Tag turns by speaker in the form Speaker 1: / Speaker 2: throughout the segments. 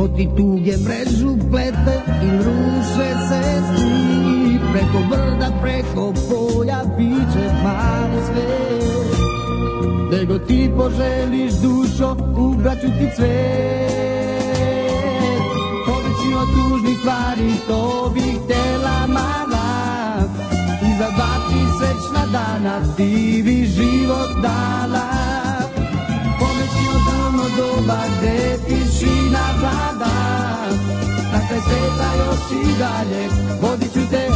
Speaker 1: Poti tuge mrežu plete i ruše se svi Preko brda, preko polja biće malo sve Nego ti poželiš dušo, ugraću ti cvet Obično tužni stvari, to bi htjela mala I za dva tri srećna dana ti bi život dala Pomeći od doba gde ti vlada Dakle, sveta još i dalje Vodit ću te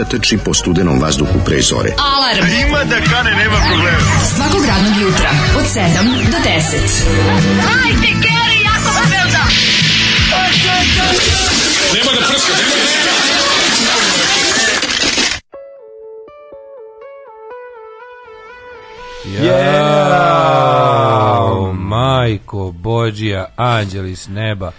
Speaker 2: mladića trči po studenom vazduhu pre zore. Alarm! A e, ima da kane, nema problema. Svakog
Speaker 3: radnog jutra, od 7 do 10. Hajde, Keri, jako se velda! Nema da prska, nema da prska! Jao, yeah. majko Bođija, anđeli s neba.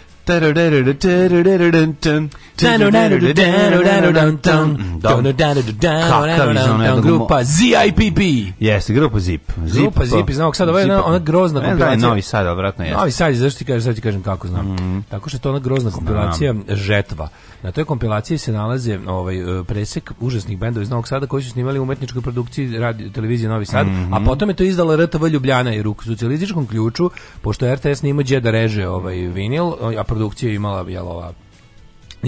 Speaker 2: Grupa ZIPP.
Speaker 3: Jeste, grupa ZIP.
Speaker 2: grupa pa, ZIP iz Novog
Speaker 3: Sada,
Speaker 2: ovo
Speaker 3: je ona,
Speaker 2: pa. grozna
Speaker 3: kompilacija. Novi Sad,
Speaker 2: obratno jeste. Novi Sad, zašto ti kažem, sad ti kažem kako znam. Mhm. Tako što je to ona grozna kompilacija Žetva. Na toj kompilaciji se nalaze ovaj e, presek užasnih bendova iz Novog Sada koji su snimali u umetničkoj produkciji radio televizije Novi Sad, a mhm. potom je to izdala RTV Ljubljana jer u socijalističkom ključu pošto RTS nije imao gdje da reže ovaj vinil, a produkcija je imala jel ova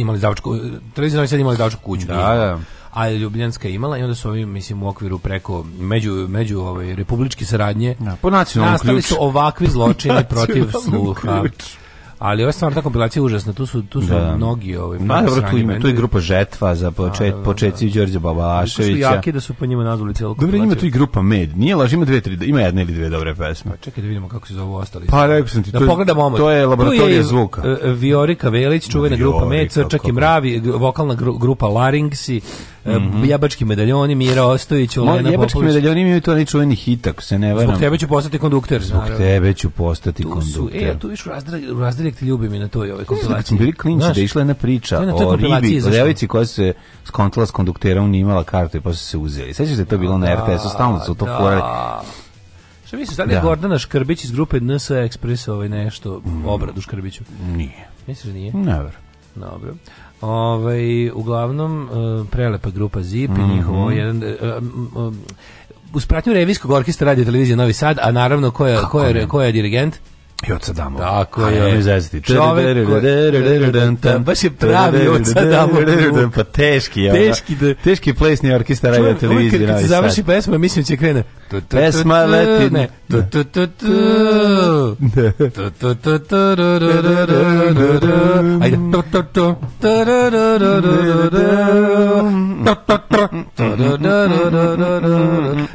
Speaker 2: imali zavučku, televizija Novi Sad imali zavučku kuću. Da, da. A Ljubljanska je imala i onda su ovi, mislim, u okviru preko, među, među ovaj, republičke saradnje, da,
Speaker 3: po nacionalnom
Speaker 2: nastali ključ. su ovakvi zločini protiv sluha. Ključ ali ova stvarno ta kompilacija je užasna, tu su,
Speaker 3: tu
Speaker 2: su da. mnogi ovaj, Ma,
Speaker 3: dobro, tu, ima, tu je grupa Žetva za počet, da, da, da, početci Đorđe Babaševića.
Speaker 2: Su jaki da su po njima nazvali celo
Speaker 3: Dobro, ima tu i grupa Med, nije laž, ima, dve, tri, ima jedna ili dve dobre pesme. Pa
Speaker 2: čekaj da vidimo kako se zovu ostali.
Speaker 3: Pa rekao sam ti, da to, pogledamo to je laboratorija je, zvuka.
Speaker 2: Uh, Viorika Velić, čuvena Viori, grupa Med, Crčak i Mravi, vokalna gru, grupa Laringsi, e, Mm -hmm. Jabački medaljoni, Mira Ostojić, Olena Popović. Jabački medaljoni
Speaker 3: imaju to onaj čuveni hitak, se ne varam. Zbog
Speaker 2: tebe ću postati kondukter.
Speaker 3: Zbog tebe ću postati kondukter. Tu su, e, tu viš
Speaker 2: razdjelje projekt Ljubim i na toj ovoj da kompilaciji.
Speaker 3: Kad bili klinci Znaš, da išla jedna priča je o ribi, o devici koja se skontala s kondukterom, nije imala kartu pa i posle se uzeli. Sećaš da to bilo na da, RTS-u, stalno su to da. forali.
Speaker 2: Šta misliš,
Speaker 3: sad
Speaker 2: je Gordana Škrbić iz grupe NS Express ovaj nešto mm. obradu Škrbiću?
Speaker 3: Nije. Misliš da
Speaker 2: nije?
Speaker 3: Never.
Speaker 2: Dobro. Ovaj uglavnom eh, prelepa grupa Zip mm -hmm. i mhm. njihovo ovaj jedan eh, eh, uz pratnju revijskog orkestra radio televizije Novi Sad, a naravno ko je, ko je, ko je dirigent?
Speaker 3: i od Sadamov.
Speaker 2: Tako je.
Speaker 3: Ajde, izazeti. Čovek
Speaker 2: koji... Baš je pravi od Sadamov.
Speaker 3: Pa teški je.
Speaker 2: Teški, da...
Speaker 3: teški plesni orkestar radio televizije. Kad
Speaker 2: se završi pesma, mislim da će krene.
Speaker 3: Pesma leti. Ne. Ajde.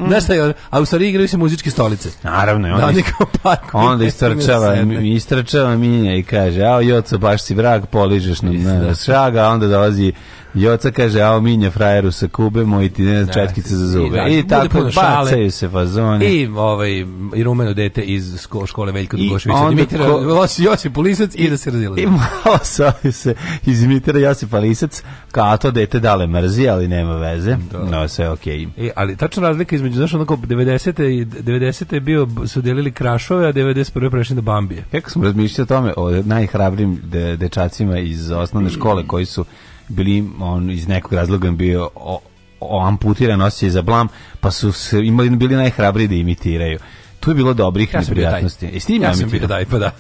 Speaker 2: Znaš šta je, a u stvari igraju se muzičke stolice.
Speaker 3: Naravno, on je kao pak. Onda istrčava, istrčava minja i kaže, a joco, baš si vrag, poližeš nam šaga, onda dolazi Joca kaže, ao minja frajeru sa kube, moji ti ne da, četkice za zube. Da, I, I tako bacaju se fazone.
Speaker 2: I, ovaj, i rumeno dete iz škole Veljka Dugoševića. I Dimitra ko... Josip Polisac i da se razilazi.
Speaker 3: I malo se iz Dimitra Josip Polisac, kao to dete dale mrzi, ali nema veze. Do. Da. No, sve okej. I, e,
Speaker 2: ali tačna razlika između, znaš, onako 90. i 90. je bio, su delili krašove, a 91. prešli na Bambije.
Speaker 3: Kako smo razmišljali o tome, o najhrabrim de, dečacima iz osnovne škole koji su bili on iz nekog razloga bio o, o amputiran osjećaj za blam, pa su se imali bili najhrabri da imitiraju. Tu je bilo dobrih ja neprijatnosti.
Speaker 2: I e, s tim ja sam bio
Speaker 3: taj, pa da.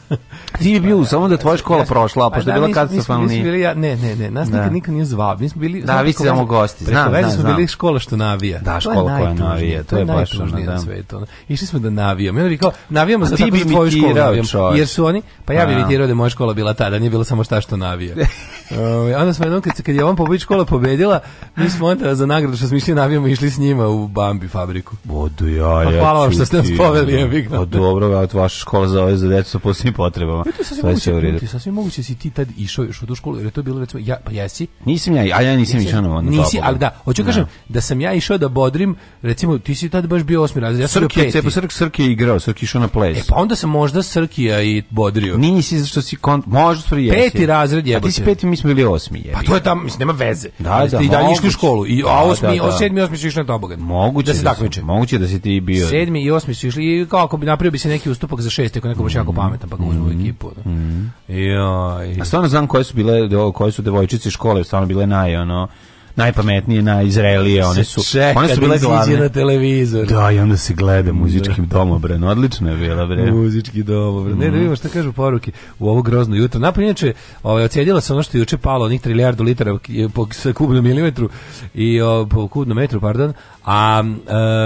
Speaker 2: Ti
Speaker 3: je bio samo da tvoja škola ja prošla, pa, pošto je da, bila
Speaker 2: katastrofalna. Nismo bili ja, ne, ne, ne, nas da. nikad niko nije zvao. Mi smo
Speaker 3: bili Da, vi ste samo gosti.
Speaker 2: Znam, znam, smo bili
Speaker 3: škola
Speaker 2: što
Speaker 3: navija. Da, škola
Speaker 2: koja navija, to je
Speaker 3: baš najtužnije
Speaker 2: na da. svetu. Išli smo da navijamo. Ja bih rekao, navijamo za tako tvoju školu, jer su oni, pa ja bih vidio da moja škola bila tada, nije bilo samo šta što navija. Uh, ovaj, onda smo jednom, kad, kad je on pobić škola pobedila, mi smo onda za nagradu što smo išli navijamo išli s njima u Bambi fabriku.
Speaker 3: Odu
Speaker 2: ja, pa, hvala vam što ste nas poveli, da. ja bih. Pa
Speaker 3: dobro,
Speaker 2: ja,
Speaker 3: vaša škola za ove za djecu sa posebnim potrebama. Pa, to je
Speaker 2: sasvim moguće, moguće, sasvim moguće si ti tad išao još u tu školu, jer je to bilo recimo,
Speaker 3: ja,
Speaker 2: pa jesi?
Speaker 3: Nisam ja, a ja nisam išao na
Speaker 2: onda. Nisi,
Speaker 3: ali
Speaker 2: da, hoću kažem, da. da sam ja išao da bodrim, recimo, ti si tad baš bio osmi razred, ja sam bio
Speaker 3: peti. Srki, Srki je igrao, Srki išao na ples. E
Speaker 2: pa onda sam možda Srkija i bodrio.
Speaker 3: Nisi, zašto si, možda stvari
Speaker 2: jesi. Peti razred je. A ti si
Speaker 3: peti, smo bili osmi.
Speaker 2: Je. Pa to je tamo, mislim, nema veze. Da, da, I dalje išli u školu. I, a da, osmi, da, da. sedmi i osmi su išli na tobogan.
Speaker 3: Moguće da se da takmiče. Moguće da si ti bio.
Speaker 2: Sedmi i osmi su išli i kao ako bi napravio bi se neki ustupak za šest, ako neko baš jako mm. pametan, pa ga uzmu u ekipu. Da.
Speaker 3: Mm. Joj. A stvarno znam koje su bile, koje su devojčice škole, stvarno bile naj, ono, najpametnije, najizraelije, one su
Speaker 2: čeka, one su bile da glavne na televizor.
Speaker 3: Da, i onda se gleda da. muzičkim da. domobran. Odlično je bila bre.
Speaker 2: Muzički domobran. Mm. Ne, da mhm. vidimo šta kažu poruke u ovo grozno jutro. Napolje inače, ovaj ocjedila se ono što je juče palo onih trilijardu litara po sa kubnom milimetru i o, po kubnom metru, pardon. A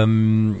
Speaker 2: um,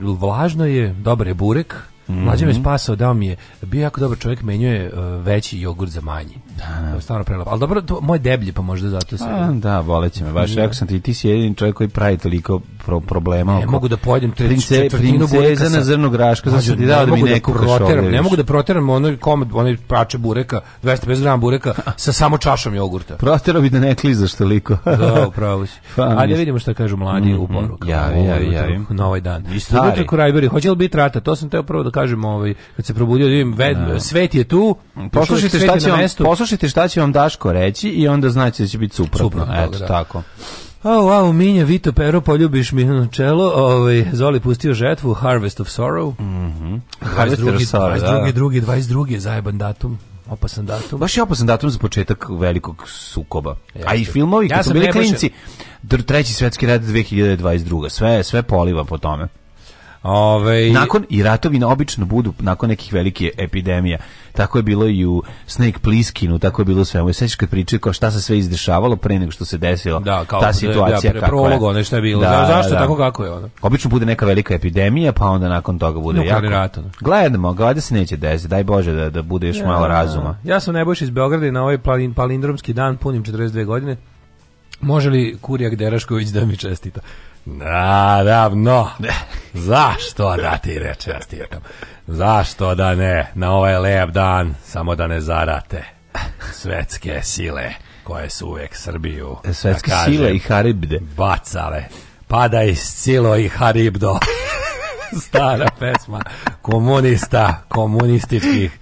Speaker 2: vlažno je, dobar je burek, Mhm. Mlađe me spasao, dao mi je, bio jako dobar čovjek, menjuje e, veći jogurt za manji. Da, da. Stvarno prelepo. Ali dobro, to, moj deblji, pa možda zato se... A,
Speaker 3: da, voleće me baš. jako da. sam ti, ti si jedini čovjek koji pravi toliko pro, problema. Ne
Speaker 2: oko. mogu da pojedem
Speaker 3: treći Prince, četvrtinu bureka sa zrnog raška
Speaker 2: za sudi da mi da neko proteram, ne mogu da proteram onaj komad, onaj prače bureka, 250 g bureka sa samo čašom jogurta.
Speaker 3: Proterao bi da ne kliza što liko. da,
Speaker 2: upravo si. Ajde vidimo šta kažu mladi mm, u mhm, poruku.
Speaker 3: Ja, ja, ja,
Speaker 2: Na ovaj dan. I stari. Rajberi, hoće li biti rata? To sam teo prvo da kažem, ovaj, kad se probudio, da vidim, ved, no. Da. svet je tu,
Speaker 3: poslušajte šta će vam, poslušajte šta će vam Daško reći i onda znaće da će biti suprotno.
Speaker 2: Eto, da. tako. Au, au, minja, Vito Pero, poljubiš mi na čelo. Ovaj, Zoli pustio žetvu, Harvest of Sorrow. Mm -hmm. 22. 22. 22. 22. zajeban datum opasan datum.
Speaker 3: Baš je opasan datum za početak velikog sukoba. Jeste. A i filmovi, kad ja su bili klinci, treći svetski rat 2022. Sve, sve poliva po tome. Ove... Ovaj- nakon i ratovi na obično budu nakon nekih velike epidemija tako je bilo i u Snake Pliskinu, tako je bilo sve. Moje sećaš kad pričaju kao šta se sve izdešavalo pre nego što se desilo. Da, kao ta situacija da,
Speaker 2: kako je. Ono što je bilo. Da, Za, da, zašto da. tako kako je
Speaker 3: ono? Obično bude neka velika epidemija, pa onda nakon toga bude jako. Rat, ono. Gledamo, gledamo se neće desiti. Daj Bože da da bude još ja, malo da. razuma.
Speaker 2: Ja sam najbolji iz Beograda na ovaj palindromski dan punim 42 godine. Može li Kurija Derašković da mi čestita?
Speaker 3: Naravno. Zašto da ti reče ja stirkam? Zašto da ne? Na ovaj lep dan samo da ne zarate svetske sile koje su uvek Srbiju
Speaker 2: da svetske da kažem, sile i haribde
Speaker 3: bacale. Padaj silo i haribdo. Stara pesma komunista, komunističkih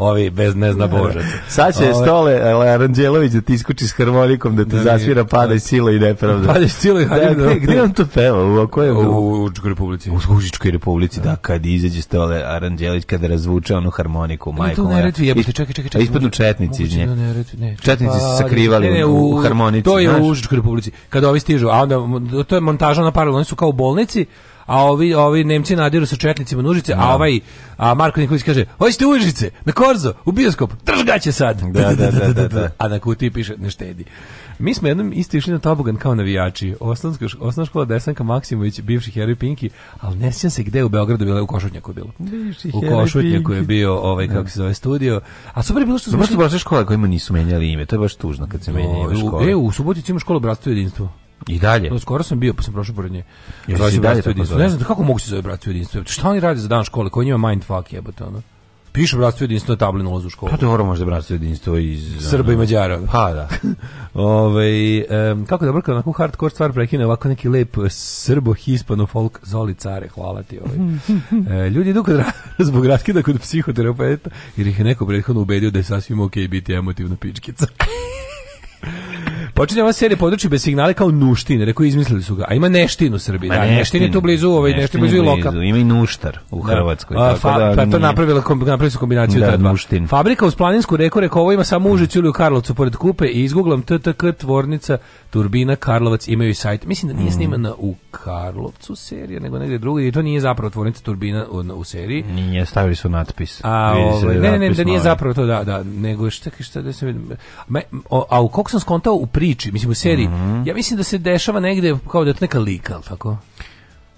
Speaker 3: ovi bez ne zna da, da. božac. Sad će stole e, Aranđelović da ti iskuči s harmonikom da te da, zasvira padaj sila i nepravda.
Speaker 2: Padaj sila i nepravda. Da,
Speaker 3: gde, on to peva? U kojem? U Učičkoj
Speaker 2: republici. U Učičkoj
Speaker 3: republici, da. da, kad izađe stole Aranđelović, kada razvuče onu harmoniku, majko. To ne retvi,
Speaker 2: jebote, čekaj, čekaj, čekaj.
Speaker 3: Ispadnu četnici iz nje. Četnici su pa, sakrivali u harmonici.
Speaker 2: To je u Učičkoj republici. Kada ovi stižu, a onda to je montaža na paralelno, oni su kao u bolnici, a ovi, ovi Nemci nadiru sa četnicima Nužice, a ovaj a Marko Nikolić kaže, hoćete Užice, na korzo, u bioskop, držgaće sad. Da, da, da, da, A na kutiji piše, ne štedi. Mi smo jednom isto išli na tobogan kao navijači. Osnovna, osnovna škola Desanka Maksimović, bivši heroj Pinki, al ne sećam se gde u Beogradu bila u Košutnjaku bilo. Bivši u Košutnjaku je bio ovaj, kako se zove, studio. A super
Speaker 3: je
Speaker 2: bilo što...
Speaker 3: Dobro baš škola kojima nisu menjali ime, to je baš tužno kad se menjaju
Speaker 2: škole. E, u Subotici ima škola Bratstvo i jedinstvo.
Speaker 3: I dalje.
Speaker 2: Skoro sam bio, pa sam prošao pored nje. Braće bratstvo jedinstvo. Ne znam kako mogu se zove bratstvo jedinstvo. Šta oni rade za dan škole? Koji njima mindfuck jebote, ono? Piše bratstvo jedinstvo na tabli na u školu. Pa
Speaker 3: dobro, možda bratstvo jedinstvo iz...
Speaker 2: Srba i Mađara.
Speaker 3: Pa da.
Speaker 2: Ove, um, kako da brka, onako hardcore stvar prekine, ovako neki lep srbo-hispano-folk zoli care, hvala ti. Ovaj. e, ljudi idu kod zbog raskida kod psihoterapeuta, jer ih je neko prethodno ubedio da je sasvim ok biti emotivna pičkica. Počinje ova serija područje bez signala kao nuštine, rekao izmislili su ga. A ima neštin u Srbiji, da, neštin, je tu blizu, ovaj neštin, blizu i lokal. Ima
Speaker 3: i nuštar u da. Hrvatskoj. Da. A,
Speaker 2: da, pa to napravila, napravili su kombinaciju da, Nuštin. Fabrika u Planinsku reku, rekao ovo ima samo u Užicu ili u Karlovcu pored Kupe i izguglam TTK tvornica Turbina Karlovac imaju i sajt. Mislim da nije mm. snimana u Karlovcu serija, nego negde drugo i to nije zapravo tvornica Turbina u, u seriji.
Speaker 3: Nije, stavili su natpis. A, ovaj,
Speaker 2: da ne, ne, ne, da nije zapravo to, da, da, nego šta, šta da se vidim. a a u koliko sam skontao u pri priči, mislim u seriji, mm -hmm. ja mislim da se dešava negde kao da je to neka lika, ali tako?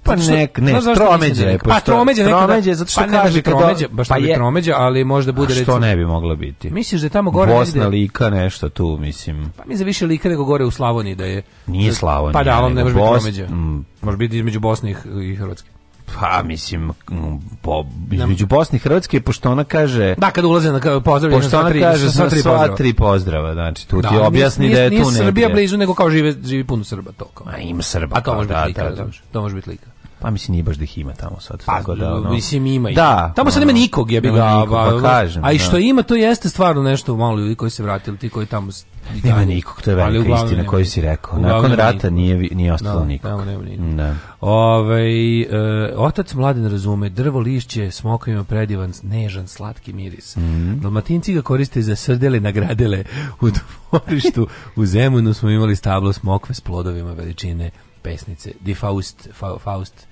Speaker 3: Pa što, nek, ne, tromeđe da
Speaker 2: je. Pa tromeđe,
Speaker 3: tromeđe,
Speaker 2: zato što pa kaže tromeđe, baš da pa je tromeđe, ali možda bude
Speaker 3: recimo. Što ne bi moglo biti?
Speaker 2: Misliš da je tamo gore
Speaker 3: Bosna negde, lika nešto tu, mislim.
Speaker 2: Pa mi za da više lika nego gore u Slavoniji da je.
Speaker 3: Nije Slavonija.
Speaker 2: Pa da, on ne može biti tromeđe. Može biti između Bosne i Hrvatske.
Speaker 3: Pa, mislim, po, između Bosne i Hrvatske, pošto ona kaže...
Speaker 2: Da, kad ulaze na pozdrav,
Speaker 3: pošto ona kaže sva tri, sva tri pozdrava, znači, tu da, ti objasni nis, da je nis, tu negdje.
Speaker 2: Nije Srbija blizu, nego kao žive, živi puno Srba, to kao.
Speaker 3: Ma, ima Srba.
Speaker 2: A to pa može da, biti da, lika, da, da, to može
Speaker 3: biti lika. Pa mislim nije baš da ih ima tamo sad.
Speaker 2: Pa, tako
Speaker 3: da,
Speaker 2: ono, mislim ima.
Speaker 3: I. Da.
Speaker 2: Tamo da, sad nema nikog, ja bih ga,
Speaker 3: pa ovaj, kažem.
Speaker 2: A i da. što ima, to jeste stvarno nešto malo ljudi koji se vratili, ti koji tamo...
Speaker 3: Nema nikog, to je velika istina koju si rekao. Nakon rata nije, nije da, ostalo da, nikog. Tamo nema nikog.
Speaker 2: Da. Ove, ovaj, e, eh, otac mladen razume, drvo lišće smoka ima predivan, nežan, slatki miris. Mm -hmm. Dalmatinci ga koriste za srdele nagradele u dvorištu. u Zemunu smo imali stablo smokve s plodovima veličine pesnice. Di Faust, Faust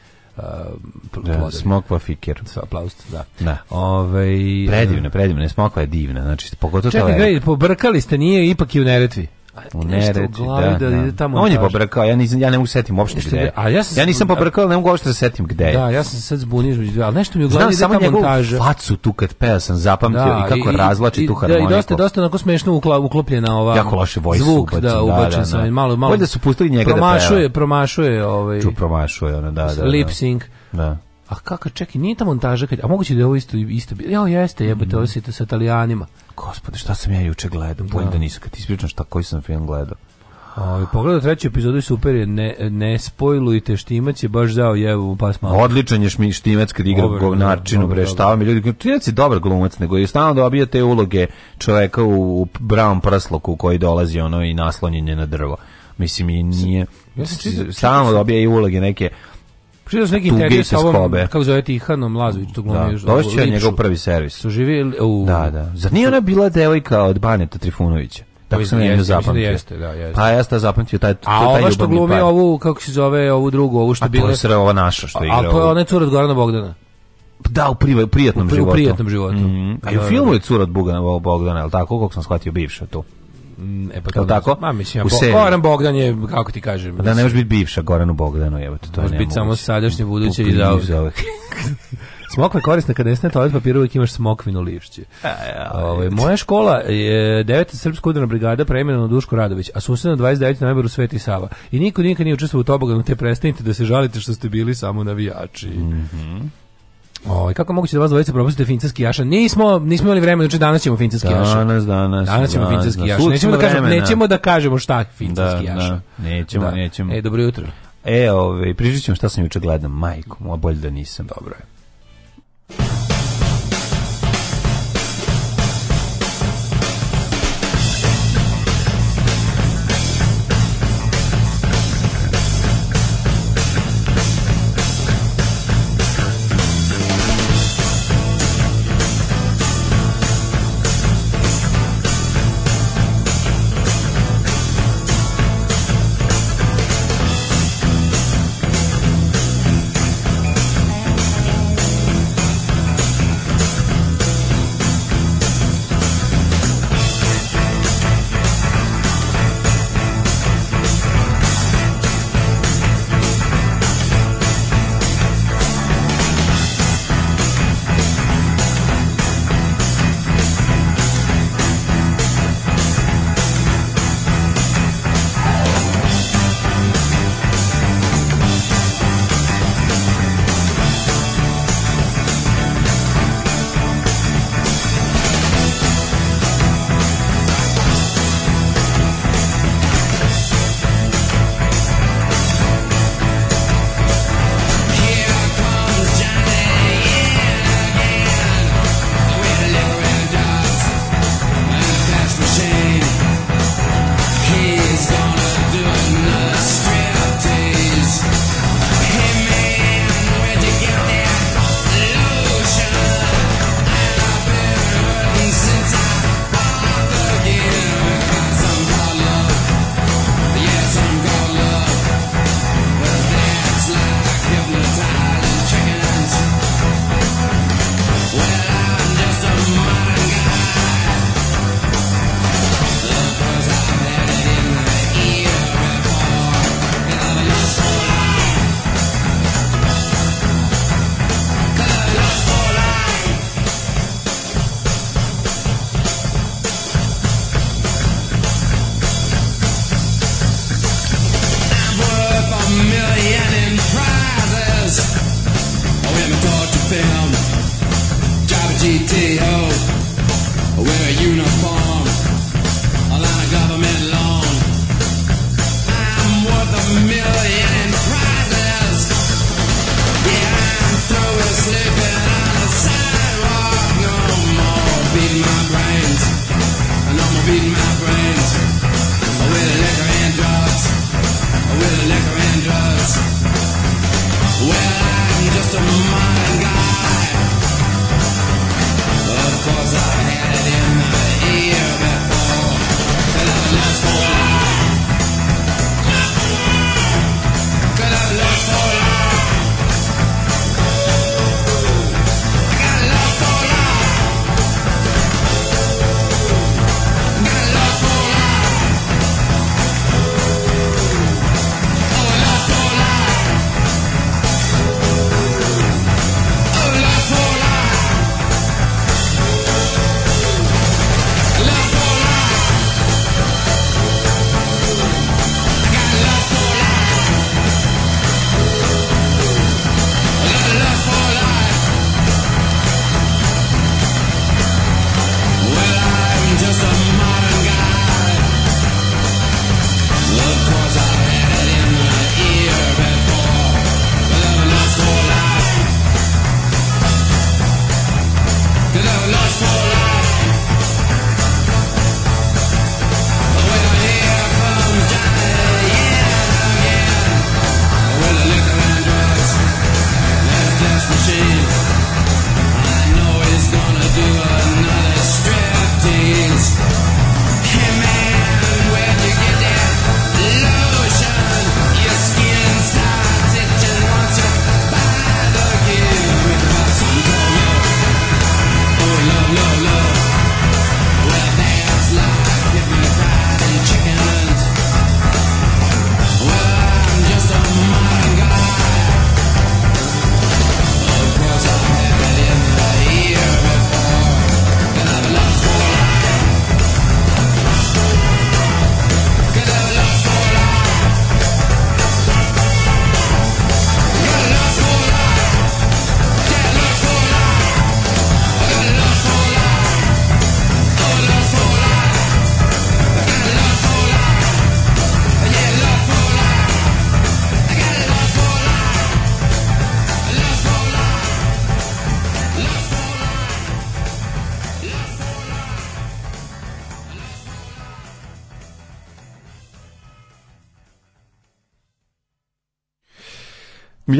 Speaker 3: Um, da, smokva fiker.
Speaker 2: Sa aplaust, da. da.
Speaker 3: Ove, ovaj, predivna, e, predivna, smokva je divna. Znači,
Speaker 2: pogotovo Čekaj, gledaj, pobrkali ste, nije ipak i u Neretvi u nereči, da, da, da. Tamo
Speaker 3: on je pobrkao, ja, nisam, ja ne mogu da setim uopšte gde je. A ja, sam, ja nisam da- pobrkao, ne mogu uopšte da setim gde je. Da,
Speaker 2: ja sam se sad zbunio, ali nešto mi u glavi Znam, ide ta montaža.
Speaker 3: Znam samo facu tu kad peo sam zapamtio da, i kako i, razlači i, tu harmoniku. Da, i dosta,
Speaker 2: dosta onako smešno ukla, uklopljena ova jako
Speaker 3: loše voice zvuk, ubačen,
Speaker 2: da, da ubačen da, da, sam, malo, malo. Bolje
Speaker 3: da su pustili njega da peva. Promašuje,
Speaker 2: promašuje.
Speaker 3: Ovaj, Ču, promašuje, ona, da, da.
Speaker 2: Lip sync. Da. A kako čekaj, nije ta montaža kad, a moguće da je ovo isto isto. bilo? Ja, jeste, jebote, mm. ovo mhm. se sa Italijanima.
Speaker 3: Gospode, šta sam ja juče gledao? Bolje da, da nisam kad ispričam šta koji sam film gledao.
Speaker 2: Ovaj pogledao treću epizodu i super je ne ne spoilujte štimac je baš dao jevu pas malo.
Speaker 3: Odličan je šmi, štimac kad igra govnarčinu bre šta mi ljudi štimac je dobar glumac nego je stalno dobija te uloge čoveka u, u brown prsloku koji dolazi ono i naslonjen je na drvo. Mislim i nije ja sam dobija i uloge neke
Speaker 2: Pročitao da sam neki intervju sa ovom, kako zove Tihanom Lazović,
Speaker 3: tog da, Došće je njegov prvi servis. Su
Speaker 2: živjeli
Speaker 3: u... Da, da. Zar nije ona bila devojka od Baneta Trifunovića? Tako pa sam je da zapamtio. jeste, da, jeste. Pa ja sam zapamtio taj taj A ova
Speaker 2: što glumi par. ovu kako se zove ovu drugu, ovu što bila.
Speaker 3: A to je
Speaker 2: ova
Speaker 3: naša što igra.
Speaker 2: A
Speaker 3: to je
Speaker 2: ona cura od Gorana Bogdana.
Speaker 3: Da, u privatnom privatnom životu. U privatnom životu. Mm -hmm. A i u da, filmu je cura od Bogdana, Bogdana, al tako kako sam shvatio bivša to.
Speaker 2: Mm, e pa to tako? Ma mislim, u seriji. Goran Bogdan je, kako ti kažem.
Speaker 3: Pa da ne može biti bivša Goranu Bogdanu, evo to. Može biti
Speaker 2: samo sadašnje, buduće i zauvek. Smokva je korisna kada nesne toalet papira uvijek imaš smokvinu lišće. Ove, ovaj, moja škola je 9. srpska udarna brigada preimenovana Duško Radović, a susjedna 29. najboru Sveti Sava. I niko nikad nije učestvovao u toboganu, te prestanite da se žalite što ste bili samo navijači. Mm Ovaj kako moguće da vas dvojica propustite finski jaša? Nismo, nismo imali vremena, znači danas ćemo finski jaša.
Speaker 3: Danas, danas.
Speaker 2: Danas ćemo da, finski da. jaša. Nećemo da kažemo, nećemo da kažemo šta finski da, jaša.
Speaker 3: nećemo, da. nećemo.
Speaker 2: Ej, dobro jutro. E,
Speaker 3: ovaj pričaćemo šta sam juče gledao, majkom, a bolje da nisam. Dobro je.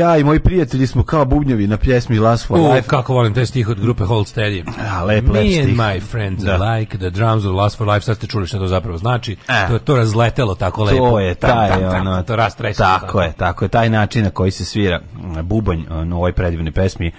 Speaker 3: ja i moji prijatelji smo kao bubnjevi na pjesmi Last for Life.
Speaker 2: U, kako volim taj stih od grupe Hold Steady. A, lep, Me lep stih. and my friends da. alike, the drums of Last for Life, sad ste čuli što to zapravo znači. A. E. To je
Speaker 3: to
Speaker 2: razletelo tako to
Speaker 3: lepo.
Speaker 2: To je
Speaker 3: taj, tam, tam, tam, ono,
Speaker 2: to rastresilo. Tako,
Speaker 3: tako, je, tako je, taj način na koji se svira mm, bubanj na ovoj predivnoj pesmi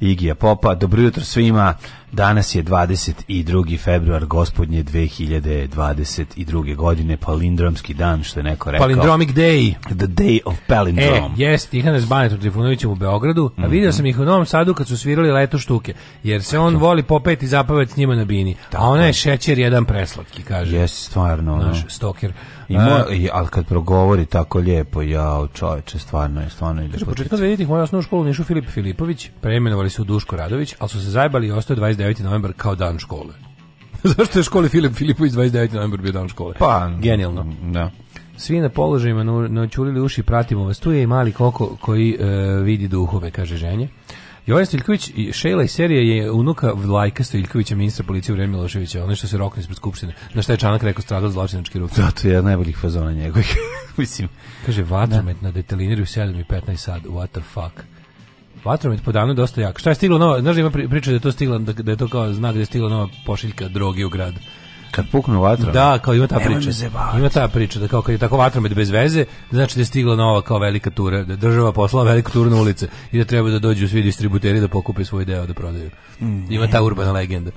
Speaker 3: Igija Popa. Dobro jutro svima. Danas je 22. februar gospodnje 2022. godine, palindromski dan, što je neko rekao.
Speaker 2: Palindromic day.
Speaker 3: The day of palindrom.
Speaker 2: E, jes, Tihanes Banet u Trifunovićem u Beogradu, a mm -hmm. vidio sam ih u Novom Sadu kad su svirali leto štuke, jer se on voli popeti zapavet s njima na bini. A ona je šećer jedan preslatki, kaže.
Speaker 3: Jes, stvarno. Naš
Speaker 2: stoker.
Speaker 3: I mo, i, ali kad progovori tako lijepo, ja čoveče, stvarno je, stvarno je lijepo.
Speaker 2: Početka 2000-ih moja osnovna škola u Nišu Filip Filipović, preimenovali su Duško Radović, ali su se zajbali i ostao 20 29. novembar kao dan škole. Zašto je školi Filip Filipović 29. novembar bio dan škole?
Speaker 3: Pa,
Speaker 2: genijalno. Da. Svi na položajima naučulili uši, pratimo vas. Tu je i mali koko koji e, vidi duhove, kaže ženje. Jovan Stiljković, Šejla iz serije je unuka Vlajka Stiljkovića, ministra policije u vreme Miloševića, ono što se rokne ispred skupštine. Na šta je Čanak rekao, stradao zločinački ruk.
Speaker 3: Zato je najboljih fazona njegovih, mislim.
Speaker 2: Kaže, da. vatromet na detelineri u 7 i 15 sad, what the fuck. Vatromet po danu je dosta jak. Šta je stiglo novo? Znaš da ima priča da je to stiglo, da, da je to kao znak da je stigla nova pošiljka droge u grad.
Speaker 3: Kad puknu vatra?
Speaker 2: Da, kao ima ta Nemoj priča. Ima ta priča da kao kad je tako vatromet bez veze, znači da je stigla nova kao velika tura, da je država poslala veliku turu na ulice i da treba da dođu svi distributeri da pokupe svoj deo da prodaju. Mm. Ima ta urbana legenda.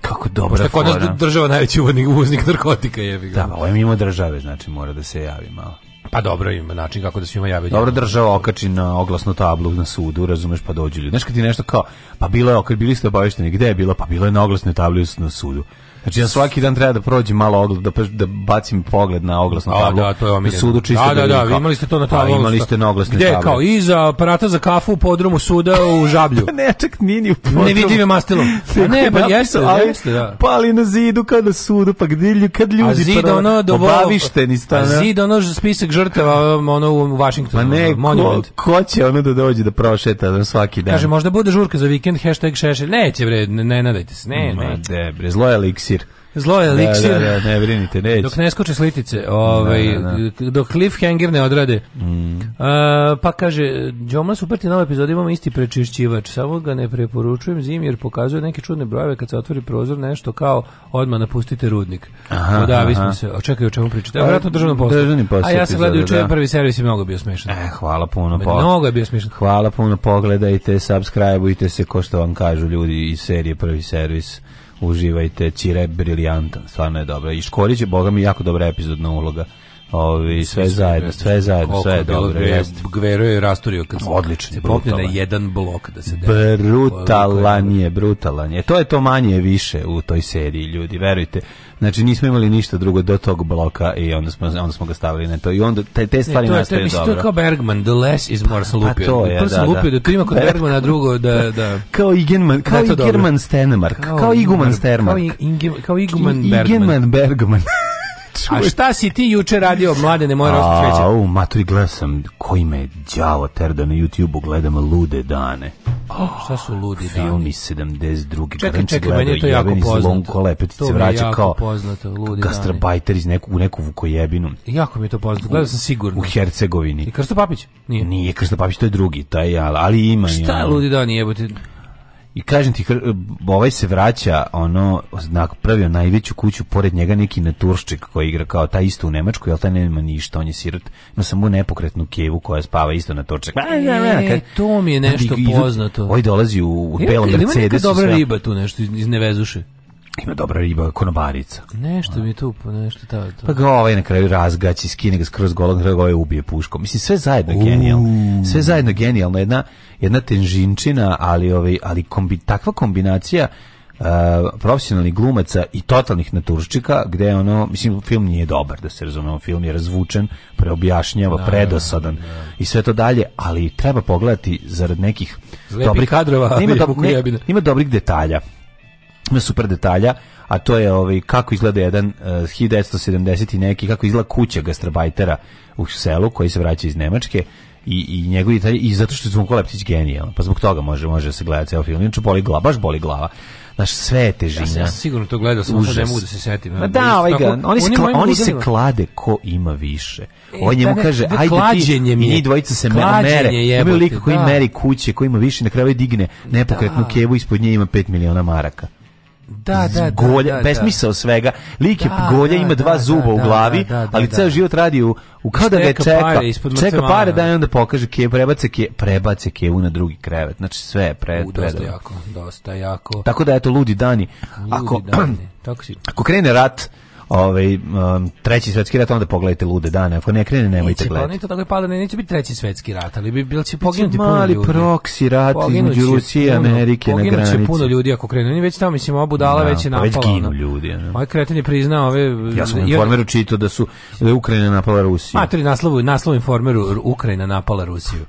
Speaker 3: Kako dobro. Šta
Speaker 2: kod nas država najveći uvoznik narkotika je.
Speaker 3: Da, ovo ima ovaj države, znači mora da se javi malo.
Speaker 2: Pa dobro im način kako da svima jave.
Speaker 3: Dobro država okači na oglasnu tablu na sudu, razumeš, pa dođu ljudi. Znaš kad ti nešto kao, pa bilo je, bili ste obavešteni, gde je bilo? Pa bilo je na oglasnoj tabli na sudu. Znači ja svaki dan treba da prođem malo ogled, da, da bacim pogled na oglasnu tablu. A, da, to
Speaker 2: je omiljeno.
Speaker 3: sudu čisto
Speaker 2: da, da, da, da, imali ste to na pa, tablu.
Speaker 3: imali ste na oglasnoj tabli. Gde,
Speaker 2: kao iza aparata za kafu u podrumu suda u Žablju.
Speaker 3: ne, čak ni ni u podrumu.
Speaker 2: Ne vidim je mastilo. A ne,
Speaker 3: pa
Speaker 2: jeste, ali, jeste, da. Pali
Speaker 3: na zidu kad na sudu, pa gde ljudi, kad ljudi... A zid ono dovolj... Obavišteni stana. A
Speaker 2: zid ono spisak žrtava ono u Vašingtonu. Ma ne,
Speaker 3: monument. Ko, ko će ono da dođe da prošeta na svaki dan?
Speaker 2: Kaže, možda bude žurka za vikend, hashtag šešelj. Neće, bre, ne, nadajte se, ne, ne.
Speaker 3: Ma de, bre, zlo je eliksir. Zlo
Speaker 2: je eliksir. Da, da,
Speaker 3: da, ne brinite, neće.
Speaker 2: Dok ne skoče slitice, ovaj, da, da, da. dok cliffhanger ne odrade. Mm. A, pa kaže, Đoma Superti ti nova epizoda imamo isti prečišćivač, samo ga ne preporučujem zimi jer pokazuje neke čudne brojeve kad se otvori prozor, nešto kao odmah napustite rudnik. Aha, da, vi smo se, očekaj o čemu pričate. Evo, pa, vratno državnom poslu. Državni poslu. A ja sam gledao juče da. prvi servis i mnogo bio smešan. E,
Speaker 3: hvala puno.
Speaker 2: Po... Mnogo je bio smešan.
Speaker 3: Hvala puno, pogledajte, subscribeujte se, ko što vam kažu ljudi iz serije prvi servis uživajte, Čire je briljantan, stvarno je dobro. I Škorić je, boga mi, jako dobra epizodna uloga. Ovi, sve, sve zajedno, sve zajedno, sve je dobro.
Speaker 2: Gvero je rasturio kad
Speaker 3: odlično, se
Speaker 2: popne na jedan blok da se deli.
Speaker 3: Brutalan je, brutalan je. To je to manje više u toj seriji, ljudi, verujte. Znači nismo imali ništa drugo do tog bloka i onda smo onda smo ga stavili na to i onda te te stvari ne,
Speaker 2: to,
Speaker 3: nastaju to, dobro.
Speaker 2: To je kao Bergman, the less is more sam pa lupio. To je, Prvo da, da, lupio da, da tu ima kod Bergmana drugo da da
Speaker 3: kao Igenman, kao da, Igerman Stenmark, kao Iguman Stermark.
Speaker 2: Kao Iguman Bergman. Igenman
Speaker 3: Bergman.
Speaker 2: A šta si ti juče radio, mlade, ne moja rosta cveća?
Speaker 3: Au, maturi, gledam koji me djavo terda na YouTube-u, gledam lude dane.
Speaker 2: Oh, šta su ludi
Speaker 3: dani? Filmi 72. Čekaj, čekaj, meni je to jako poznato. Lonko Lepetić se vraća kao poznato, ludi gastrobajter iz neku, u neku vukojebinu.
Speaker 2: Jako mi je to poznato, gledao sam sigurno.
Speaker 3: U Hercegovini. I
Speaker 2: Krsto Papić?
Speaker 3: Nije. Nije Krsto Papić, to je drugi, taj, ali, ali ima.
Speaker 2: Šta je ludi dani jebote?
Speaker 3: i kažem ti ovaj se vraća ono znak, pravio najveću kuću pored njega neki naturščik koji igra kao taj isto u Nemačkoj jel taj nema ništa on je sirot ima samo nepokretnu kevu koja spava isto na turček e, e,
Speaker 2: e to mi je nešto poznato
Speaker 3: ovaj dolazi u, u belom Mercedesu ima neka
Speaker 2: dobra riba tu nešto iz, iz Nevezuše
Speaker 3: Ima dobra riba, konobarica.
Speaker 2: Nešto mi tu, pa nešto ta,
Speaker 3: ta. Pa ga ovaj na kraju razgaći, skine ga skroz golog, da ga ovaj ubije puškom. Mislim, sve zajedno genijalno. Sve zajedno genijalno. Jedna, jedna tenžinčina, ali, ovaj, ali kombi, takva kombinacija uh, profesionalnih glumaca i totalnih naturščika, gde ono, mislim, film nije dobar, da se razumemo, film je razvučen, preobjašnjava, da, predosadan da, da. i sve to dalje, ali treba pogledati zarad nekih
Speaker 2: Lepi dobrih kadrova, nema,
Speaker 3: do, ne, ima dobrih detalja ima super detalja, a to je ovaj kako izgleda jedan uh, eh, 1970 i neki kako izgleda kuća gastrobajtera u selu koji se vraća iz Nemačke i i njegovi detalji i zato što je Zvonko Leptić genijalno, Pa zbog toga može može da se gledati ceo film. Inače boli glava, baš boli glava. Naš sve je težina. Ja,
Speaker 2: sam, sigurno to gledao, samo ne mogu da se setim. Ma
Speaker 3: da, ovaj ga, oni, se, kla, oni se klade ko ima više. E, On ovaj njemu ne, da, da, kaže, ajde ti, mi i dvojica se mere. Imaju lika koji da. meri kuće, koji ima više, na kraju digne nepokretnu da. kevu, ispod nje ima 5 miliona maraka da, da, da golja, da, da, besmisao svega. Lik je da, golja, ima da, dva da, zuba u glavi, ali ceo život radi u, u kao da ga čeka. Pare čeka pare da je onda pokaže ke prebace ke prebace ke u na drugi krevet. Znači sve je pre, u,
Speaker 2: dosta jako, dosta jako.
Speaker 3: Tako da eto ludi dani. Ludi ako dani. Tako si. Ako krene rat, ovaj um, treći svetski rat onda pogledajte lude dane ako ne krene nemojte
Speaker 2: pa gledati. Neće
Speaker 3: pa
Speaker 2: tako pada neće biti treći svetski rat, ali bi bil će poginuti puno
Speaker 3: ljudi mali proksi rat između Rusije i Amerike na granici. Poginuće
Speaker 2: puno ljudi ako krene. Oni već tamo mislimo ova budala da, već je pa napala. već ginu
Speaker 3: ljudi.
Speaker 2: Ja. Moj kreten je priznao ove
Speaker 3: Ja sam informeru čitao da su da je Ukrajina napala Rusiju. a tri
Speaker 2: naslovu naslov informeru Ukrajina napala Rusiju.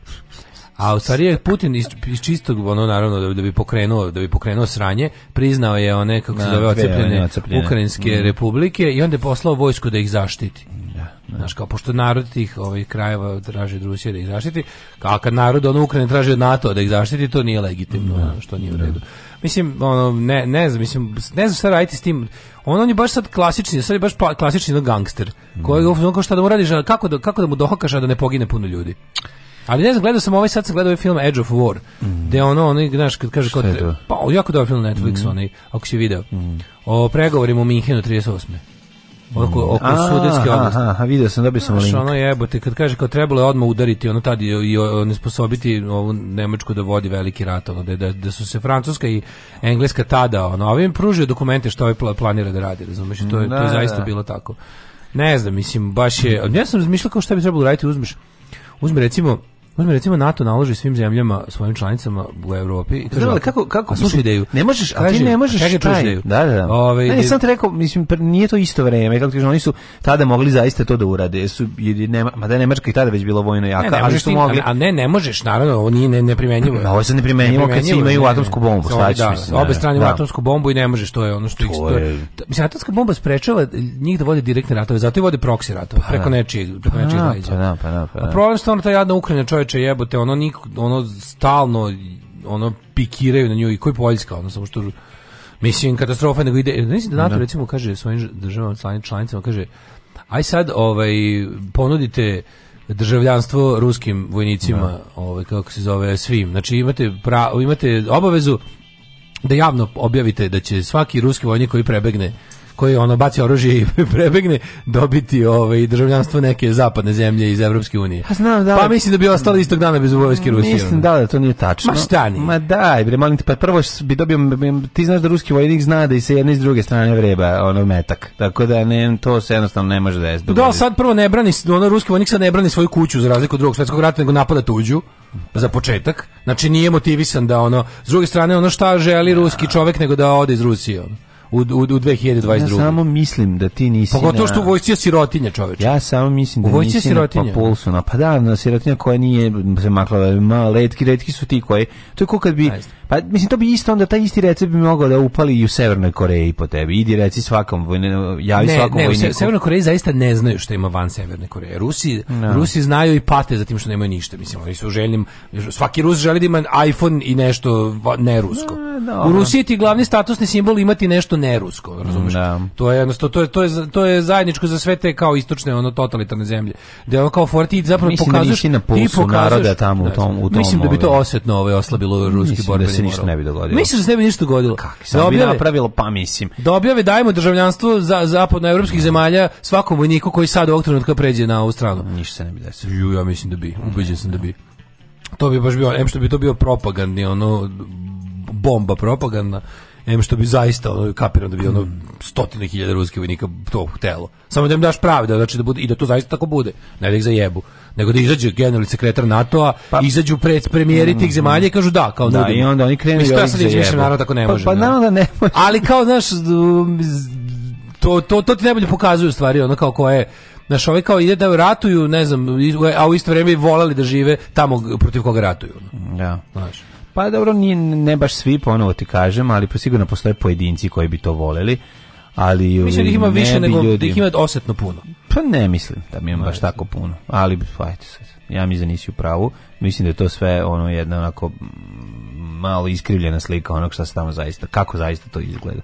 Speaker 2: A u stvari je Putin iz, iz čistog ono naravno da, da bi pokrenuo da bi pokrenuo sranje, priznao je one kako se zove ocepljene ukrajinske mm. republike i onda je poslao vojsku da ih zaštiti. Da, da, Znaš, kao pošto narod tih ovih krajeva traži od Rusije da ih zaštiti, a kad narod ono Ukrajine traži od NATO da ih zaštiti, to nije legitimno, da, što nije u da. redu. Mislim, ono, ne, ne znam, mislim, ne znam šta raditi s tim. On, on je baš sad klasični, sad je baš pa, klasični no, gangster. Mhm. Koji, mm. on, kao šta da mu radiš, kako da, kako da mu dohokaš, a da ne pogine puno ljudi. Ali ne znam, gledao sam ovaj, sad sam gledao ovaj film Edge of War, mm. gde ono, ono, znaš, kad kaže, kod, pa, jako dobar film na Netflixu, mm. onaj, ako si video, mm. o pregovorima u Minhenu 38 oko, oko a, sudetske
Speaker 3: odnose. Aha, vidio sam, dobio sam Znaš, link. ono
Speaker 2: jebote, kad kaže kao trebalo je odmah udariti, ono tad i, i nesposobiti ovu Nemačku da vodi veliki rat, ono, da, da, da su se Francuska i Engleska tada, ono, ovim pružio dokumente što ovaj planira da radi, razumeš, to je, da, to je da, zaista da. bilo tako. Ne znam, mislim, baš je, ja sam razmišljao kao šta bi trebalo raditi, uzmeš, uzme recimo, On mi recimo NATO naloži svim zemljama, svojim članicama u Evropi i
Speaker 3: kaže, kako kako slušaj ideju. Ne možeš, a ti ne možeš kaže, čuš
Speaker 2: ideju. Da, da. da. Ove, ovaj, ne, sam
Speaker 3: ti
Speaker 2: rekao, mislim nije to isto vreme, kako ti kažem, oni su tada mogli zaista to da urade. Su jer nema, ma da Nemačka i tada već bilo vojno jaka, ne, ne ali su mogli. A ne, ne možeš, naravno, ovo nije ne, neprimenjivo.
Speaker 3: Ma, ovo se neprimenjivo kad si imaju atomsku bombu,
Speaker 2: znači, da, mislim, obe strane imaju da. atomsku bombu i ne možeš, to je ono što ih Mislim atomska bomba sprečava njih da vode direktne ratove, zato i vode proksi ratove pa preko da. nečijeg, preko nečijeg leđa. Pa, pa, pa, pa, pa, pa, pa, pa, pa, čoveče jebote, ono nik, ono stalno ono pikiraju na nju i koji Poljska, ono samo što mislim katastrofa nego ide. Ne da NATO recimo kaže svojim državama članicama kaže aj sad ovaj ponudite državljanstvo ruskim vojnicima, da. ovaj kako se zove svim. Znači imate pra, imate obavezu da javno objavite da će svaki ruski vojnik koji prebegne koji ono baci oružje i prebegne dobiti ovaj državljanstvo neke zapadne zemlje iz Evropske unije. A pa znam
Speaker 3: da.
Speaker 2: Pa mislim da bi ostali istog dana bez vojske Rusije.
Speaker 3: Mislim da da to nije tačno.
Speaker 2: Ma šta
Speaker 3: ni? Ma daj, bre, molim te, pa prvo bi dobio ti znaš da ruski vojnik zna da i sa jedne i s druge strane vreba ono metak. Tako da ne to se jednostavno ne može da desiti. Da,
Speaker 2: sad prvo ne brani, ono ruski vojnik sad ne brani svoju kuću za razliku od drugog svetskog rata, nego napada tuđu za početak. Znači nije motivisan da ono s druge strane ono šta želi da. ruski čovjek nego da ode iz Rusije. Ono u, u, u 2022.
Speaker 3: Ja samo mislim da ti nisi
Speaker 2: Pogotovo što u vojsci je sirotinja, čoveče.
Speaker 3: Ja samo mislim da nisi sirotinja. na populsu. pa da, na sirotinja koja nije se makla, ma, letki, letki su ti koji... To je kao kad bi... Ajde Pa mislim to bi isto onda taj isti recept bi mogao da upali i u Severnoj Koreji po tebi. Idi reci svakom vojne, javi ne, svakom ne,
Speaker 2: vojniku.
Speaker 3: U
Speaker 2: Severnoj Koreji zaista ne znaju što ima van Severne Koreje. Rusi, no. Da. Rusi znaju i pate za tim što nemaju ništa. Mislim oni su željnim svaki Rus želi da ima iPhone i nešto ne rusko. No, no. U Rusiji ti glavni statusni simbol imati nešto ne rusko, razumeš? Da. To je jednostavno to je to je to je zajedničko za sve te kao istočne ono totalitarne zemlje.
Speaker 3: Da
Speaker 2: ono kao forti zapravo da pokazuješ
Speaker 3: na pulsu naroda tamo u tom
Speaker 2: u
Speaker 3: tom.
Speaker 2: Mislim da bi to osetno ovaj oslabilo ruski borbeni
Speaker 3: ništa ne
Speaker 2: bi
Speaker 3: dogodilo. Misliš da se ne bi ništa dogodilo? Kako?
Speaker 2: Sam Dobjave, bi da napravilo, pa mislim. Da objave dajemo državljanstvo za zapadnoevropskih mm. zemalja svakom vojniku koji sad ovog trenutka pređe na ovu stranu.
Speaker 3: Ništa se ne bi desilo. Ju,
Speaker 2: ja mislim da bi, ubeđen sam da bi. To bi baš bio, em što bi to bio propagandni, ono, bomba propagandna em što bi zaista ono kapiram da bi ono stotine hiljada ruskih vojnika to htelo. Samo da im daš pravda, znači da bude i da to zaista tako bude. Ne da ih zajebu, nego da izađe generalni sekretar NATO-a, pa, izađu pred premijeri tih mhm. zemalja i kažu da, kao da. Da,
Speaker 3: i onda oni krenu
Speaker 2: Mislim, ja sad izmišljam, naravno tako ne pa- može.
Speaker 3: Pa, pa naravno da ne može.
Speaker 2: Ali kao, znaš, um, to, to, to ti najbolje pokazuju stvari, ono kao ko je, Znaš, ovaj kao ide da ratuju, ne znam, a u isto vrijeme volali da žive tamo protiv koga ratuju. Ono. Ja. Da. Znaš.
Speaker 3: Pa dobro, nije, ne baš svi, ponovo ti kažem, ali sigurno postoje pojedinci koji bi to voleli.
Speaker 2: Ali mislim da ih um, ima više nego ljudi... da ih ima osetno puno.
Speaker 3: Pa ne mislim da mi ima baš tako puno, ali ajde pa, sad. Ja mi za da nisi u pravu. Mislim da je to sve ono jedna onako malo iskrivljena slika onog što se tamo zaista, kako zaista to izgleda.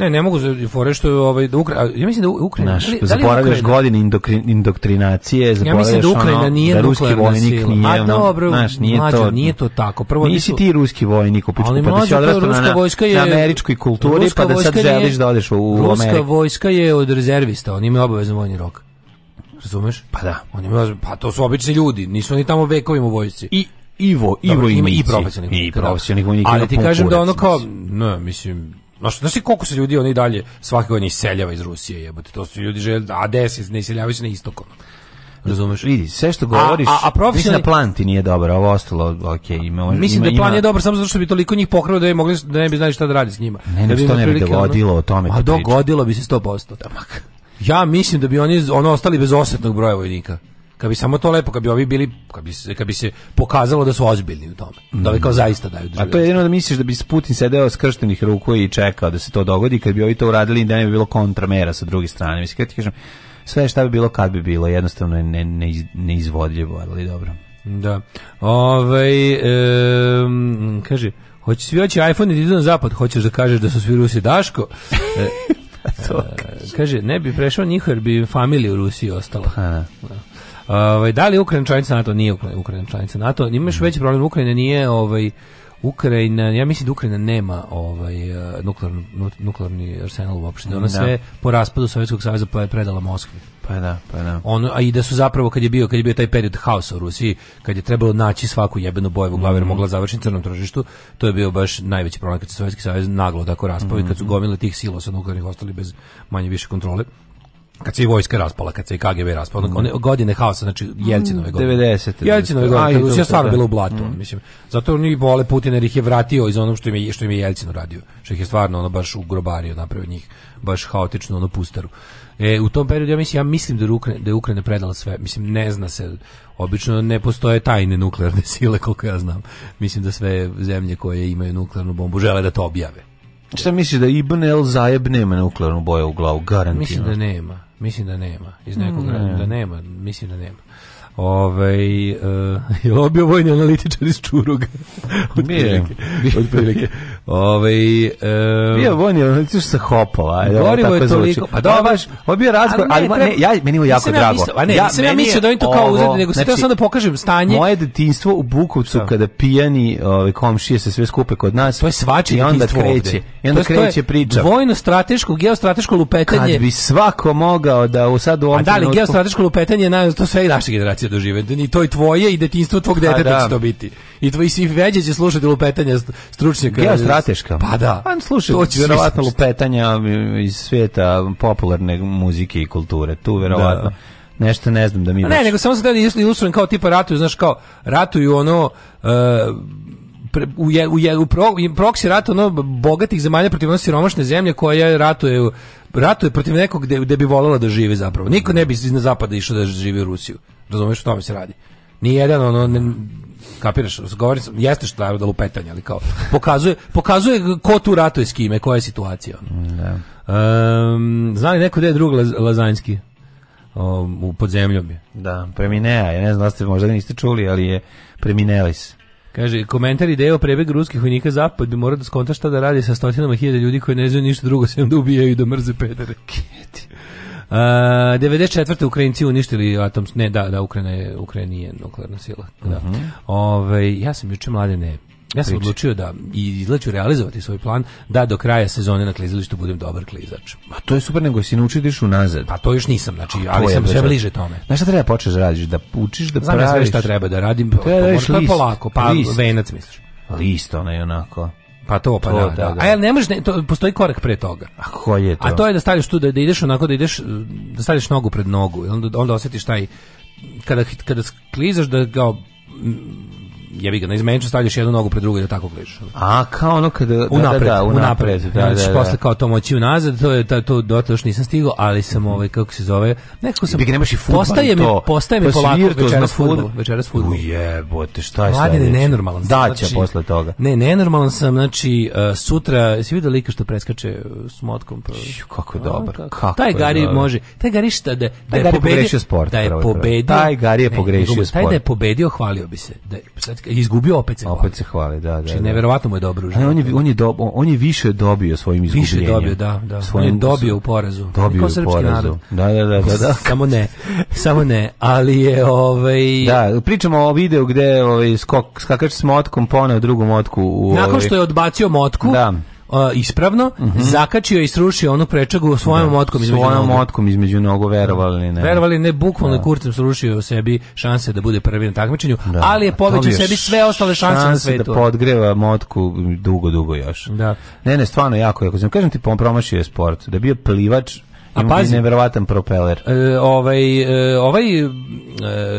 Speaker 2: Ne, ne mogu za fore što ovaj da Ukra... ja mislim da Ukrajina Naš,
Speaker 3: da li, zaboravljaš da Ukrajina? godine indokri... indoktrinacije, zaboravljaš. Ja mislim da Ukrajina ono, nije da ruski vojnik nije, A, dobro, znaš,
Speaker 2: nije mlađa, to. nije to tako.
Speaker 3: Prvo nisi nisu... ti ruski vojnik, opičku, ali pa da si odrastao na, na, je, na američkoj kulturi, pa da sad želiš da odeš u, u
Speaker 2: Ameriku. Ruska vojska je od rezervista, oni imaju obavezan vojni rok. Razumeš?
Speaker 3: Pa da.
Speaker 2: Oni imaju, pa to su obični ljudi, nisu oni tamo vekovima u vojsci.
Speaker 3: I Ivo, Ivo Dobro, ima
Speaker 2: i profesionalnih
Speaker 3: i da. profesionalnih vojnika.
Speaker 2: Ali ti kažem da ono kao, ne, mislim, Znaš, znaš ti koliko se ljudi oni dalje svake godine iseljava iz Rusije, jebote. To su ljudi žele, a des ne iseljavaju se na istoku.
Speaker 3: Razumeš, vidi, sve što govoriš, a, a, a profesionalni... da plan ti nije dobar, ovo ostalo, ok, ima...
Speaker 2: Mislim
Speaker 3: da
Speaker 2: ima, da plan ima... nije dobar samo zato što bi toliko njih pokralo da, je mogli, da ne bi znali šta da radi s njima.
Speaker 3: Ne, ne,
Speaker 2: da
Speaker 3: bi to ne bi dogodilo, ono... o tome
Speaker 2: A dogodilo bi se 100%. Tamak. Ja mislim da bi oni ono ostali bez osetnog broja vojnika kad bi samo to lepo, kad bi ovi bili, kad bi se, kad bi se pokazalo da su ozbiljni u tome, da ovi kao mhm. zaista daju
Speaker 3: državi. A to je jedino da misliš da bi Putin sedeo skrštenih ruku i čekao da se to dogodi, kad bi ovi to uradili, da ne bi bilo kontramera sa druge strane. Mislim, kad ti kažem, sve šta bi bilo kad bi bilo, jednostavno je ne, ne, neizvodljivo, ali dobro.
Speaker 2: Da. Ovaj e, kaže, hoće svi hoće iPhone i da idu na zapad, hoćeš da kažeš da su svi Rusi Daško? E,
Speaker 3: to kaže.
Speaker 2: kaže, ne bi prešao njihov jer bi familija u Rusiji ostala. Ha, pa, da. da. Ovaj da li Ukrajina članica NATO nije Ukrajina članica NATO? Imaš mhm. već problem Ukrajine nije ovaj Ukrajina, ja mislim da Ukrajina nema ovaj eh, nuklearni nuklearni arsenal uopšte. Ona da. sve po raspadu Sovjetskog saveza pa je predala Moskvi.
Speaker 3: Pa da, pa da.
Speaker 2: On, a i da su zapravo kad je bio kad je bio taj period haosa u Rusiji, kad je trebalo naći svaku jebenu bojevu glavu mm -hmm. mogla završiti na crnom tržištu, to je bio baš najveći problem kad se Sovjetski savez naglo tako raspao mm i kad su mhm. gomile tih silosa nuklearnih ostali bez manje više kontrole kad se i vojska raspala, kad se i KGB raspala, mm. one godine haosa, znači Jelcinove mm, godine. 90. Jelcinove godine, kad je stvarno da. bila u blatu, mm. mislim. Zato oni vole Putina jer ih je vratio iz onog što im je, što im je Jelcin uradio, što ih je stvarno ono baš ugrobario, napravio njih baš haotično ono pustaru. E, u tom periodu ja mislim, ja mislim da, Ukraine, da je Ukrajina predala sve, mislim, ne zna se, obično ne postoje tajne nuklearne sile, koliko ja znam. Mislim da sve zemlje koje imaju nuklearnu bombu žele da to objave.
Speaker 3: Šta misliš da Ibn El Zajeb nema nuklearnu boju u glavu,
Speaker 2: garantirano? Mislim da nema. Mislim da nema. Iz nekog mm, ne. da nema, mislim da nema. Ovaj eh, uh, je
Speaker 3: obio
Speaker 2: vojni analitičar iz Čuruga.
Speaker 3: od prilike. Od prilike.
Speaker 2: Ovaj uh,
Speaker 3: bio vojni analitičar sa Hopova,
Speaker 2: ajde. Gorivo je toliko.
Speaker 3: Pa da baš, obio razgovor, ali ne, ne, ja meni je jako drago.
Speaker 2: Ja, ne, ja, nisam ja mislio da on to kao uzeti, nego se znači, sam da pokažem stanje.
Speaker 3: Moje detinjstvo u Bukovcu Šta? Da. kada pijani, ovaj komšije se sve skupe kod nas. To je
Speaker 2: svačije
Speaker 3: i onda
Speaker 2: kreće. Ovde.
Speaker 3: I onda kreće priča.
Speaker 2: Vojno strateško, geostrateško lupetanje.
Speaker 3: Kad bi svako mogao da u sad u ovom
Speaker 2: A da li geostrateško lupetanje na to sve i naše generacije dožive. I to je tvoje i detinjstvo tvog pa deteta da. će to biti. I tvoji svi veđe će slušati lupetanja stručnjaka. Ja
Speaker 3: strateška.
Speaker 2: Pa da. Pa
Speaker 3: slušaj, to će verovatno lupetanja um, iz svijeta popularne muzike i kulture. Tu verovatno da. nešto ne znam da mi... A
Speaker 2: ne, baš... nego samo se da ilustrujem kao tipa ratuju, znaš kao ratuju ono... Uh, pre, u, je, u, je, u pro, proksi rat ono bogatih zemalja protiv ono siromašne zemlje koja ratuje ratuje protiv nekog gde, bi volela da žive zapravo. Niko ne bi iz na zapada išao da živi u Rusiju. Razumeš o tome se radi. Ni jedan ono ne, kapiraš, govori, jeste što je da lupetanje, ali kao pokazuje, pokazuje ko tu ratuje s kime, koja je situacija. Ono. Ne. Um, mm, da. zna neko gde je drug Lazanski? Um, u podzemlju bi.
Speaker 3: Da, Preminea, ja ne znam da ste možda niste čuli, ali je Preminelis.
Speaker 2: Kaže, komentar ideja o prebegu ruskih vojnika zapad bi morao da skonta šta da radi sa stotinama hiljada ljudi koji ne znaju ništa drugo sem da ubijaju i da mrze pedere. Kjeti. Uh, 94. Ukrajinci uništili atom ne da da Ukrajina je Ukrajina je nuklearna sila da. Uh mhm. -huh. Ove, ovaj, ja sam juče mlade ne Ja sam odlučio da i izleću realizovati svoj plan da do kraja sezone na klizalištu budem dobar klizač.
Speaker 3: Ma to je super nego si naučio diš unazad. Pa
Speaker 2: to još nisam, znači, A, ali sam sve bliže tome.
Speaker 3: Znaš šta treba počeš da radiš? Da učiš da Znam praviš. Znam ja
Speaker 2: šta treba da radim.
Speaker 3: Pa treba
Speaker 2: da radiš pa polako, pa
Speaker 3: list.
Speaker 2: venac misliš.
Speaker 3: List onaj onako.
Speaker 2: Pa to, pa to, da, da, da. da. A jel ne možeš, to, postoji korak pre toga.
Speaker 3: A koji je to?
Speaker 2: A to je da staviš tu, da, da ideš onako, da ideš, da staviš nogu pred nogu. I Onda, onda osjetiš taj, kada, kada sklizaš da ga jebi ga, na izmeniču stavljaš jednu nogu pred drugu i da tako kliš. A,
Speaker 3: kao ono kada... Da, da,
Speaker 2: da unapred, da, da, napred. Da, da, da, posle kao to moći unazad, to je ta, to dotle još nisam stigao, ali sam ovaj, kako se zove, nekako sam...
Speaker 3: Jebi nemaš i futbol, postaje mi,
Speaker 2: postaje mi polako večeras futbol. Večeras futbol.
Speaker 3: Ujebote, šta je Mladine,
Speaker 2: sledeće? nenormalan
Speaker 3: sam. Daća znači, posle toga.
Speaker 2: Ne, nenormalan sam, znači, uh, sutra, si vidio lika
Speaker 3: što
Speaker 2: preskače e, s motkom?
Speaker 3: Pa, kako je
Speaker 2: dobar. Kako, kako taj Gari može, taj Gari šta da, da je pobedio sport. Da je pobedio.
Speaker 3: Taj Gari je pogrešio sport.
Speaker 2: Taj da je pobedio, hvalio bi se. Da, sad izgubio opet se Opet se
Speaker 3: hvali, da, da. Znači,
Speaker 2: da. neverovatno mu je dobro. Ne, on je
Speaker 3: on
Speaker 2: je
Speaker 3: do, on je više dobio svojim izgubljenjem.
Speaker 2: Više
Speaker 3: dobio,
Speaker 2: da, da. Svojim, on je dobio u porezu
Speaker 3: Dobio u porezu Da, da, da, da, da.
Speaker 2: samo ne. Samo ne, ali je ovaj
Speaker 3: Da, pričamo o videu gde ovaj skok skakač s motkom poneo drugom motku u
Speaker 2: Nakon ovaj... što je odbacio motku. Da ispravno, mm -hmm. zakačio i srušio onu prečagu svojom da, otkom između svojom
Speaker 3: nogu. otkom između nogu, verovali
Speaker 2: ne. Verovali ne, bukvalno da. kurcem srušio sebi šanse da bude prvi na takmičenju, da, ali je povećao sebi sve ostale šanse, šanse na da
Speaker 3: svetu. da podgreva motku dugo, dugo još. Da. Ne, ne, stvarno jako, jako sam. Kažem ti, promašio je sport. Da bio plivač, a pazi, neverovatan propeler. E,
Speaker 2: ovaj e, ovaj e,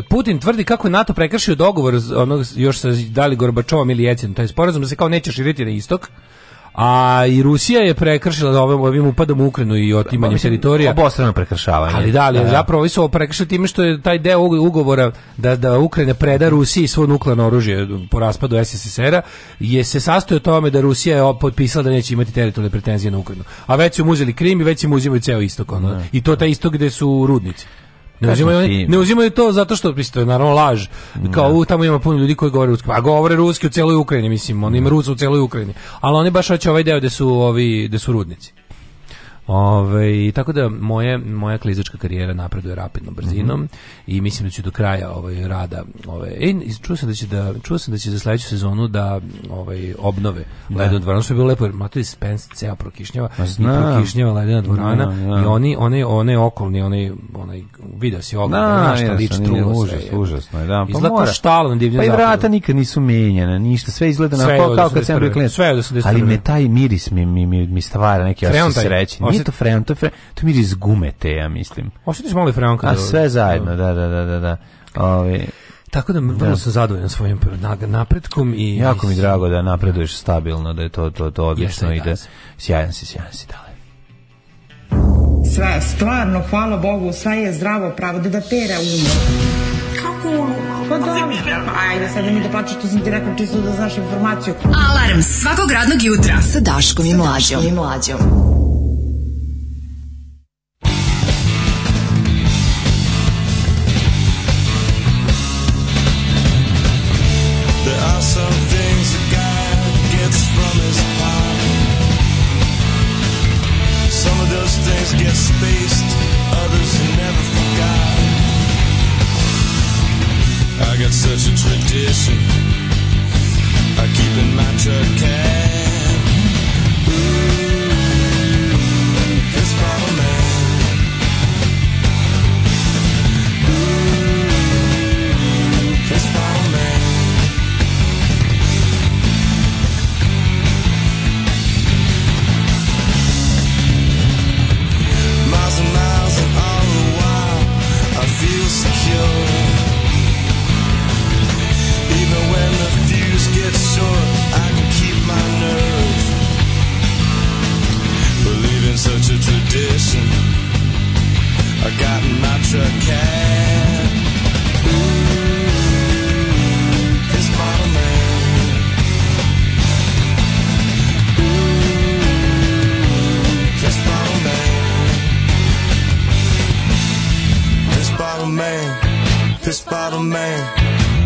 Speaker 2: Putin tvrdi kako je NATO prekršio dogovor onog još sa Dali Gorbačovom ili Jelcinom, taj sporazum da se kao neće širiti na istok A i Rusija je prekršila da ovim, ovim upadom u Ukrajinu i otimanjem teritorija.
Speaker 3: Obostrano prekršavanje.
Speaker 2: Ali da, ali da, da. zapravo ovi su prekršili time što je taj deo ugovora da, da Ukrajina preda Rusiji svo nuklearno oružje po raspadu SSSR-a je se sastoji o tome da Rusija je potpisala da neće imati teritorijalne pretenzije na Ukrajinu. A već su uzeli Krim i već su uzimaju ceo istok. Ono. Da. I to taj istok gde su rudnici. Ne uzimaju, ne uzimaju to zato što mislim to je naravno laž. Da. Kao u, tamo ima puno ljudi koji govore ruski, a govore ruski u celoj Ukrajini mislim, oni ima da. Rusa u celoj Ukrajini. Ali oni baš hoće ovaj deo gde su ovi gde su rudnici. Ove, tako da moje, moja klizačka karijera napreduje rapidnom brzinom mm -hmm. i mislim da će do kraja ovaj, rada ove, e, čuo sam da će da čuo sam da će za sledeću sezonu da ovaj obnove da. ledenu dvoranu što je bilo lepo jer Spence ceo prokišnjava i prokišnjava ledena da, dvorana da, da. i oni one one okolni oni onaj video si ogledao da,
Speaker 3: na
Speaker 2: šta liči trulo užas užasno je da pa izgleda mora. štalo na divljem pa i vrata nikad nisu menjana ništa sve izgleda
Speaker 3: na
Speaker 2: kao kao kad sam bio klinac sve da se ali me taj miris mi mi mi, mi stvara neki osjećaj sreće nije to freon, to je freon, to miris gume te, ja mislim. Osjetiš malo freon kada...
Speaker 3: A sve zajedno, da. da, da, da, da. da. Ovi,
Speaker 2: tako da vrlo da. sam zadovoljan svojim napretkom i
Speaker 3: jako mi drago da napreduješ stabilno, da je to to to odlično ide. Da da. Sjajan si, sjajan si dale. Sva,
Speaker 4: stvarno, hvala
Speaker 5: Bogu, sve
Speaker 4: je zdravo pravo,
Speaker 5: da da pera umo.
Speaker 6: Kako ono?
Speaker 5: Pa dobro, ajde sad
Speaker 6: da
Speaker 5: mi da plaćaš, to sam
Speaker 6: ti
Speaker 5: rekao čisto da znaš informaciju. Alarm svakog radnog jutra sa Daškom
Speaker 6: i Mlađom. Sa
Speaker 5: Daškom i Mlađom. tradition I keep in my truck bottle man.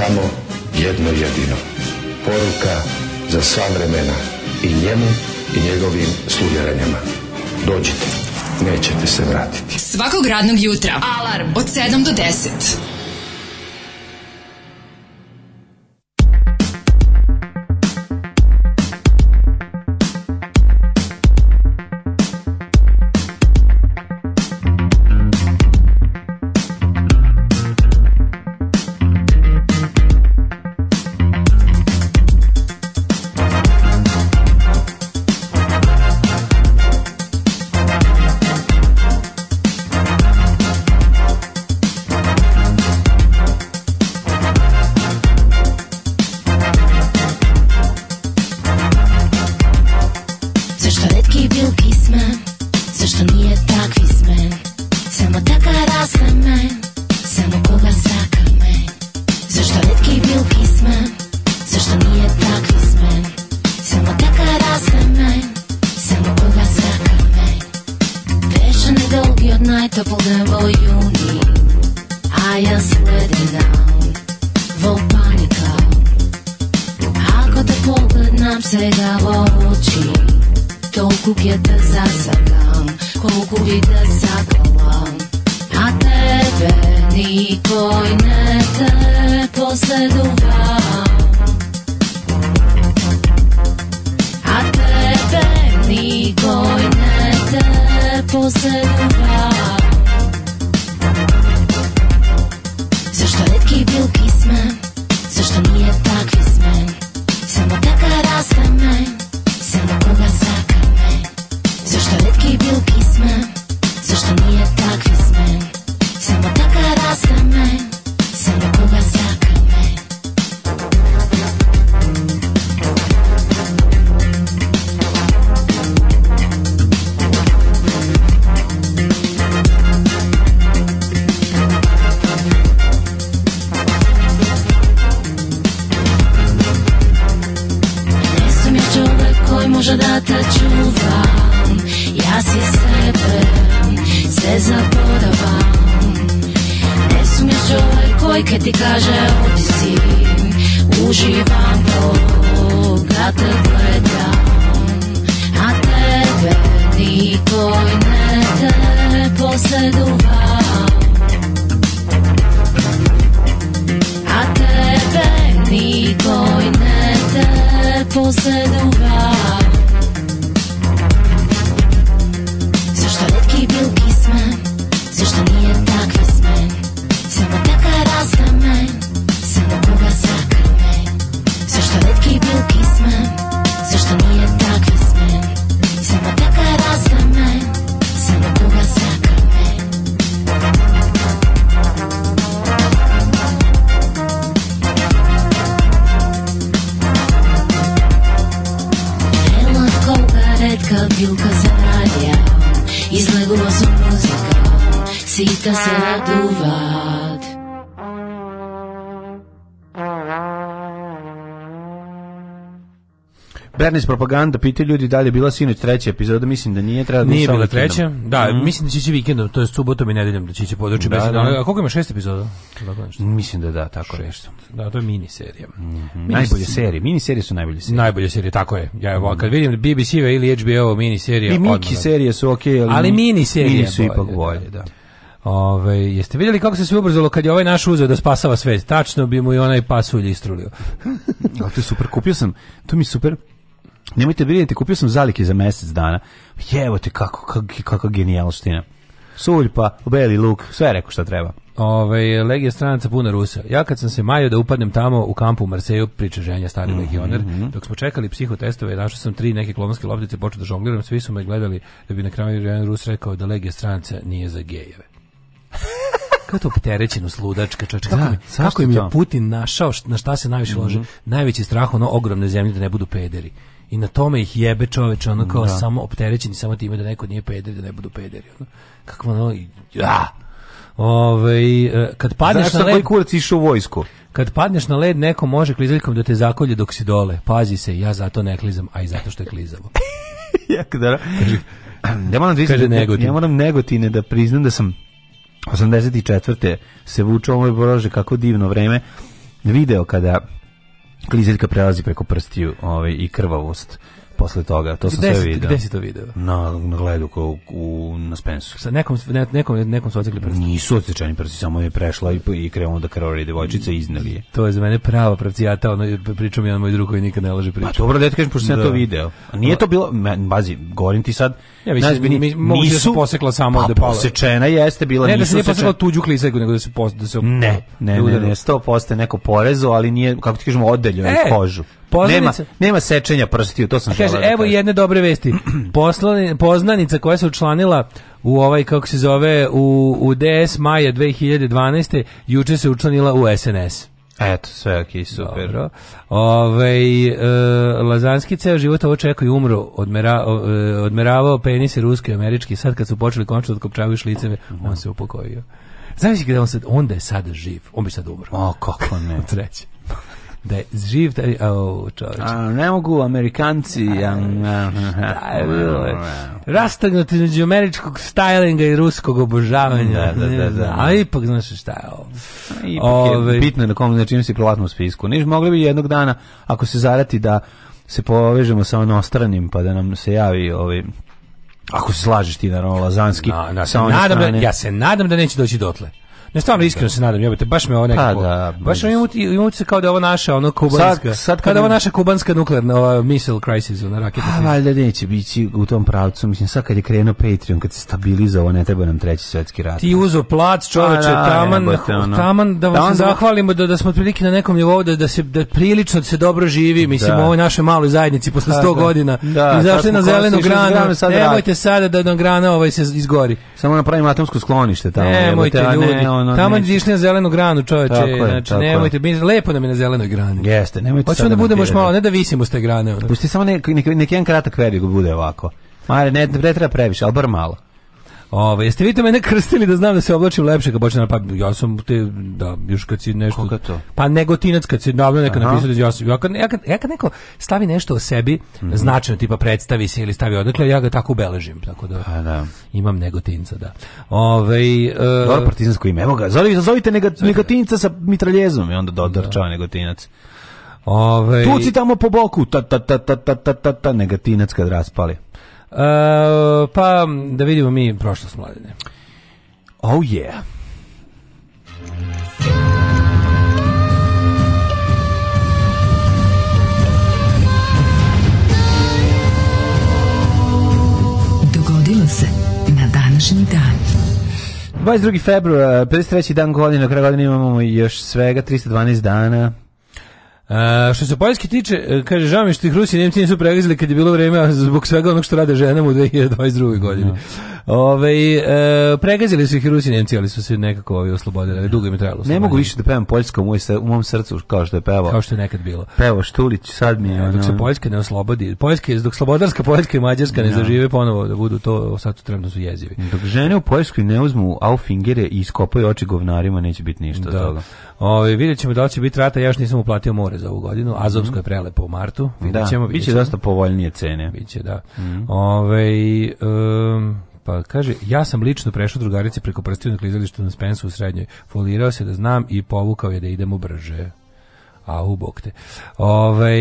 Speaker 5: samo jedno jedino. Poruka za sva vremena i njemu i njegovim slujarenjama. Dođite, nećete se
Speaker 3: vratiti. Svakog radnog jutra. Alarm od 7 do 10. Bernays propaganda, pitaju ljudi da li je bila sinoć treća epizoda, mislim da nije, treba
Speaker 2: da Nije bila treća. Da, mm. mislim da će ići vikendom, to je subotom i nedeljom da će ići područje da, da, da. A koliko ima šest epizoda?
Speaker 3: Da, nešto. Mislim da da, tako
Speaker 2: šest.
Speaker 3: Da, to je miniserija. Mm
Speaker 2: -hmm. najbolje si... serije, miniserije su najbolje serije. Najbolje
Speaker 3: serije, tako je. Ja evo, mm. kad vidim BBC ili HBO miniserije...
Speaker 2: serije,
Speaker 3: I
Speaker 2: Miki da- serije su okej,
Speaker 3: okay, ali, ali
Speaker 2: mini
Speaker 3: serije
Speaker 2: mini su bolje, ipak da. bolje, da.
Speaker 3: Ove, jeste vidjeli kako se sve ubrzalo kad je ovaj naš uzeo da spasava svet? Tačno bi mu i onaj pasulj istrulio.
Speaker 2: A to je super, kupio sam, to mi super, Nemojte brinite, kupio sam zalike za mjesec dana. Evo te, kako, kako, kako genijalština. Sulj pa, beli luk, sve rekao šta treba. Ovaj legija stranaca puna Rusa. Ja kad sam se majo da upadnem tamo u kampu u Marseju, priča ženja, stari mm -hmm. dok smo čekali psihotestove, našao sam tri neke klonske loptice, počeo da žongliram, svi su me gledali da bi na kraju jedan Rus rekao da legija stranca nije za gejeve. kako to opterećenost ludačka čač da, kako, da, mi, kako im je Putin našao na šta se najviše mm -hmm. lože najveći strah ono ogromne zemlje da ne budu pederi i na tome ih jebe čoveče, ono kao da. samo opterećeni samo time da neko nije peder, da ne budu pederi. Ono. Kako ono, ja, Ove, e, kad padneš Znaš
Speaker 3: na led... kurac išao u vojsku?
Speaker 2: Kad padneš na led, neko može klizaljkom da te zakolje dok si dole. Pazi se, ja zato ne klizam, a i zato što je klizalo.
Speaker 3: jako dobro. Ja moram, da izgleda, negotine. ja moram negotine da priznam da sam 84. se vučao ovoj brože kako divno vreme video kada klizeljka prelazi preko prstiju ovaj, i krvavost posle toga, to sam gde sve
Speaker 2: video.
Speaker 3: Gde si
Speaker 2: to video?
Speaker 3: Na, na gledu ko, u, na Spensu. Sa
Speaker 2: nekom, ne, nekom, nekom su odsekli
Speaker 3: Nisu odsečeni prsti, samo je prešla i, i krenula da krvari devojčica i izneli je.
Speaker 2: To je za mene prava pravcijata,
Speaker 3: ono,
Speaker 2: pričam jedan moj drug koji nikad ne laže priču. Pa
Speaker 3: dobro, da ti kažem, pošto sam da. to video. A nije to bilo, bazi, govorim ti sad,
Speaker 2: ja, mislim, nazbi, mi, mogu da nisu, da posekla samo
Speaker 3: pa,
Speaker 2: da
Speaker 3: pala. posečena jeste bila,
Speaker 2: ne, da nisu da se nije posekla tuđu klisajku, nego da se, pos, da se
Speaker 3: ne, ne,
Speaker 2: ne,
Speaker 3: ne, 100% neko porezo, ali nije, kako ti kažemo, odeljio e, kožu. Poznanica, nema, nema sečenja prstiju, to sam kaže,
Speaker 2: da Evo kažem. jedne dobre vesti. Poslani, poznanica koja se učlanila u ovaj, kako se zove, u, u DS maja 2012. Juče se učlanila u SNS.
Speaker 3: Eto, sve ok, super. Dobro.
Speaker 2: Ove, ovaj, e, Lazanski ceo život ovo čekao i umro, odmera, e, odmeravao penise ruske i američki, sad kad su počeli končno otkopčavaju da šliceve, on se upokojio. Znaš gde on sad, onda je sada živ, on bi sad umro.
Speaker 3: O, kako ne.
Speaker 2: Treći da je živ taj, oh, čovječ.
Speaker 3: ne mogu, Amerikanci, ja, šta je bilo, rastagnuti među američkog stylinga i ruskog obožavanja, da, da, da, da, a ipak, znaš šta je ovo. Ipak Ove, je ovaj-
Speaker 2: bitno na kom, na čim si platno spisku. Niš mogli bi jednog dana, ako se zarati da se povežemo sa onostranim, pa da nam se javi ovaj Ako se slažeš ti, naravno, Lazanski. Na, na,
Speaker 3: sa nadam da, ja se nadam da neće doći dotle. Ne, stvarno iskreno se nadam, jebote, baš me ovo nekako. Pa da, baš mi imam se kao da je ovo naša, ono kubanska. Sad, sad kad, kad da ovo naša kubanska nuklearna ova missile crisis,
Speaker 2: ona
Speaker 3: raketa.
Speaker 2: A pa, valjda neće biti u tom pravcu, mislim sad kad je krenuo Patreon, kad se stabilizovao, ne treba nam treći svetski rat.
Speaker 3: Ti uzo plac, čoveče, pa da, taman, ne, taman da vam da se zahvalimo da, da smo otprilike na nekom nivou da, da se da prilično da se dobro živi, da. mislim da. u ovoj našoj maloj zajednici posle 100 pa godina. Da, zašto na zelenu granu. Nemojte sada da nam grana ovaj se izgori. Samo napravimo atomsko sklonište
Speaker 2: tamo. Nemojte, ljudi ono... Tamo neće... na zelenu granu, čoveče. Tako je, znači, tako nemojte, mi lepo nam je na zelenoj grani. Jeste,
Speaker 3: nemojte Hoćemo
Speaker 2: da budemo još malo, ne da visimo s te grane.
Speaker 3: Pusti samo neki, neki, neki jedan kratak period da bude ovako. Mare, ne,
Speaker 2: ne
Speaker 3: treba previše, ali bar malo.
Speaker 2: Ovaj jeste vi to mene krstili da znam da se oblačim lepše kad počnem pa ja sam te da još kad si nešto Koga to? Pa negotinac kad se davno neka napisao da ja sam ja kad, ja kad, ja kad neko stavi nešto o sebi mm -hmm. značajno tipa predstavi se ili stavi odakle ja ga tako ubeležim tako da, A, da. imam negotinca da.
Speaker 3: Ovaj uh, Dobro partizansko ime. Evo ga. Zovite, zovite negot, negotinca sa mitraljezom i onda dotrčao da. negotinac. Ovaj Tuci tamo po boku ta ta ta ta ta ta ta, ta negotinac kad raspali.
Speaker 2: E, pa da vidimo mi prošlost mladine.
Speaker 3: Oh yeah. Dogodilo se na današnji dan. 22. februar, 53. dan godine, na kraju godine imamo još svega 312 dana
Speaker 2: Uh, što se poljski tiče, e, kaže, žao mi što ih Rusi i Nemci nisu pregazili kad je bilo vreme zbog svega onog što rade ženama u 2022. godini. No. Ove, uh, pregazili su ih Rusi i Nemci, ali su se nekako ovi oslobodili, ali dugo im je trebalo.
Speaker 3: Ne mogu više da pevam poljsko u, moj, u mom srcu kao što je pevao.
Speaker 2: Kao što je nekad bilo.
Speaker 3: Pevao Štulić, sad mi je... No, e,
Speaker 2: dok se Poljska ne oslobodi, Poljska, dok slobodarska Poljska i Mađarska no. ne da. zažive ponovo da budu to, sad tu trenutno
Speaker 3: su
Speaker 2: jezivi.
Speaker 3: Dok žene u Poljskoj ne uzmu aufingere i iskopaju oči govnarima, neće biti ništa da.
Speaker 2: toga. Ovaj vidjet ćemo da li će biti rata, ja još nisam uplatio more za ovu godinu. Azovsko je mhm. prelepo u martu. Vidjet da, ćemo,
Speaker 3: da, biće dosta povoljnije cene.
Speaker 2: Biće, da. Mm. Ove, ovaj, um, pa kaže, ja sam lično prešao drugarici preko prstiju na klizalištu na Spensu u srednjoj. Folirao se da znam i povukao je da idemo brže. A u bok te. Ovaj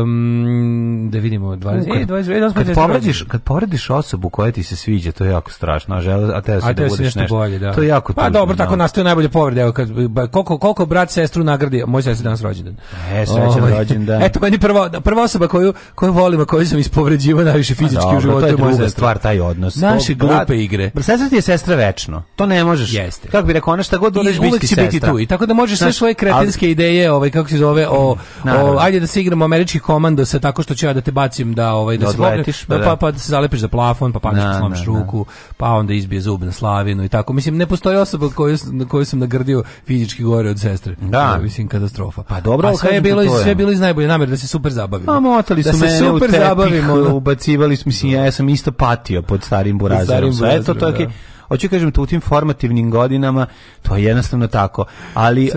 Speaker 2: um, da vidimo 20, kad, e, 20, e,
Speaker 3: da kad povrediš, kad povrediš osobu koja ti se sviđa, to je jako strašno, a žele a te se da budeš nešto, nešto bolje, da. To je jako
Speaker 2: pa
Speaker 3: tužno. Pa
Speaker 2: dobro, tako nastaje najbolje povrede, evo kad koliko koliko brat sestru nagradi, moj sestra danas rođendan. E,
Speaker 3: srećan ovaj, rođendan.
Speaker 2: Eto meni prva prva osoba koju koju volim, a koju sam ispovređivao najviše pa fizički dobro, u životu,
Speaker 3: to je druga stvar taj odnos.
Speaker 2: Naše glupe igre.
Speaker 3: Sestra ti je sestra večno. To ne možeš. Jeste. Kako bi rekao, ona šta god
Speaker 2: dođe biti sestra. Uvek će biti tu. I tako da možeš sve svoje kretinske ideje ovaj kako se zove o, o ajde da se igramo američki komando komandosa tako što će ja da te bacim da ovaj da, da se
Speaker 3: odletiš, popre, pa,
Speaker 2: da, pa, pa
Speaker 3: da
Speaker 2: se zalepiš za plafon, pa padneš na, slomiš ruku, pa onda izbije zub na slavinu i tako. Mislim ne postoji osoba koju na koju sam nagrdio fizički gore od sestre. Da. Mislim katastrofa.
Speaker 3: Pa dobro, A
Speaker 2: sve je bilo sve je bilo iz najbolje namere da se super zabavimo.
Speaker 3: A pa motali da su da mene super u tepih, zabavimo, ubacivali smo mislim ja, sam isto patio pod starim burazerom. Sve to to je hoću kažem tu u tim formativnim godinama to je jednostavno tako ali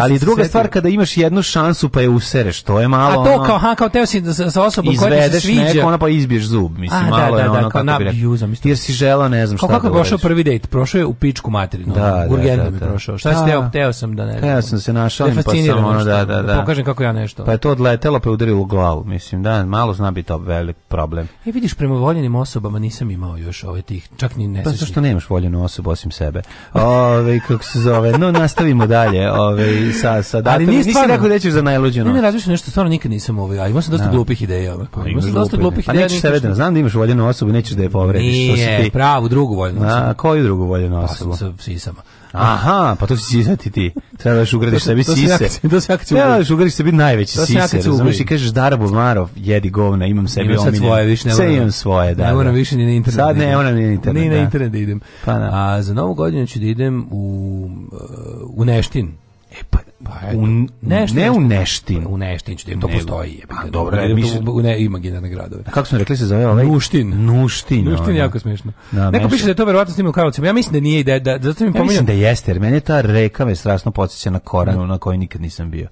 Speaker 3: ali druga stvar kada imaš jednu šansu pa je usereš to je malo
Speaker 2: a to ono, kao ha kao teo si da sa osobom koja ti se sviđa neko, ona
Speaker 3: pa izbiješ zub mislim a, da, malo da, da, je ono da, kao kako bi jer si žela ne znam šta
Speaker 2: kako je da prošao prvi dejt prošao je u pičku materinu da, da,
Speaker 3: mi prošao
Speaker 2: šta si teo teo sam da ne
Speaker 3: ja sam se našao pa sam ono da da da
Speaker 2: pokažem kako ja nešto
Speaker 3: pa je to odletelo pa udarilo u glavu mislim da malo zna biti to velik problem
Speaker 2: i e, vidiš prema voljenim osobama nisam imao još ove tih čak ni
Speaker 3: ne pa što nema imaš voljenu osobu osim sebe. Ovaj kako se zove, no nastavimo dalje. Ovaj sa, sa
Speaker 2: datom. Ali nisi stvarno,
Speaker 3: rekao da ćeš za najluđu noć. Ne,
Speaker 2: ne nešto, stvarno nikad nisam ovaj,
Speaker 3: a
Speaker 2: ima se dosta no.
Speaker 3: Da. glupih ideja. Ovaj. Pa, imao sam dosta glupih ideja. Pa nećeš se što... Da znam da imaš voljenu osobu, nećeš da je povrediš. Nije,
Speaker 2: ti... pravu, drugu voljenu
Speaker 3: osobu. A, koju drugu voljenu pa, osobu? Pa sa sisama. Aha, pa to si sisati ti. Trebaš ugradiš sebi sise. To se akcija. Trebaš ugradiš sebi najveći sise. To se akcija ugradiš i kažeš Darabov Marov, jedi govna, imam sebi omiljen.
Speaker 2: Imam svoje, više ne moram.
Speaker 3: imam svoje, da.
Speaker 2: Ne moram da. više ni na internet.
Speaker 3: Sad da ne, moram ni na internet. Ni na
Speaker 2: da. internet da idem. Pa A za novu godinu ću da idem u, uh, u Neštin.
Speaker 3: E pa, pa eto, u, nešto, ne u
Speaker 2: Neštin. U Neštin, jer to ne, postoji. Je, pa dobro, je, mislim, u ne, imaginarne gradove.
Speaker 3: Kako smo rekli se zove ovaj? Nuštin.
Speaker 2: Nuštin. Nuštin jako smešno. Da, Neko piše da je to verovatno snima u Karlovcima. Ja mislim da nije, da, da, zato mi ja
Speaker 3: pominjam. mislim da jeste, jer mene ta reka me strasno podsjeća na Koran, no. na koji nikad nisam bio.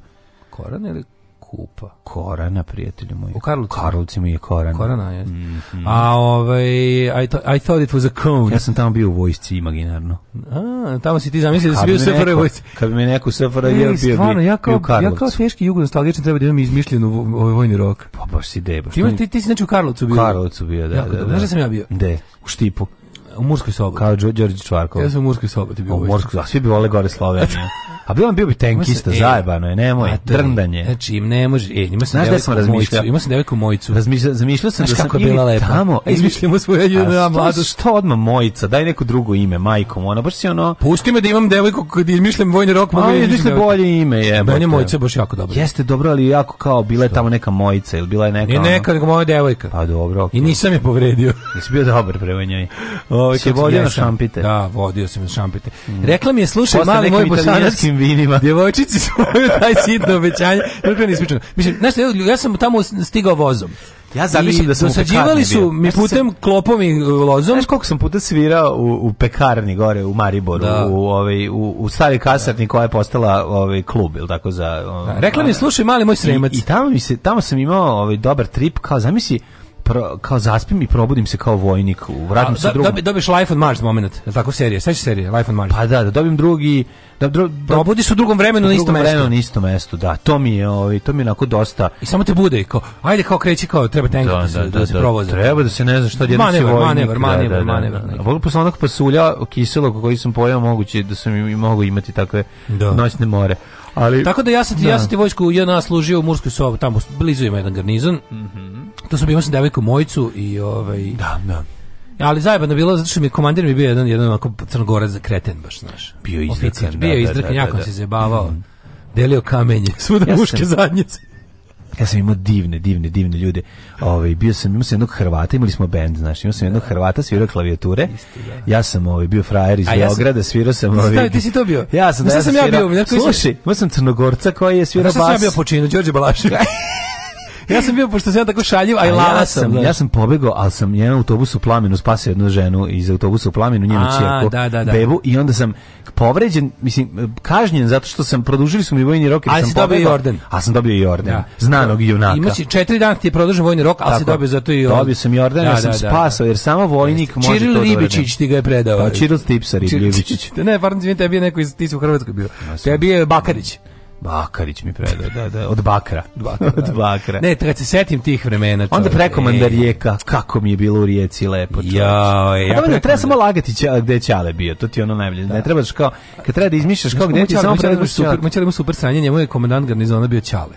Speaker 2: Koran ili kupa.
Speaker 3: Korana, prijatelju moj.
Speaker 2: U Karlovcima. Karlovcima
Speaker 3: je Korana.
Speaker 2: Korana, jes. Mm -hmm. A ovaj, I, th I thought it was a cone.
Speaker 3: Ja sam tamo bio u vojsci, imaginarno.
Speaker 2: A, tamo si ti zamislio da si bio u SFR vojsci.
Speaker 3: Kad bi me neko u SFR je bio stvarno,
Speaker 2: ja kao, ja kao teški jugonostalgičan treba da imam izmišljenu ovaj vojni rok.
Speaker 3: Pa baš si deba. Ti,
Speaker 2: ti, ti si znači u Karlovcu bio. U
Speaker 3: Karlovcu bio, da. Jako, da, da, da. Znaš da
Speaker 2: sam ja bio?
Speaker 3: De,
Speaker 2: u Štipu. U Murskoj sobi.
Speaker 3: Kao Đorđe Čvarkov.
Speaker 2: Ja sam u Murskoj sobi bio.
Speaker 3: U Murskoj, a svi bi vole gore Slovenije. A bio bio bi tenkista, e, zajebano je, nemoj, drndanje.
Speaker 2: Znači, im ne može, e,
Speaker 3: ima sam Znaš sam razmišljao? Ima
Speaker 2: sam devojku Mojicu.
Speaker 3: Razmišljao, zamišljao sam
Speaker 2: Znaš da kako sam je bila lepa. tamo.
Speaker 3: E, izmišljamo svoje
Speaker 2: juna mlado. Što odmah Mojica, daj neko drugo ime, majkom, ona baš si ono...
Speaker 3: Pusti me da imam devojku kad izmišljam vojni rok,
Speaker 2: mogu da izmišljati bolje ime,
Speaker 3: znači, je. Meni Mojica baš
Speaker 2: jako dobro. Jeste dobro, ali jako kao bila je tamo neka Mojica ili bila je neka...
Speaker 3: Ne, neka, nego moja devojka.
Speaker 2: Pa dobro.
Speaker 3: I nisam je povredio.
Speaker 2: Nisi bio dobar prema njoj. Ovaj, ovaj kad vodio na
Speaker 3: šampite. Da, vodio sam na šampite. Mm.
Speaker 2: Rekla mi je slušaj mali moj
Speaker 3: bosanac vinima.
Speaker 2: Djevojčici svoju taj sitno obećanje. Dakle ne ispričano. Mislim, znaš, ja sam tamo stigao vozom.
Speaker 3: Ja zamišljam da sam
Speaker 2: dosađivali su mi putem klopom i e, lozom.
Speaker 3: Znaš koliko sam puta svirao u, u pekarni gore u Mariboru, da. u, ovaj, u, u stari kasarni koja je postala ovaj, klub, ili tako za... Um,
Speaker 2: da, rekla mi, slušaj, mali moj sremac.
Speaker 3: I, i tamo,
Speaker 2: mi
Speaker 3: se, tamo sam imao ovaj, dobar trip, kao zamisli, pro, kao zaspim i probudim se kao vojnik, u vratim se drugom.
Speaker 2: Dobi, dobiš Life on Mars moment, je tako serije, sećaš serije Life on Mars?
Speaker 3: Pa da, da dobim drugi, da, dru,
Speaker 2: da probudiš u drugom vremenu na
Speaker 3: istom mestu. na istom
Speaker 2: mestu,
Speaker 3: da. To mi je, ovaj, to mi je onako dosta.
Speaker 2: I samo te bude kao, ajde kao kreći kao treba tenka da, da, da, se, da, da se da, provozi.
Speaker 3: Treba da se ne zna šta jedno si vojnik. Manevar, da, manevar, da, manevar. Volim posle onog pasulja kiselo koji sam pojao, moguće da sam i mogu imati takve noćne more. Ali,
Speaker 2: Tako da ja sam, ti, ja da. sam ti vojsku JNA služio u Murskoj sobi, tamo blizu ima jedan garnizon. Mm To sam imao sam devojku Mojicu i ovaj...
Speaker 3: Da, da.
Speaker 2: Ali zajebano bilo zato što mi komandir mi bio jedan jedan onako crnogorac za kreten baš, znaš.
Speaker 3: Bio izdrkan, Oficir,
Speaker 2: bio da, izdrkan, da, da, jako da, da. se zajebavao. Mm -hmm. Delio kamenje, svuda ja muške sam, zadnjice
Speaker 3: ja sam imao divne, divne, divne ljude. Ovaj bio sam, imao sam jednog Hrvata, imali smo bend, znači, imao sam jednog da. Hrvata svirao klavijature. Isti, da. Ja sam ovaj bio frajer iz ja Beograda, svirao sam
Speaker 2: ovaj. Stavi, ti si to bio?
Speaker 3: Ja sam, da, ja
Speaker 2: sam, ja bio.
Speaker 3: Slušaj, imao sam Crnogorca koji je svirao bas. Ja
Speaker 2: sam bio počinio Đorđe Balašević. ja sam bio, pošto sam ja tako šaljiv, aj i lala ja sam.
Speaker 3: Da. Ja sam pobegao, al sam jedan autobus u plaminu spasio jednu ženu iz autobusa u plaminu, njenu čerku, da,
Speaker 2: da, da. bebu,
Speaker 3: i onda sam povređen, mislim, kažnjen zato što sam produžili su mi vojni rok
Speaker 2: jer ali
Speaker 3: sam
Speaker 2: dobio i orden.
Speaker 3: A sam dobio i orden. Da. Znanog junaka. Imaš
Speaker 2: 4 dana ti je produžen vojni rok, al si dobio
Speaker 3: zato
Speaker 2: i orden.
Speaker 3: Dobio sam
Speaker 2: i
Speaker 3: orden, ja da, sam da, da, spasao jer samo vojnik može Čiril to. Čiril Ribičić
Speaker 2: ti ga je predao. Pa
Speaker 3: Čiril Stipsa Ribičić.
Speaker 2: Ne, pardon, izvinite, tebi je neko iz ti u Hrvatskoj bio. Tebi je
Speaker 3: Bakarić. Bakarić mi predao, da, da, od Bakra. Bakra da.
Speaker 2: od Bakra.
Speaker 3: Ne,
Speaker 2: kad se setim tih vremena. Čovjek,
Speaker 3: onda preko e. Mandarijeka, kako mi je bilo u rijeci lepo. Čovjek.
Speaker 2: Ja, e, ja. Onda ne treba samo lagati ća, gde je Ćale bio, to ti je ono najbolje. Da. Ne trebaš kao, kad treba da izmišljaš
Speaker 3: kao
Speaker 2: gde
Speaker 3: Ćale, samo treba da, da super, super sranje, njemu je komandant garnizona bio Ćale.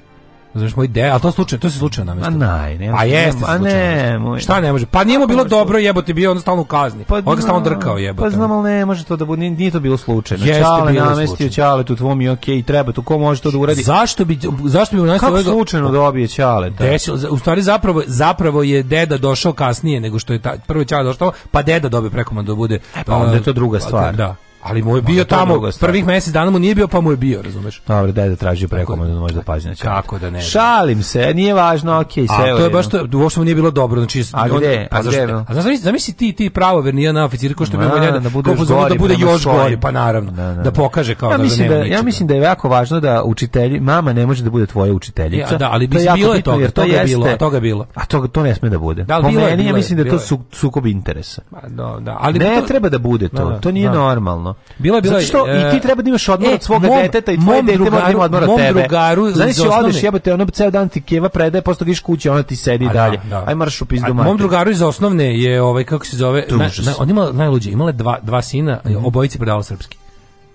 Speaker 3: Znaš moj ideja, a to slučajno, to se slučajno namestilo. A
Speaker 2: naj, ne. Pa
Speaker 3: a jeste a
Speaker 2: ne, moj. Šta ne može?
Speaker 3: Pa nije mu pa bilo dobro, jebote, bio on stalno u kazni. Pa, on ga stalno drkao, jebote.
Speaker 2: Pa znam, al ne, može to da bude, nije to bilo slučajno. Jeste čale, bilo namestio čale tu tvom i okej, okay, treba tu ko može to da uradi.
Speaker 3: Zašto bi zašto bi
Speaker 2: u nas Kako ovega... slučajno dobije čale? Da.
Speaker 3: Desilo, u stvari zapravo zapravo je deda došao kasnije nego što je ta, prvo čale došao, pa deda dobio prekomandu da bude. E,
Speaker 2: pa onda je to druga pa, stvar.
Speaker 3: Da.
Speaker 2: Ali mu je bio tamo prvih mjesec dana mu nije bio pa mu je bio, razumeš?
Speaker 3: Dobro, daj da traži preko, da možda da pazi na znači,
Speaker 2: Kako da ne?
Speaker 3: Šalim se, nije važno, okej, okay, sve.
Speaker 2: A to
Speaker 3: je
Speaker 2: baš to, uopšte mu nije bilo dobro, znači a on,
Speaker 3: gde?
Speaker 2: Pa zašto? A, a znaš, zamisli ti ti pravoverni jedan oficir ko što bi volio da bude još da gori, pa da bude još gori, pa naravno, na, da, na, da pokaže kao
Speaker 3: ja da mislim
Speaker 2: da,
Speaker 3: da ja mislim da je jako važno da učitelji, mama ne može da bude tvoja učiteljica. Ja, e, da, ali mislim, bilo to, jer
Speaker 2: to je bilo, a toga bilo.
Speaker 3: A to to ne sme da bude. Po meni ja mislim da to sukob interesa.
Speaker 2: Ma, da,
Speaker 3: ali ne treba da bude to. To nije normalno
Speaker 2: ono. Bilo je bilo Zato što e, i ti treba da imaš odmor e, od svog deteta i tvoje dete mora da ima odmor od tebe.
Speaker 3: drugaru,
Speaker 2: znaš si odeš, jebote, ono ceo dan ti keva predaje, posle ideš kući, ona ti sedi A, da, dalje. Da, da. Aj marš u pizdu
Speaker 3: mom drugaru iz osnovne je ovaj kako se zove, na, na, on ima najluđe, imala dva dva sina, mm -hmm. obojice predavali srpski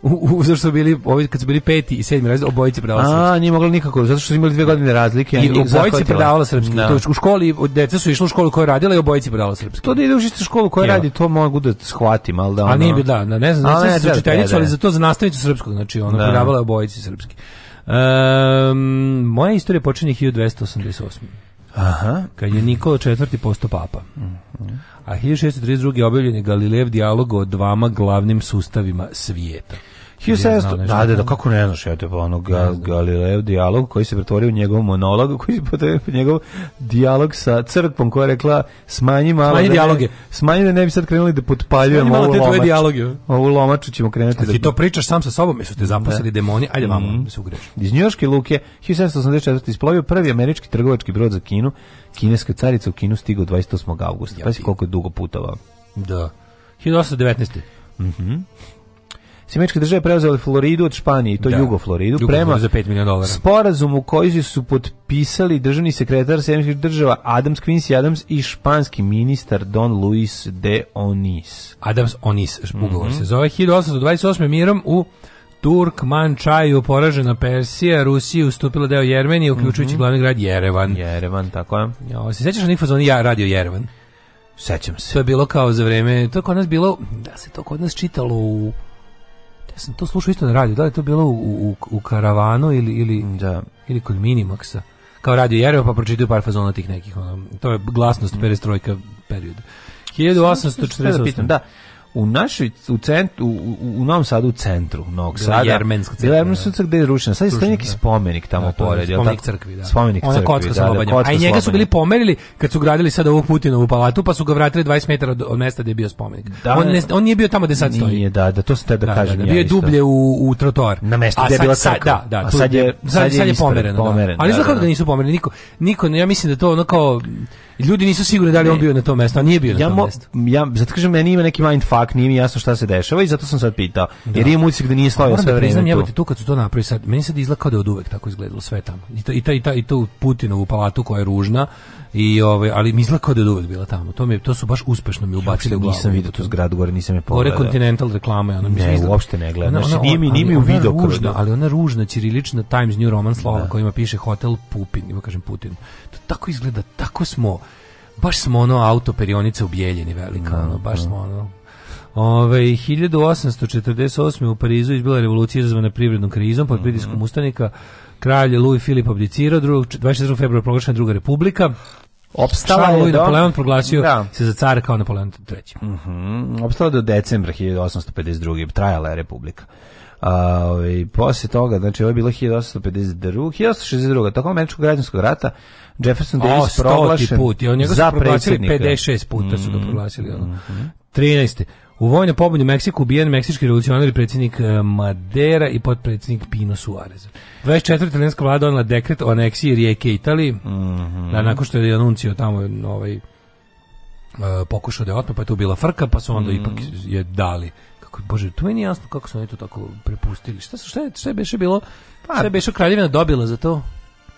Speaker 3: u, u, zašto bili ovi kad su bili peti i sedmi razred obojice predavala srpski. A,
Speaker 2: nije mogla nikako, zato što su imali dve godine razlike, a
Speaker 3: I obojice predavala srpski. No. Da. To, u školi deca su išla u školu koja je radila i obojice predavali srpski. To da ide u istu školu koja radi, to mogu da shvatim, al
Speaker 2: da ono... A nije bi da, da ne znam, ne znam, za učiteljicu, da, ali za to za nastavnicu srpskog, znači ona da. predavala obojice srpski. Um, moja istorija počinje 1288.
Speaker 3: Aha.
Speaker 2: kad je Nikola IV. posto papa. Mhm. A 1632. objavljen je Galilejev dijalog o dvama glavnim sustavima svijeta.
Speaker 3: 1700, da, da, da, kako ne znaš, eto, pa onog Galilejev dijalog koji se pretvorio u njegov monolog, koji se pretvorio u njegov dijalog sa crkvom koja je rekla smanji
Speaker 2: malo. Smanji
Speaker 3: da
Speaker 2: dijaloge.
Speaker 3: Smanji da ne bi sad krenuli da potpaljujemo ovu lomaču. Smanji dijaloge. Ovu lomaču ćemo krenuti.
Speaker 2: da ti to pričaš sam sa sobom, jesu te da. zaposlili demoni, ajde vamo, mm -hmm. Da se
Speaker 3: ugreš. Iz Njoške luke 1784. isplovio prvi američki trgovački brod za Kinu. Kineska carica u Kinu stigao 28. augusta. Ja, pa koliko je dugo putovao.
Speaker 2: Da. 1819.
Speaker 3: Mhm. Mm Sjemeničke države preuzeli Floridu od Španije, to da. jugo Floridu,
Speaker 2: prema za 5
Speaker 3: miliona dolara. Sporazumu koji su potpisali državni sekretar Sjemeničkih država Adams Quincy Adams i španski ministar Don Luis de Onis.
Speaker 2: Adams Onis, ugovor mm -hmm. se zove 1828. mirom u Turkmančaju poražena Persija, Rusija ustupila deo Jermenije, uključujući mm -hmm. glavni grad Jerevan.
Speaker 3: Jerevan, tako je.
Speaker 2: Ja, se sećaš onih fazona ja radio Jerevan?
Speaker 3: Sećam se. To
Speaker 2: je bilo kao za vreme, to kod nas bilo, da se to kod nas čitalo u Ja sam to slušao isto na radiju, da li je to bilo u, u, u Karavanu ili, ili,
Speaker 3: da.
Speaker 2: ili kod Minimaxa. Kao radio Jereo pa pročitaju par fazona tih nekih. Ono, to je glasnost mm. perestrojka perioda.
Speaker 3: 1848. Da, pitam,
Speaker 2: da
Speaker 3: u našoj u centru u, u, Novom Sadu u centru Novog Sada
Speaker 2: Jermenska crkva
Speaker 3: Jermenska da. crkva gde je rušena sad je neki da. spomenik tamo da, pored
Speaker 2: je spomenik crkvi da spomenik crkvi
Speaker 3: kocka
Speaker 2: da, da, kocka a i njega su bili pomerili kad su gradili sad ovu Putinovu palatu pa su ga vratili 20 metara od, od mesta gde je bio spomenik da, on ne, on nije bio tamo gde sad stoji
Speaker 3: nije da da to se te da, da kažem
Speaker 2: da,
Speaker 3: da bio je
Speaker 2: dublje u, u trotor
Speaker 3: na mestu gde je bila crkva da
Speaker 2: da a
Speaker 3: sad je sad je pomereno
Speaker 2: ali kako da nisu pomerili niko niko ja mislim da to ono kao Ljudi nisu sigurni da li ne. on bio na tom mestu, a nije bio
Speaker 3: ja
Speaker 2: na tom mestu.
Speaker 3: Ja, zato kažem, meni ima neki fuck, nije mi jasno šta se dešava i zato sam sad pitao. Da. Jer imam utisak da nije slavio
Speaker 2: sve da vreme tu. Moram tu kad su to napravi sad, meni sad izgleda kao da je od uvek tako izgledalo sve tamo. I, ta, i, ta, i, ta, i tu Putinovu palatu koja je ružna, I ovaj ali mi izlako da je uvek bila tamo. To mi to su baš uspešno mi ubacili u
Speaker 3: glavu. Nisam video tu zgradu gore, nisam je
Speaker 2: pogledao. Gore Continental reklama, je, ona
Speaker 3: mi ne, uopšte ne gleda. Znači, nije mi nije mi u video
Speaker 2: ružna, da- ali ona ružna ćirilična Times New Roman slova da. kojima piše Hotel Pupin, ima kažem Putin. To tako izgleda, tako smo baš smo ono auto perionice u Bijeljini velika, da, ono, baš da. smo ono Ove, ovaj, 1848. u Parizu izbila revolucija izazvana privrednom krizom pod pritiskom mm -hmm. ustanika Kralj Louis Filip abdicirao, 24. februara proglašena druga republika. Opstala je Louis Napoleon proglasio da. se za cara kao Napoleon III. Mhm. Uh
Speaker 3: Opstala do decembra 1852. Trajala je republika. A, i ovaj, posle toga, znači ovo je bilo 1852, 1862, tokom američkog građanskog rata Jefferson Davis proglašen put, i on njega su
Speaker 2: proglasili 56 puta mm -hmm. su ga mhm, proglasili. Ono. Mm -hmm. 13. U vojnoj pobuni u Meksiku ubijen meksički revolucionari predsjednik eh, Madera i potpredsjednik Pino Suarez. 24. italijanska vlada donela dekret o aneksiji rijeke Italiji, mm
Speaker 3: -hmm.
Speaker 2: da nakon što je anuncio tamo ovaj, eh, pokušao da je otme, pa je tu bila frka, pa su onda mm -hmm. ipak je dali kako bože, tu meni jasno kako su oni to tako prepustili. Šta su šta je, šta je beše bilo? Pa, šta je beše kraljevina dobila za to?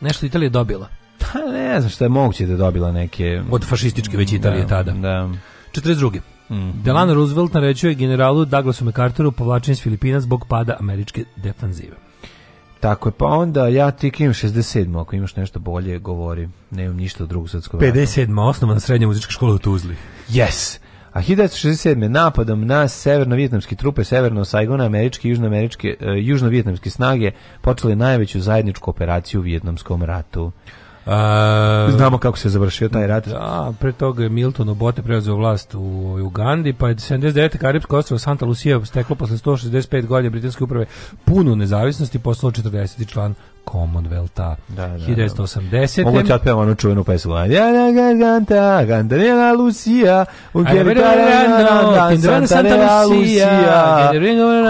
Speaker 2: Nešto Italija dobila.
Speaker 3: Pa ne znam šta je moguće da je dobila neke
Speaker 2: od fašističke već Italije
Speaker 3: da,
Speaker 2: tada.
Speaker 3: Da.
Speaker 2: 42. Mm. Delano Roosevelt naređuje generalu Douglasu MacArthuru povlačenje s Filipina zbog pada američke defanzive.
Speaker 3: Tako je, pa onda ja tikim 67. Ako imaš nešto bolje, govori. Nemam ništa drugo svetsko.
Speaker 2: 57. osnovana srednja muzička škola u Tuzli.
Speaker 3: Yes! A 1967. napadom na severno-vjetnamske trupe severno sajgona američke i južno-američke e, južno snage počeli najveću zajedničku operaciju u vjetnamskom ratu.
Speaker 2: Uh,
Speaker 3: Znamo kako se završio taj rat.
Speaker 2: Da, pre toga je Milton Obote preuzeo vlast u Ugandi, pa je 79. Karibsko ostrvo Santa Lucia steklo posle 165 godina britanske uprave punu nezavisnosti, postalo 40. član Commonwealtha. Da, da, 1980.
Speaker 3: Mogu ti otpevam onu čuvenu pesmu. Diana Garganta, Gandarena
Speaker 2: Lucia,
Speaker 3: Ungerita Santa Lucia,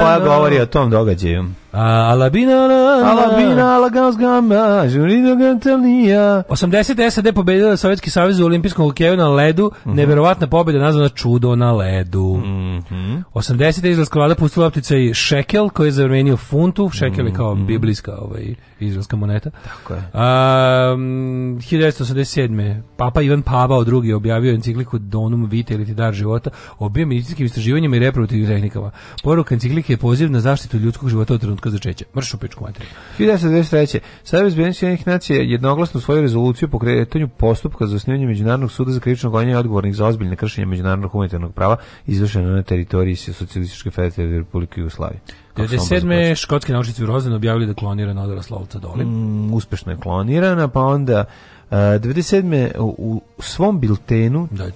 Speaker 3: koja govori o tom događaju. Alabina, Alabina, Alagaos Gamba, Žurino Gantanija. 80.
Speaker 2: SAD pobedila Sovjetski savez u olimpijskom hokeju na ledu, mm -hmm. neverovatna pobjeda nazvana čudo na ledu. Mm -hmm. 80. izraelska vlada pustila optice i šekel, koji je zamenio funtu, šekel je kao mhm. biblijska ovaj, izraelska moneta.
Speaker 3: Tako je. um,
Speaker 2: 1987. Papa Ivan Pavao II. objavio encikliku Donum Vitae ili dar života o biomedicinskim istraživanjima i reproduktivnim tehnikama. Poruka enciklike je poziv na zaštitu ljudskog života od trenutka začeća. Mrš u pičku materiju.
Speaker 3: 1993. Savez Benjaminskih nacija jednoglasno svoju rezoluciju po kretanju postupka za osnivanje Međunarodnog suda za krivično gonjenje odgovornih za ozbiljne kršenje međunarodnog humanitarnog prava izvršeno na teritoriji Socijalističke federativne Republike Jugoslavije.
Speaker 2: 1997. škotski naučnici u Rozenu objavili da klonirana odrasla ovca doli.
Speaker 3: Mm, uspešno je klonirana, pa onda Uh, eh, 97. u svom biltenu da,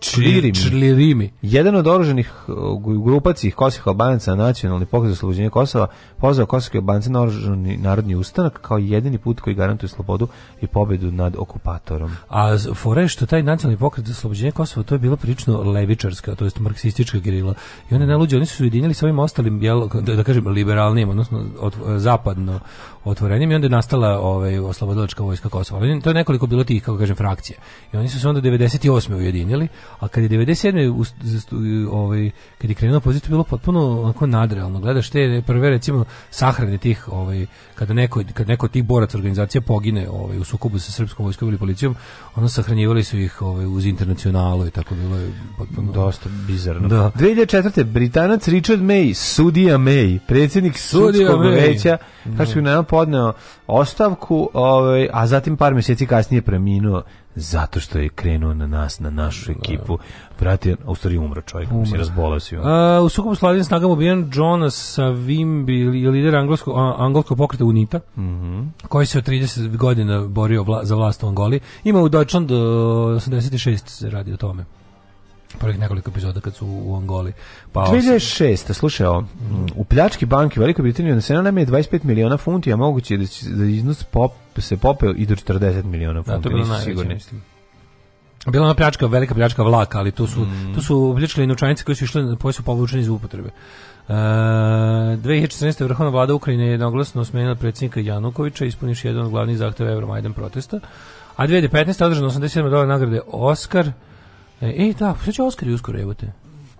Speaker 2: Člirimi. Člirimi.
Speaker 3: Jedan od oruženih uh, grupacih kosih albanaca nacionalni pokret za oslobođenje Kosova pozvao kosovske albance na oruženi narodni ustanak kao jedini put koji garantuje slobodu i pobedu nad okupatorom.
Speaker 2: A fore što taj nacionalni pokret za oslobođenje Kosova to je bila prilično levičarska, to jest marksistička gerila. I oni najluđi, oni su se ujedinili sa ovim ostalim jel, da, da kažem liberalnim, odnosno od, zapadno otvorenjem i onda je nastala ovaj oslobodilačka vojska Kosova. To je nekoliko bilo tih kako kažem frakcija. I oni su se onda 98. ujedinili, a kad je 97. ovaj kad je krenuo poziciju bilo potpuno onako nadrealno. Gledaš te prve recimo sahrane tih ovaj kada neko kad neko tih boraca organizacija pogine ovaj u sukobu sa srpskom vojskom ili policijom, onda sahranjivali su ih ovaj uz internacionalu i tako bilo je potpuno da,
Speaker 3: dosta bizarno.
Speaker 2: Da.
Speaker 3: 2004. Britanac Richard May, sudija May, predsjednik sudskog veća, Haškog da podneo ostavku, ovaj, a zatim par mjeseci kasnije preminuo zato što je krenuo na nas, na našu da. ekipu. Brate, u stvari umro čovjek, umro. se razbolao si. A,
Speaker 2: u sukobu s vladinim snagama ubijen Jonas Savimbi, lider angloskog angolskog pokreta UNITA, mm -hmm. koji se od 30 godina borio vla, za vlast u Angoli. Ima u Deutschland 86 eh, se radi o tome prvih nekoliko epizoda kad su u Angoli.
Speaker 3: Pa 2006. Slušaj, mm. u pljački banki u Velikoj Britaniji odneseno nam je 25 miliona funti, a moguće je da, će, da iznos pop, se popeo i do 40 miliona funti. Da, to je bilo najveće,
Speaker 2: bila ona pljačka, velika pljačka vlaka, ali to su, mm. tu su pljačkali novčanice koji su išli, koji su povučeni iz upotrebe. Uh, e, 2014. vrhovna vlada Ukrajine je jednoglasno smenila predsjednika Janukovića, ispuniš jedan od glavnih zahteva Euromajdan protesta. A 2015. održano 87 dolara nagrade Oscar, E, e,
Speaker 3: da,
Speaker 2: sad će Oskar i uskoro, jebote.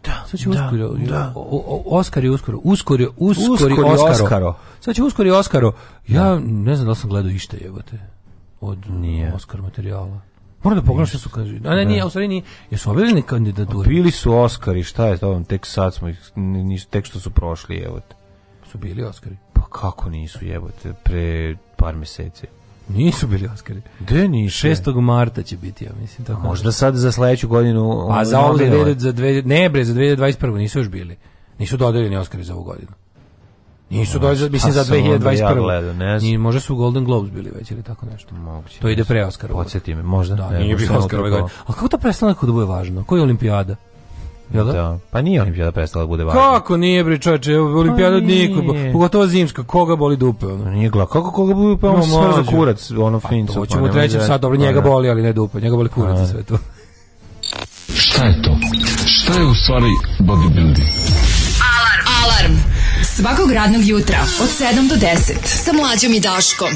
Speaker 2: Da, sad će da, uskoro, da. O, o, Oskar je uskoro, uskori, uskori, uskori Oskaro. Oskaro. Sad će uskori Oskaro. Ja da. ne znam da sam gledao išta, evo od Nije. Oskar materijala. Moram da pogledam što su kaže. A ne, da. nije, u
Speaker 3: stvari nije. Jesu objavljene kandidature? Bili su Oskari, šta je to? Tek sad smo, tek što su prošli, evo
Speaker 2: Su bili Oskari?
Speaker 3: Pa kako nisu, jebote, pre par meseci.
Speaker 2: Nisu bili Oscari.
Speaker 3: Gde nisu?
Speaker 2: 6. marta će biti, ja mislim.
Speaker 3: Tako A možda sad za sledeću godinu... A
Speaker 2: pa za ovu, za dve, ne bre, za 2021. nisu još bili. Nisu dodeljeni Oscari za ovu godinu. Nisu no, dođe, mislim, za 2021. Pa ja gledam, ne znam. I možda su Golden Globes bili već ili tako nešto. Moguće. To ide pre Oscara.
Speaker 3: Podsjeti me, možda. Da,
Speaker 2: ne, nije bilo Oscara ove godine. Ali kako to prestane da bude važno? Koja je olimpijada?
Speaker 3: Jel da? da? Pa nije olimpijada prestala da bude važna.
Speaker 2: Kako nije bre čače, pa olimpijada pa niko, pogotovo zimska, koga boli dupe ono. Nije
Speaker 3: gla, kako koga boli dupe,
Speaker 2: on smrza no, kurac, ono pa, fincu. To pa ćemo pa, trećem sad, dobro, njega da. boli, ali ne dupe, njega boli kurac i pa da. sve to.
Speaker 7: Šta je to? Šta je u stvari bodybuilding?
Speaker 8: Alarm! Alarm! Svakog radnog jutra od 7 do 10 sa mlađom i Daškom.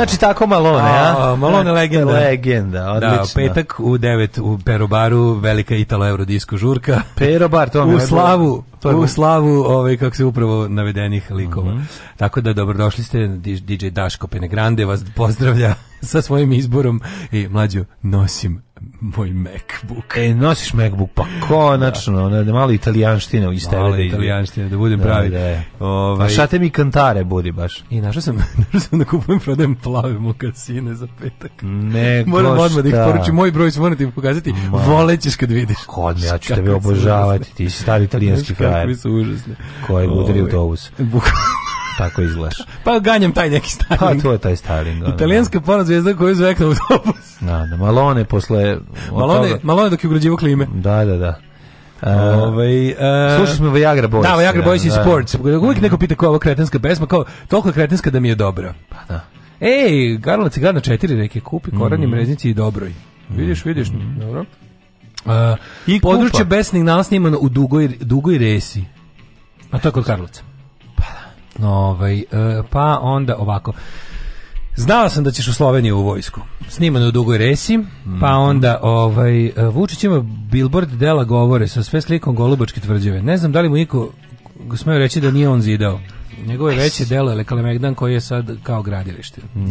Speaker 2: Znači tako Malone, a? a
Speaker 3: Malone legenda.
Speaker 2: Legenda, da, odlično.
Speaker 3: Da, petak u 9 u Perobaru, velika Italo Eurodisko žurka.
Speaker 2: Perobar, to
Speaker 3: mi U slavu, u slavu ovaj, kako se upravo navedenih likova. Mhm. Tako da dobrodošli ste, DJ Daško Penegrande vas pozdravlja sa svojim izborom i mlađo nosim moj MacBook.
Speaker 2: E, nosiš MacBook, pa konačno,
Speaker 3: da. ona
Speaker 2: da, malo italijanština iz tebe. Malo
Speaker 3: da italijanština, da budem da, pravi. Da, da.
Speaker 2: Ove... Ovaj- A te mi kantare budi baš.
Speaker 3: I našao sam, našao sam da kupujem, prodajem plave mokasine za petak.
Speaker 2: Ne,
Speaker 3: Moram odmah da ih poručim, moj broj se moram ti pokazati, Ma. volećeš kad vidiš.
Speaker 2: Kod ja ću tebe obožavati, ti si stari italijanski frajer. Kakvi
Speaker 3: su užasne.
Speaker 2: Koji budari ovaj, autobus.
Speaker 3: Bukvalno
Speaker 2: tako izgledaš.
Speaker 3: pa ganjam taj neki Starling.
Speaker 2: Pa to je taj Starling. Ono, da, da.
Speaker 3: Italijanska
Speaker 2: da.
Speaker 3: porno zvezda koju zvekne u autobus. da, da, Malone
Speaker 2: posle...
Speaker 3: Malone, toga... Malone dok je ugrađivo klime.
Speaker 2: Da, da, da. Uh, ovaj uh, Slušali smo
Speaker 3: Viagra Boys. Da, Viagra da, Boys i Sports. Uvijek neko pita koja je ovo kretenska pesma, kao toliko je kretenska da mi je dobro.
Speaker 2: Pa da.
Speaker 3: Ej, garla cigana četiri reke, kupi mhm. koranje mm. mreznici i dobroj. Mm. Vidiš, vidiš, mm. dobro.
Speaker 2: Uh, I područje kupa. besnih nala snimano u dugoj, dugoj resi.
Speaker 3: A to je kod Karlovca.
Speaker 2: Ovaj, e, pa onda ovako. Znao sam da ćeš u Sloveniju u vojsku. Snimano u dugoj resi, pa mhm. onda ovaj, e, Vučić ima billboard dela govore sa sve slikom Golubačke tvrđave. Ne znam da li mu niko smeo reći da nije on zidao. Njegove veće delo je Lekalemegdan koji je sad kao gradilište. Mm,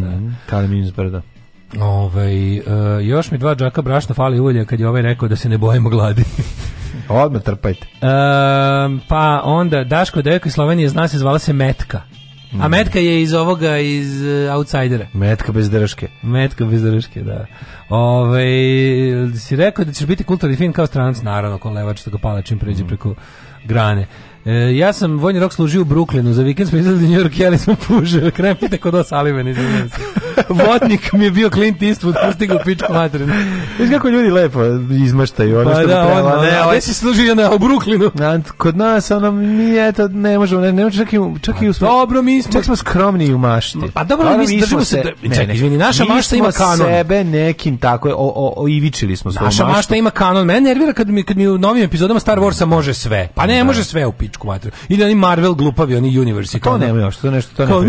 Speaker 3: da.
Speaker 2: Ovaj, e, još mi dva džaka brašna fali ulja kad je ovaj rekao da se ne bojimo gladi.
Speaker 3: Pa odmah trpajte.
Speaker 2: Um, pa onda, Daško, devojka iz Slovenije zna se, zvala se Metka. A mm. Metka je iz ovoga, iz uh, Outsidera.
Speaker 3: Metka bez drške.
Speaker 2: Metka bez drške, da. Ove, si rekao da ćeš biti kulturni film kao stranac, naravno, ko levač, što ga pala čim pređe mm. preko grane. E, ja sam vojni rok služio u Brooklynu, za vikend smo izgledali New York, jeli smo puže, krempite kod os Aliven, izvijem se. Votnik mi je bio Clint Eastwood, pusti ga u pičku materinu. Viš kako
Speaker 3: ljudi lepo izmaštaju ono pa
Speaker 2: što da, bi trebalo. Ne, ovaj... si služio na, u Brooklynu.
Speaker 3: Kod nas, ono, mi eto, ne možemo, ne, ne možemo, čak i, čak i pa smo,
Speaker 2: dobro, mi smo,
Speaker 3: čak smo skromni u mašti.
Speaker 2: Pa dobro, dobro mi smo, držimo se,
Speaker 3: se čekaj, izvini, naša mašta ima
Speaker 2: kanon. sebe nekim tako, o, o, o ivičili smo
Speaker 3: svoju maštu. Naša mašta ima kanon, mene nervira kad mi, kad mi u novim epizodama Star Warsa može sve. Pa ne, da. može sve u pičku pičku materiju. Ili oni Marvel glupavi, oni University. To nema još, to
Speaker 2: nešto, to ne, kao,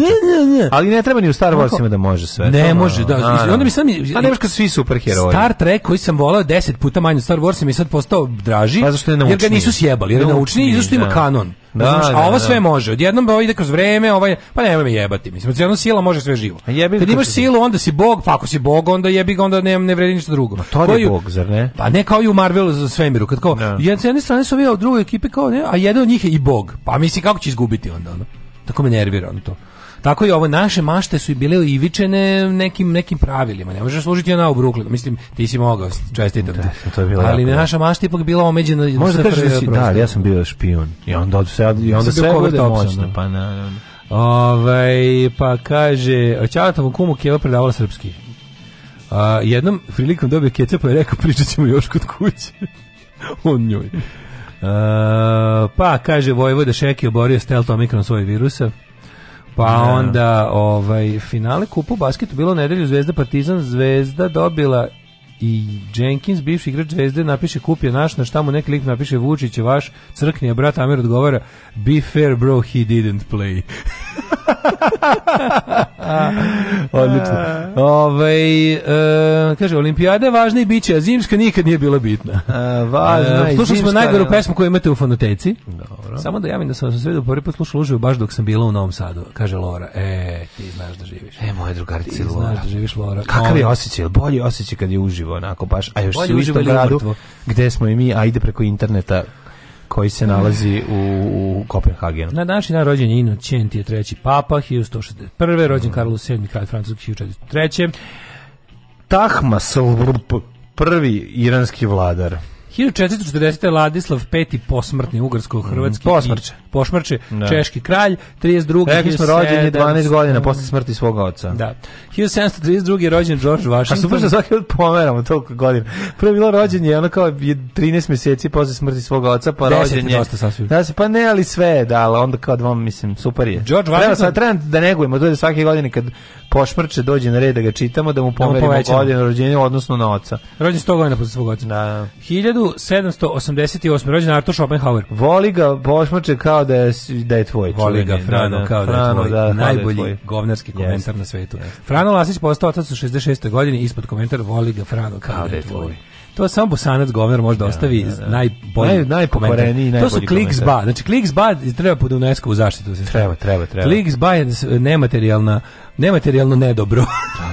Speaker 2: Ali ne treba ni u Star Warsima da može sve.
Speaker 3: Ne to, može, da.
Speaker 2: A, onda mi sam... A nemaš kad svi
Speaker 3: superheroji. Star Trek koji sam volao 10 puta manje Star Warsima i sad postao draži.
Speaker 2: Pa zašto je naučni?
Speaker 3: Jer ga nisu sjebali, jer je naučni i zašto ima da. kanon. Da, znaš, da, a ovo da. sve može. Odjednom ba ide kroz vreme, ovaj pa nemoj me jebati. Mislim, odjednom sila može sve živo. A
Speaker 2: jebi Kad imaš silu, onda si bog, pa ako si bog, onda jebi ga, onda ne, ne vredi ništa drugo. Ma pa to je bog, zar ne?
Speaker 3: Pa ne kao i u Marvelu za svemiru, kad kao, no. Da. jedan s jedne strane su ovi, a druge ekipe kao, ne, a jedan od njih je i bog. Pa misli kako će izgubiti onda, ono. Tako me nervira on to. Tako i ovo naše mašte su i bile ivičene nekim nekim pravilima. Ne možeš služiti ona u Brooklynu. Mislim ti si mogao, čestitam ti. Da,
Speaker 2: to je bilo
Speaker 3: ali jako. naša mašta ipak bila omeđena.
Speaker 2: Možda kažeš da si, da, ja sam bio špijun. I onda se i
Speaker 3: onda sve bude moćno, da.
Speaker 2: pa na, Ovaj pa kaže, Ćalatovom kumu Keva predavala srpski. A, jednom prilikom dobio kece pa je rekao pričat ćemo još kod kuće. On njoj. A, pa kaže Vojvoda Šeki oborio stealth omikron svoj virusa. Pa da. onda ovaj finale kupa u basketu bilo nedelju Zvezda Partizan, Zvezda dobila i Jenkins, bivši igrač Zvezde, napiše kup je naš, na šta mu neki lik napiše Vučić je vaš, crkni, a brat Amir odgovara be fair bro, he didn't play. Odlično. Ove, e, kaže, olimpijada je
Speaker 3: važna
Speaker 2: i bit će, a zimska nikad nije bila bitna.
Speaker 3: A, važna e,
Speaker 2: Slušali smo najgoru je... Da. pesmu koju imate u fonoteci. Dobro. Samo da javim da sam sve do prvi put slušao uživo baš dok sam bila u Novom Sadu. Kaže Lora, e, ti znaš da živiš.
Speaker 3: E, moja drugarica
Speaker 2: Lora. Ti znaš da živiš Lora.
Speaker 3: Kakav je osjećaj? Bolji osjećaj kad je uživo uživo, onako baš, a još Bolje u istom gradu
Speaker 2: gde smo i mi, a ide preko interneta koji se nalazi u, u Kopenhagenu. Na današnji dan rođen je Inocenti je treći papa, 1161. rođen Carlos VII, kralj Francuski,
Speaker 3: 1403. Tahmasov prvi iranski vladar.
Speaker 2: 1440. Ladislav V. posmrtni ugarsko-hrvatski
Speaker 3: mm, posmrće
Speaker 2: pošmrče da. češki kralj 32.
Speaker 3: Rekli smo rođen je 12 godina posle smrti svog oca.
Speaker 2: Da. 1732. je rođen George Washington. A super
Speaker 3: što svaki od pomeramo toliko godina. Prvo je bilo rođen je ono kao 13 meseci posle smrti svog oca, pa rođen je.
Speaker 2: Da se pa ne, ali sve da, ali onda kao dva, mislim, super je. George Washington. Treba sad trebam da negujemo, to dođe da svake godine kad pošmrče dođe na red da ga čitamo, da mu da pomerimo da godinu rođenja, odnosno na oca. Rođen 100 godina posle svog oca. Da. 1788. rođen Artur
Speaker 3: Schopenhauer. Voli ga pošmrče kao kao da je, da je tvoj. Voli ga da,
Speaker 2: Frano da, kao da je tvoj. Da, da Najbolji da govnarski komentar yes. na svetu. Yes. Frano Lasić postao otac u 66. godini ispod komentar voli ga Frano kao, kao da je da tvoj. tvoj. To samo Bosanac govnar možda da, ostavi da, da. najbolji Naj, najpokvareniji To su Clicks Kliksba, znači Clicks Kliksba treba pod UNESCO u zaštitu
Speaker 3: se treba, treba, treba.
Speaker 2: Kliksba je nematerijalna nematerijalno nedobro.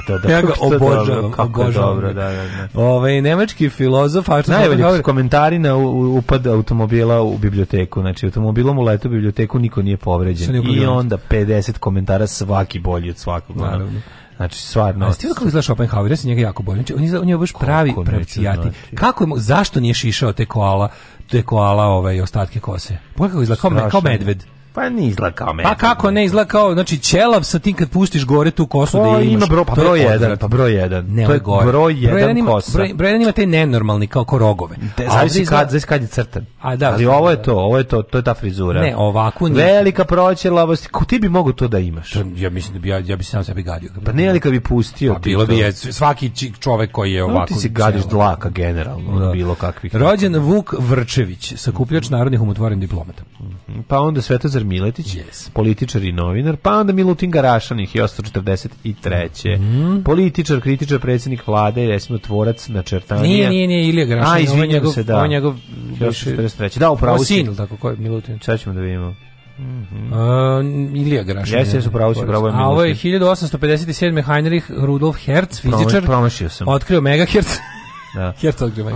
Speaker 3: Da, da, da.
Speaker 2: ja ga obožavam, obožavam. Dobro, da, da, da. Ovaj nemački filozof a
Speaker 3: Najbolji govor... komentari na upad automobila u biblioteku, znači automobilom u u biblioteku niko nije povređen. I onda 50 komentara svaki bolji od svakog.
Speaker 2: Naravno.
Speaker 3: Znači, stvarno.
Speaker 2: A ste kako izgleda Schopenhauer, ja se njega jako bojim. Znači, on je, on je baš pravi pravcijati. Znači. Kako je, zašto nije šišao te koala, te koala ove, ovaj, ostatke kose? Pogledaj kako izgleda, kao, kao medved.
Speaker 3: Pa ni izgleda kao meni.
Speaker 2: Pa kako ne izgleda kao, znači ćelav sa tim kad pustiš gore tu kosu
Speaker 3: pa
Speaker 2: da to da imaš. Ima bro,
Speaker 3: pa broj
Speaker 2: 1, pa
Speaker 3: broj 1.
Speaker 2: Ne,
Speaker 3: to je gore. broj 1 kosa.
Speaker 2: Broj, broj 1 ima te nenormalni kao korogove. Te,
Speaker 3: zavisi kad, zavisi kad je crtan. A, da, Ali da, ovo je da. to, ovo je to, to je ta frizura.
Speaker 2: Ne, ovako nije.
Speaker 3: Velika proćelavost, ko ti bi mogu to da imaš? To,
Speaker 2: ja mislim da bi ja, ja bi sam sebi gadio.
Speaker 3: Pa ne, ali kad bi pustio. Pa
Speaker 2: bilo bi je, svaki čovek koji je ovako. No, ti
Speaker 3: si gadiš dlaka generalno, da. bilo kakvih.
Speaker 2: Rođen Vuk Vrčević, sakupljač mhm. narodnih umotvorenih diplomata.
Speaker 3: Mhm. Pa onda Svetozar Miletić,
Speaker 2: yes.
Speaker 3: političar i novinar, pa onda Milutin Garašan, je 143. Mm. Političar, kritičar, predsjednik vlade, recimo tvorac na čertanje. Nije,
Speaker 2: nije, nije Ilija Garašan, A, izvinjam
Speaker 3: njegov, se, da. On njegov,
Speaker 2: 143. Da, upravo sin. tako, koji je Milutin?
Speaker 3: Sad ćemo da vidimo. Mm -hmm. uh,
Speaker 2: Ilija Grašan.
Speaker 3: Jesi, jesu pravo,
Speaker 2: si
Speaker 3: pravo.
Speaker 2: A ovo je 1857. Heinrich Rudolf Hertz, fizičar.
Speaker 3: Promašio
Speaker 2: sam. Otkrio megahertz.
Speaker 3: Da.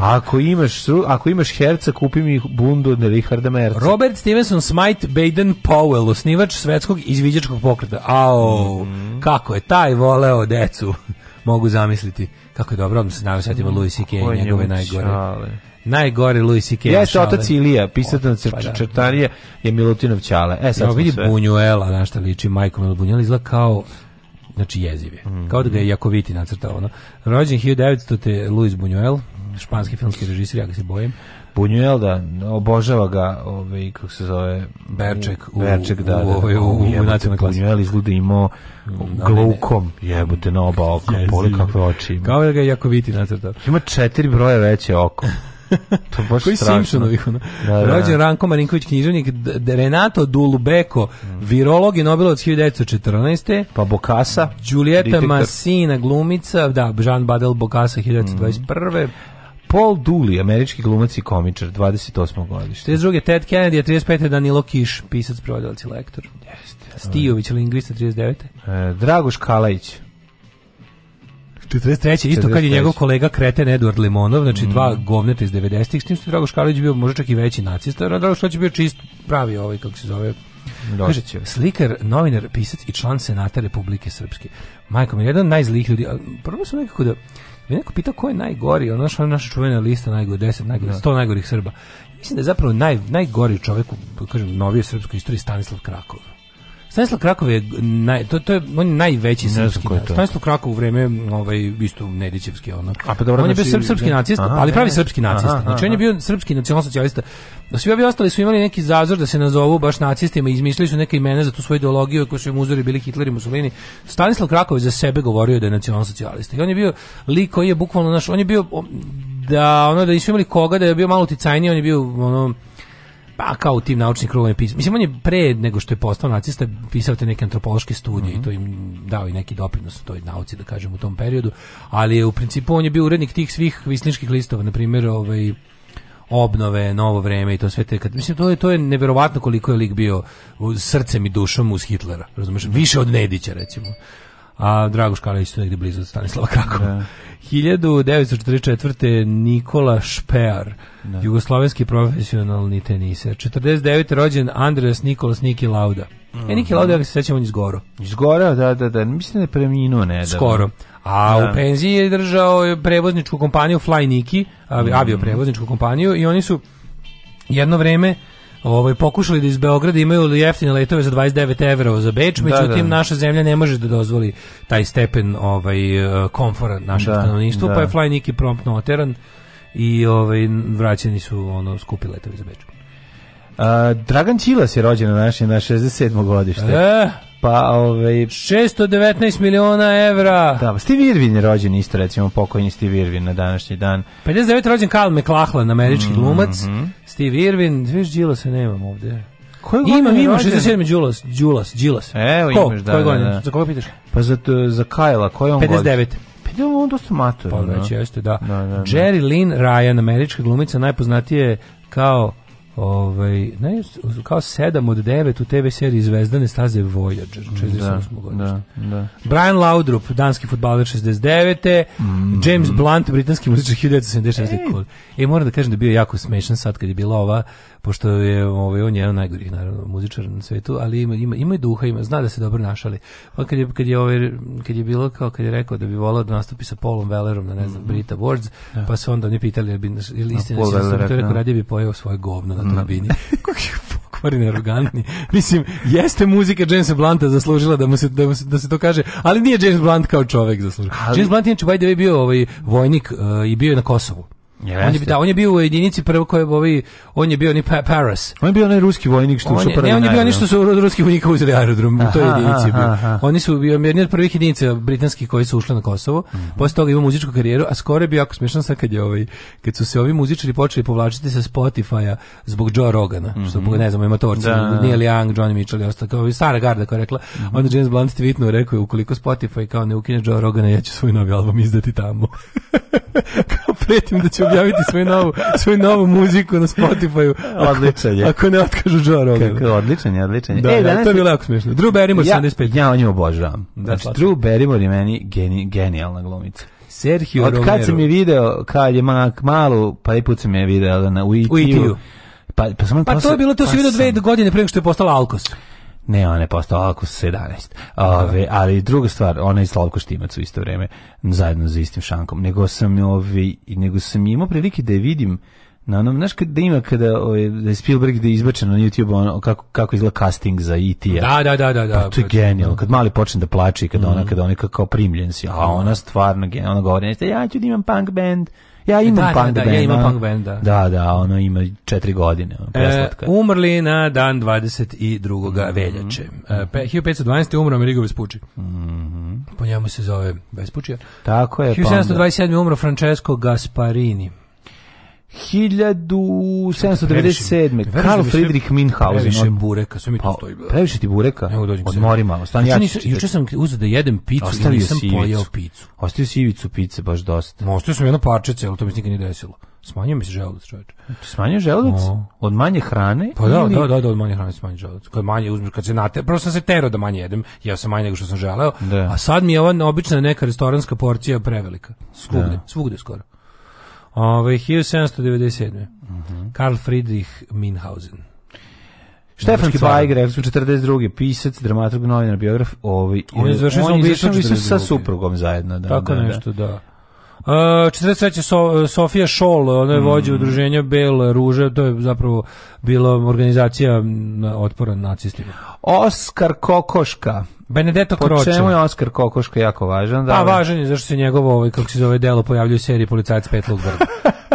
Speaker 3: Ako imaš, ako imaš herca, kupi mi bundu od Richarda Merca.
Speaker 2: Robert Stevenson Smite Baden Powell, osnivač svetskog izviđačkog pokreta. Au, mm. kako je taj voleo decu. Mogu zamisliti kako je dobro, odmah se naravno sjetimo Louis C.K. njegove najgore. Najgore Louis C.K. Jeste
Speaker 3: otac Ilija, pisatelj na pa da, crtarije pa da. je Milutinov Ćale. E sad jo, vidi
Speaker 2: sve. Bunjuela, znaš šta liči, Majko Bunjuela izgleda kao znači jeziv Mm -hmm. Kao da ga je Jakoviti nacrtao. Ono. Rođen 1900 te Luis Buñuel, španski filmski režisir, ja ga se bojim.
Speaker 3: Buñuel da obožava ga, ovaj kako se zove,
Speaker 2: Berček, u,
Speaker 3: Berček da, da,
Speaker 2: u, u, u, u nacionalnoj klasi. Buñuel
Speaker 3: izgleda imao da, glukom, jebote
Speaker 2: na
Speaker 3: oba oka, poli kakve oči. Ima.
Speaker 2: Kao da ga je Jakoviti nacrtao.
Speaker 3: Ima četiri broje veće oko
Speaker 2: to baš Koji Simpsonovih, ono. Da, da, Rođen Ranko Marinković, književnik, Renato Dulubeko, virolog i Nobelovac 1914.
Speaker 3: Pa Bokasa.
Speaker 2: Giulietta Massina, glumica, da, Jean Badel Bokasa 1921.
Speaker 3: Mm. Paul Dooley, američki glumac i komičar, 28. godište.
Speaker 2: 32. Ted Kennedy, 35. Danilo Kiš, pisac, prodavac i lektor. Jeste. Stijović, lingvista, 39.
Speaker 3: E, Dragoš Kalajić,
Speaker 2: 43. isto 43. kad je njegov kolega kreten Eduard Limonov, znači mm. dva govneta iz 90-ih, s tim što Drago Škalić bio možda čak i veći nacista, a Drago Škalić bio čist pravi ovaj, kako se zove, da. Kaže, slikar, novinar, pisac i član senata Republike Srpske. Majko mi je jedan od najzlijih ljudi. Prvo sam nekako da... Me neko pitao ko je najgori, ono naša, naša čuvena lista najgori, 10 najgori, 100 da. najgorih Srba. Mislim da je zapravo naj, najgori čovjek u, kažem, novije srpskoj istoriji Stanislav Krakov. Stanislav Krakov je naj, to, to je on je najveći srpski. Ne Stanislav Krakov u vreme ovaj isto Nedićevski onak. A pa dobro, on je bio znači- srp, srpski nacista, aha, ali pravi srpski nacista. Aha, znači on je bio srpski nacionalsocijalista. Da Svi ovi ostali su imali neki zazor da se nazovu baš nacistima izmislili su neke imena za tu svoju ideologiju koji su im uzori bili Hitler i Mussolini. Stanislav Krakov je za sebe govorio da je nacionalsocijalista. I on je bio lik koji je bukvalno naš, on je bio da ono da nisu imali koga da je bio malo uticajniji, on je bio ono pa kao u tim naučnim krugovima pisao. Mislim, on je pre nego što je postao nacista pisao te neke antropološke studije mm -hmm. i to im dao i neki doprinos u toj nauci, da kažem, u tom periodu, ali u principu on je bio urednik tih svih visničkih listova, na primjer, ovaj, obnove, novo vreme i to sve te kad mislim to je to je neverovatno koliko je lik bio srcem i dušom uz Hitlera, razumeš? Više od Nedića recimo. A Drago Škalić je negde blizu od Stanislava Kakova. Da. 1944. Nikola Špear da. jugoslovenski profesionalni teniser. 49. rođen Andreas Nikolas Niki Lauda. Mm -hmm. E, mhm. Niki Lauda, ja se sećam, on izgoro.
Speaker 3: Izgoro, da, da, da. Mislim da je preminuo nedavno. Skoro.
Speaker 2: A da. u penziji je držao prevozničku kompaniju Fly Niki, mhm. avio prevozničku kompaniju, i oni su jedno vreme ovaj pokušali da iz Beograda imaju jeftine letove za 29 evra za Beč, da, međutim da, naša zemlja ne može da dozvoli taj stepen ovaj eh, komfora našem da, stanovništvu, pa da. pa je Fly Niki promptno oteran i ovaj, vraćeni su ono, skupi letovi za Beču.
Speaker 3: Dragan Čilas je rođen na našem na 67. godište.
Speaker 2: E, pa ovaj 619 miliona evra.
Speaker 3: Da, Steve Irwin je rođen isto recimo pokojni Steve Irwin na današnji dan.
Speaker 2: 59 rođen Karl McLachlan, američki mhm. glumac. Mm -hmm. Steve Irwin, viš Đila se nemam ovde. Koje Ima, ima 67 Đulas, Đulas, Đulas.
Speaker 3: Evo Ko?
Speaker 2: imaš,
Speaker 3: da. Koje da, godine? Da, da.
Speaker 2: Za koga pitaš?
Speaker 3: Pa za, za Kajla, koje on 59.
Speaker 2: Godine? Pa on dosta mator. Pa već jeste, da. Na, da, na, da, na. Da. Jerry Lynn Ryan, američka glumica, najpoznatije kao ovaj, ne, kao 7 od 9 u TV seriji Zvezdane staze Voyager, 68. godine. Da, da. Brian Laudrup, danski futbaler 69. Mm, James Blunt, britanski muzičar 1976. E. Cool. e, moram da kažem da je bio jako smešan sad kad je bila ova pošto je ovaj, on je jedan od naravno, muzičar na svetu, ali ima, ima, ima i duha, ima, zna da se dobro našali. Pa kad je, kad je, ovaj, kad je bilo kao kad je rekao da bi volao da nastupi sa Paulom Wellerom na ne znam, mm -hmm. Brita Awards, ja. Da. pa se onda oni pitali, bi, ili istina no, se da. rekao, no. radije bi pojeo svoje govno na mhm. turbini.
Speaker 3: pokvarni, arogantni.
Speaker 2: Mislim, jeste muzika Jamesa Blanta zaslužila da mu se da, mu se, da se to kaže, ali nije James Blunt kao čovjek zaslužio. Ali... James Blunt je by the way bio ovaj vojnik uh, i bio je na Kosovu. Jeste. On je da, on je bio u jedinici prvo koje ovi on je bio ni pa, Paras.
Speaker 3: On je bio onaj ruski vojnik što
Speaker 2: on
Speaker 3: je,
Speaker 2: Ne, on je bio
Speaker 3: ništa
Speaker 2: su ruski vojnika uzeli aerodrom, aha, to je jedinici aha, bio. Aha. Oni su bio jedni od prvih jedinica britanskih koji su ušli na Kosovo. Mm -hmm. Posle toga ima muzičku karijeru, a skoro je bio jako smešan sa kad je ovaj kad su se ovi muzičari počeli povlačiti sa Spotify-a zbog Joe Rogana, mm -hmm. što mhm. ne znam, ima torci, da, da. Neil Young, Johnny Mitchell i ostalo, kao i stara garda koja je rekla, mm -hmm. onda James Blunt tweetnuo rekao ukoliko Spotify kao ne ukine Joe Rogana, ja ću svoj novi album izdati tamo. kao pretim da će objaviti svoju novu, svoju novu muziku na Spotify-u.
Speaker 3: Odličan
Speaker 2: je. Ako ne otkažu Joe Rogan. Kako,
Speaker 3: odličan je, odličan
Speaker 2: je. Da, e, da, danas... to je bilo jako smiješno. Drew Barrymore, ja, 75.
Speaker 3: Ja o nju obožavam. Da, znači, slatko. Drew Barrymore je meni geni, genijalna glumica.
Speaker 2: Sergio Romero. Od
Speaker 3: kad Romero. sam je video, kad je mak malu, pa i put sam je video na, u
Speaker 2: pa, pa, sam, pa, to je bilo, to pa si
Speaker 3: vidio
Speaker 2: dve godine prije što je postala Alkos.
Speaker 3: Ne, ona je postao Alkos 17. Ove, da. ali druga stvar, ona i Slavko Štimac u isto vreme, zajedno za istim šankom. Nego sam, ovi, nego sam imao prilike da je vidim na onom, znaš kada da ima kada da je Spielberg da je izbačen na YouTube ono, kako, kako izgleda casting za
Speaker 2: E.T.-a. Da, da, da, da. da, pa
Speaker 3: to je genijalno. Kad mali počne da plače i kada mm -hmm. ona, mhm. kada ona kao primljen si, a ona stvarno genijalno govori, ja ću da imam punk band, Ja e, imam da, da,
Speaker 2: punk da, band. Ja imam punk band, da.
Speaker 3: Da, da, ono ima četiri godine. E, preslatka.
Speaker 2: E, umrli na dan 22. Mhm. veljače. Mm -hmm. e, 1512. umro Amerigo Vespucci. Mm -hmm. Po njemu se zove Vespucci.
Speaker 3: Tako je.
Speaker 2: 1727. umro Francesco Gasparini. 1797. Da Karl Friedrich Minhausen.
Speaker 3: Previše bureka, sve
Speaker 2: mi
Speaker 3: pa, tu stoji. Pa,
Speaker 2: previše ti bureka? Ne
Speaker 3: udođim Odmori
Speaker 2: malo, stani znači, ja ću Juče sam uzeo da jedem picu Ostavio i nisam si pojeo picu.
Speaker 3: Ostavio si ivicu pice, baš dosta.
Speaker 2: No, ostavio sam jedno parče celo, to mi se nikad nije desilo. Smanjio mi se želudac, čoveče.
Speaker 3: Smanjio želudac? No. Od manje hrane?
Speaker 2: Pa da, ili... da, da, da, od manje hrane smanjio želudac. Kad manje uzmeš, kad se nate, prvo sam se tero da manje jedem, ja sam manje nego što sam želeo. Da. A sad mi je ova obična neka restoranska porcija prevelika. Svugde, da. svugde skoro. Ove, ovaj, 1797. Mhm. Mm Karl Friedrich Minhausen.
Speaker 3: Štefan Cvajg, rekli 42. pisac, dramaturg, novinar, biograf,
Speaker 2: ovaj on
Speaker 3: je
Speaker 2: završio on je sa suprugom zajedno,
Speaker 3: da. Tako da, da. nešto, da. da.
Speaker 2: Uh, 43. So, Sofija Šol, ona je vođa mm. udruženja Bel Ruže, to je zapravo bila organizacija otpora nacistima.
Speaker 3: Oskar Kokoška,
Speaker 2: Benedetto
Speaker 3: Croce. Po čemu je Oskar Kokoško jako važan?
Speaker 2: Pa da, pa važan
Speaker 3: je
Speaker 2: zašto se njegovo, ovaj, kako se zove delo, pojavljuje u seriji Policajac Petlog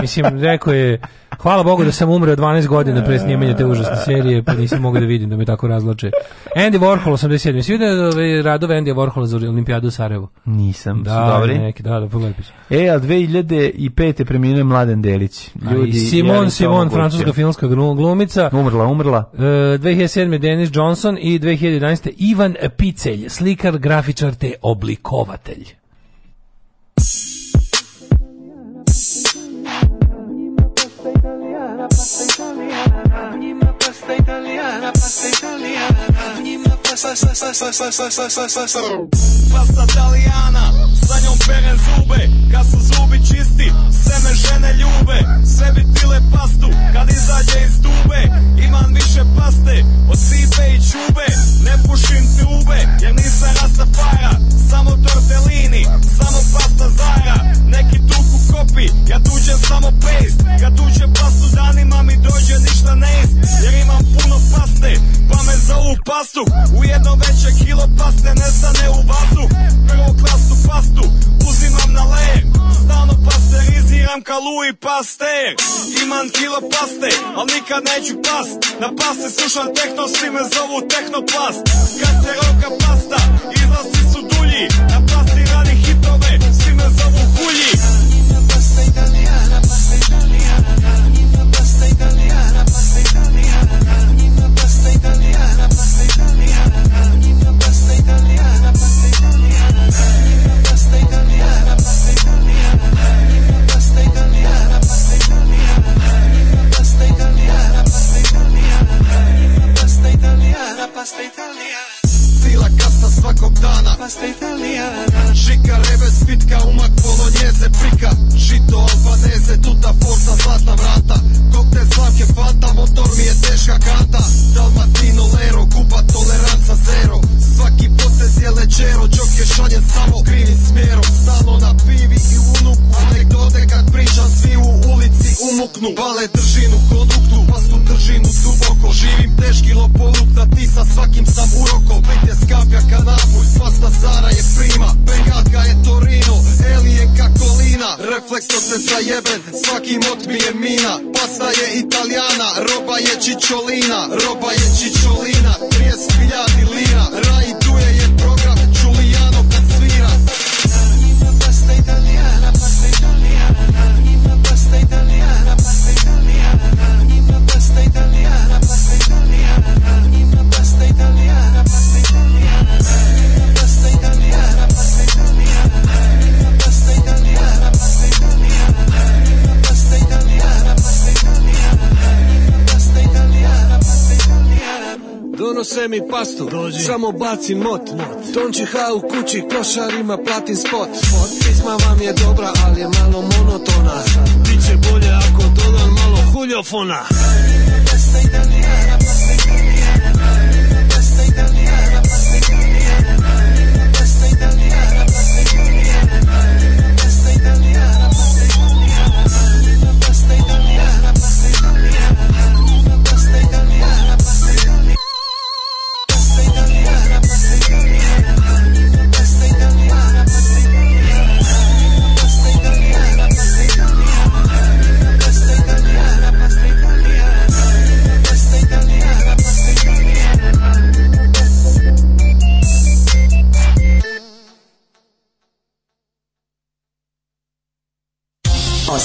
Speaker 2: Mislim, rekao je Hvala Bogu da sam umreo 12 godina pre e. snimanja te užasne serije, pa nisam mogao da vidim da me tako razlače. Andy Warhol 87. Svi da radove Andy Warhola za olimpijadu u Sarajevu.
Speaker 3: Nisam,
Speaker 2: da, su dobri.
Speaker 3: Neki,
Speaker 2: da, da pogledaš.
Speaker 3: E, a 2005. preminuo Mladen Delić.
Speaker 2: Ljudi, Simon Simon, francuska filmska glumica.
Speaker 3: Umrla, umrla.
Speaker 2: E, 2007. Dennis Johnson i 2011. Ivan Picelj, slikar, grafičar te oblikovatelj. Namaste. Pasta Talijana, sa njom
Speaker 9: perem zube Kad su zubi čisti, sve me žene ljube Sebi tile pastu, kad izađe iz dube Imam više paste, od sipe i čube Ne pušim tube, jer nisam para Samo tortellini, samo pasta Zara Neki tuku kopi, ja tuđem samo paste Kad tuđem pastu danima mi dođe ništa ne ist Jer imam puno paste, pa me zovu pastu Uje jedno veće kilo pasne stane u vatru Prvo klasu pastu uzimam na ler Stalno pasteriziram ka Louis Pasteur Imam kilo paste, al nikad neću past Na paste slušam tehno, svi me zovu tehnoplast Kad se roka pasta, izlasci su dulji Na pasti radi hitove, svi me zovu hulji pasta Italia. svakog dana Pasta italijana Žika rebe spitka, umak polonjeze prika Žito albaneze, tuta forza zlatna vrata Kokte slavke fata, motor mi je teška kata Dalmatino lero, kuba toleranca zero Svaki potez je lečero, džok je šanjen samo krivi smjerom Stalo na pivi i unuku, anegdote
Speaker 10: kad pričam Svi u ulici umuknu, bale držinu konduktu Pastu držinu duboko, živim teški lopovuk Da ti sa svakim sam urokom, pite skapja kanal Napulj, pasta Zara je prima Bengatka je Torino, Elijenka Kolina Refleksno se zajebem, svakim otmije mina Pasta je Italijana, roba je Čičolina Roba je Čičolina, 30 milijadi lina Raj Donose mi pastu, Dođi. samo baci mot, mot. Tonči ha u kući, košarima platin spot mot. Pisma vam je dobra, ali je malo monotona Biće bolje ako dodam malo huljofona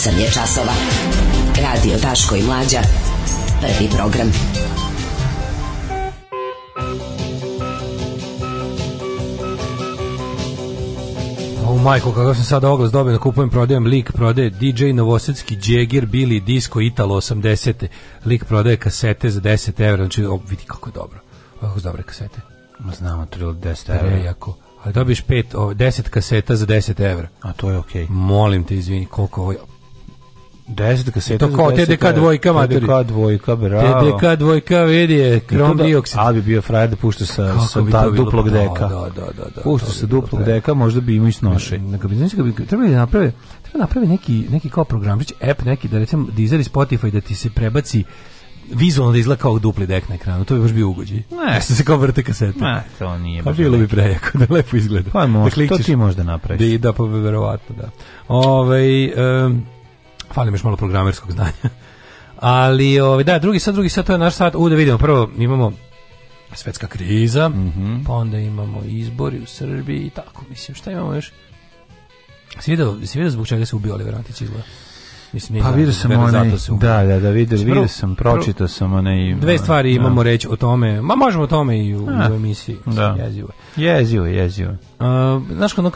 Speaker 2: 8 je časova. Radio Taško i Mlađa. Prvi program. O oh, majko, kakav sam sad oglas dobio da kupujem, prodajem lik, prodaje DJ Novosadski Džegir, Bili Disco Italo 80. Lik prodaje kasete za 10 evra, znači oh, vidi kako je dobro. Kako su dobre kasete.
Speaker 3: Znamo, to je
Speaker 2: 10
Speaker 3: evra.
Speaker 2: Prejako ali dobiješ 5 10 kaseta za 10 evra.
Speaker 3: A to je okej. Okay.
Speaker 2: Molim te, izvini, koliko ovo 10
Speaker 3: kaseta. To kao
Speaker 2: TDK dvojka, materi. TDK
Speaker 3: dvojka,
Speaker 2: bravo. TDK dvojka, vidi je, krom dioksid. Ali
Speaker 3: bi bio frajer da pušta sa, sa ta duplog da, deka. Da, da, da. da pušta sa duplog deka, možda bi imao i snoše. Mm,
Speaker 2: neka bi, znači,
Speaker 3: bi,
Speaker 2: treba da naprave, treba da naprave neki, neki kao programčić, app neki, da recimo Deezer i Spotify, da ti se prebaci vizualno da izgleda kao dupli dek na ekranu. To bi baš bio ugođaj.
Speaker 3: Ne,
Speaker 2: što da se kao vrte kasete. Ne,
Speaker 3: to nije.
Speaker 2: Pa bilo bi prejako da lepo izgleda. Pa
Speaker 3: možda, da to ti možda napraviš.
Speaker 2: Da, da, pa verovatno, da. Ove, ovaj, um, Fali mi još malo programerskog znanja. Ali, ovaj, da, drugi sad, drugi sad, to je naš sad. U, da vidimo, prvo imamo svetska kriza, mm
Speaker 3: -hmm.
Speaker 2: pa onda imamo izbori u Srbiji i tako, mislim, šta imamo još? Si vidio, si vidio zbog čega se ubio Oliver Antić izgleda?
Speaker 3: Mislim, pa da, vidio da, sam da, one, da, da, da, vidio, vidio sam, pročitao sam one i...
Speaker 2: Dve stvari da. imamo reći o tome, ma možemo o tome i u, A, u ah, emisiji, da.
Speaker 3: jezivo je. Jezivo je, jezivo Uh,
Speaker 2: znaš kada,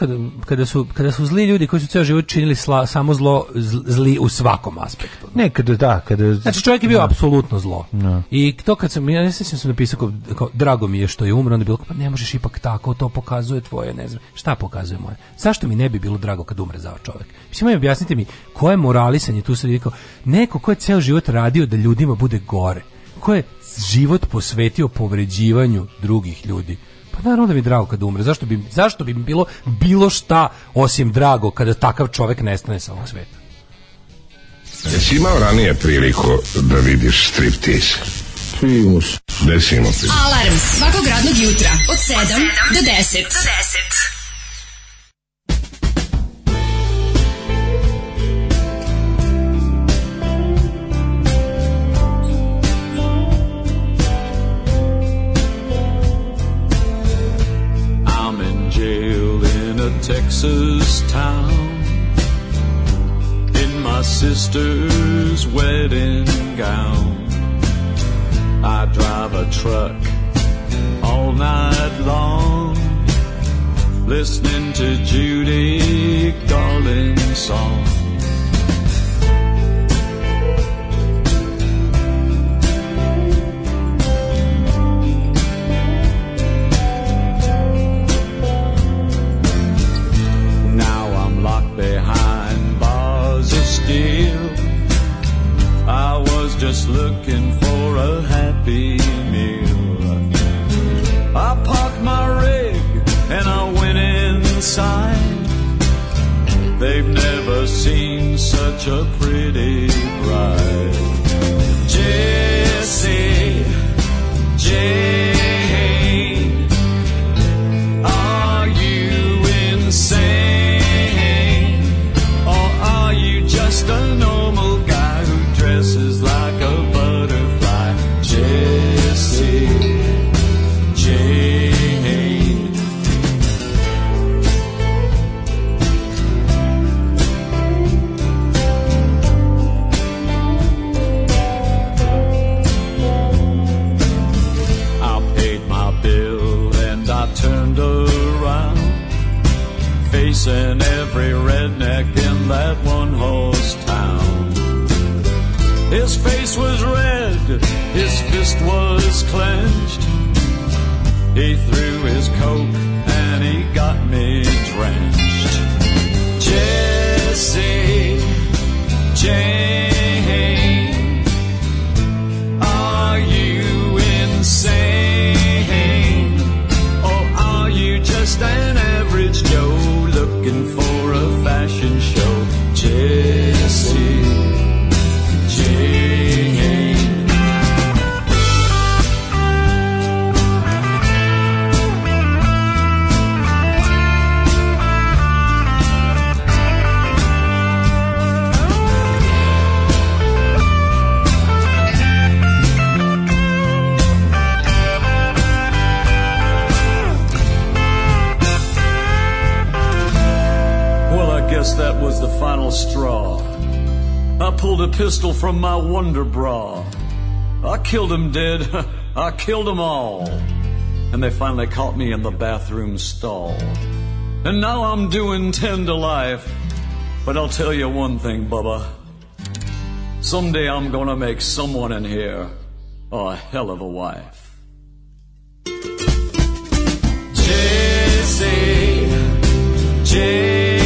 Speaker 2: kada, su, kada su zli ljudi koji su ceo život činili sla, samo zlo, zli u svakom aspektu. Ne,
Speaker 3: kada, da,
Speaker 2: kada... Znači čovjek je bio da. apsolutno zlo.
Speaker 3: Da.
Speaker 2: I to kad sam, ja ne sjećam sam napisao kao, kao, drago mi je što je umro, onda je bilo pa ne možeš ipak tako, to pokazuje tvoje, ne znam, šta pokazuje moje? Zašto mi ne bi bilo drago kad umre za čovjek? Mislim, objasnite mi, koje morali disanje, tu se vidi kao neko ko je ceo život radio da ljudima bude gore, ko je život posvetio povređivanju drugih ljudi. Pa naravno da mi je drago kad umre. Zašto bi, zašto bi mi bilo bilo šta osim drago kada takav čovek nestane sa ovog sveta?
Speaker 11: Jesi imao ranije priliku da vidiš striptease? Primus. Desimo.
Speaker 12: Alarm svakog radnog jutra od 7 do 10. Do 10. Texas town in my sister's wedding gown. I drive a truck all night long, listening to Judy Garland's songs. looking for a happy meal. I parked my rig and I went inside. They've never seen such a pretty bride. Jesse, Jesse. face was red, his fist was clenched. He threw his coat and he got me drenched. Jesse, James.
Speaker 13: I pulled a pistol from my wonder bra. I killed 'em dead. I killed 'em all. And they finally caught me in the bathroom stall. And now I'm doing ten to life. But I'll tell you one thing, Bubba. Someday I'm gonna make someone in here a hell of a wife. Jesse, Jesse.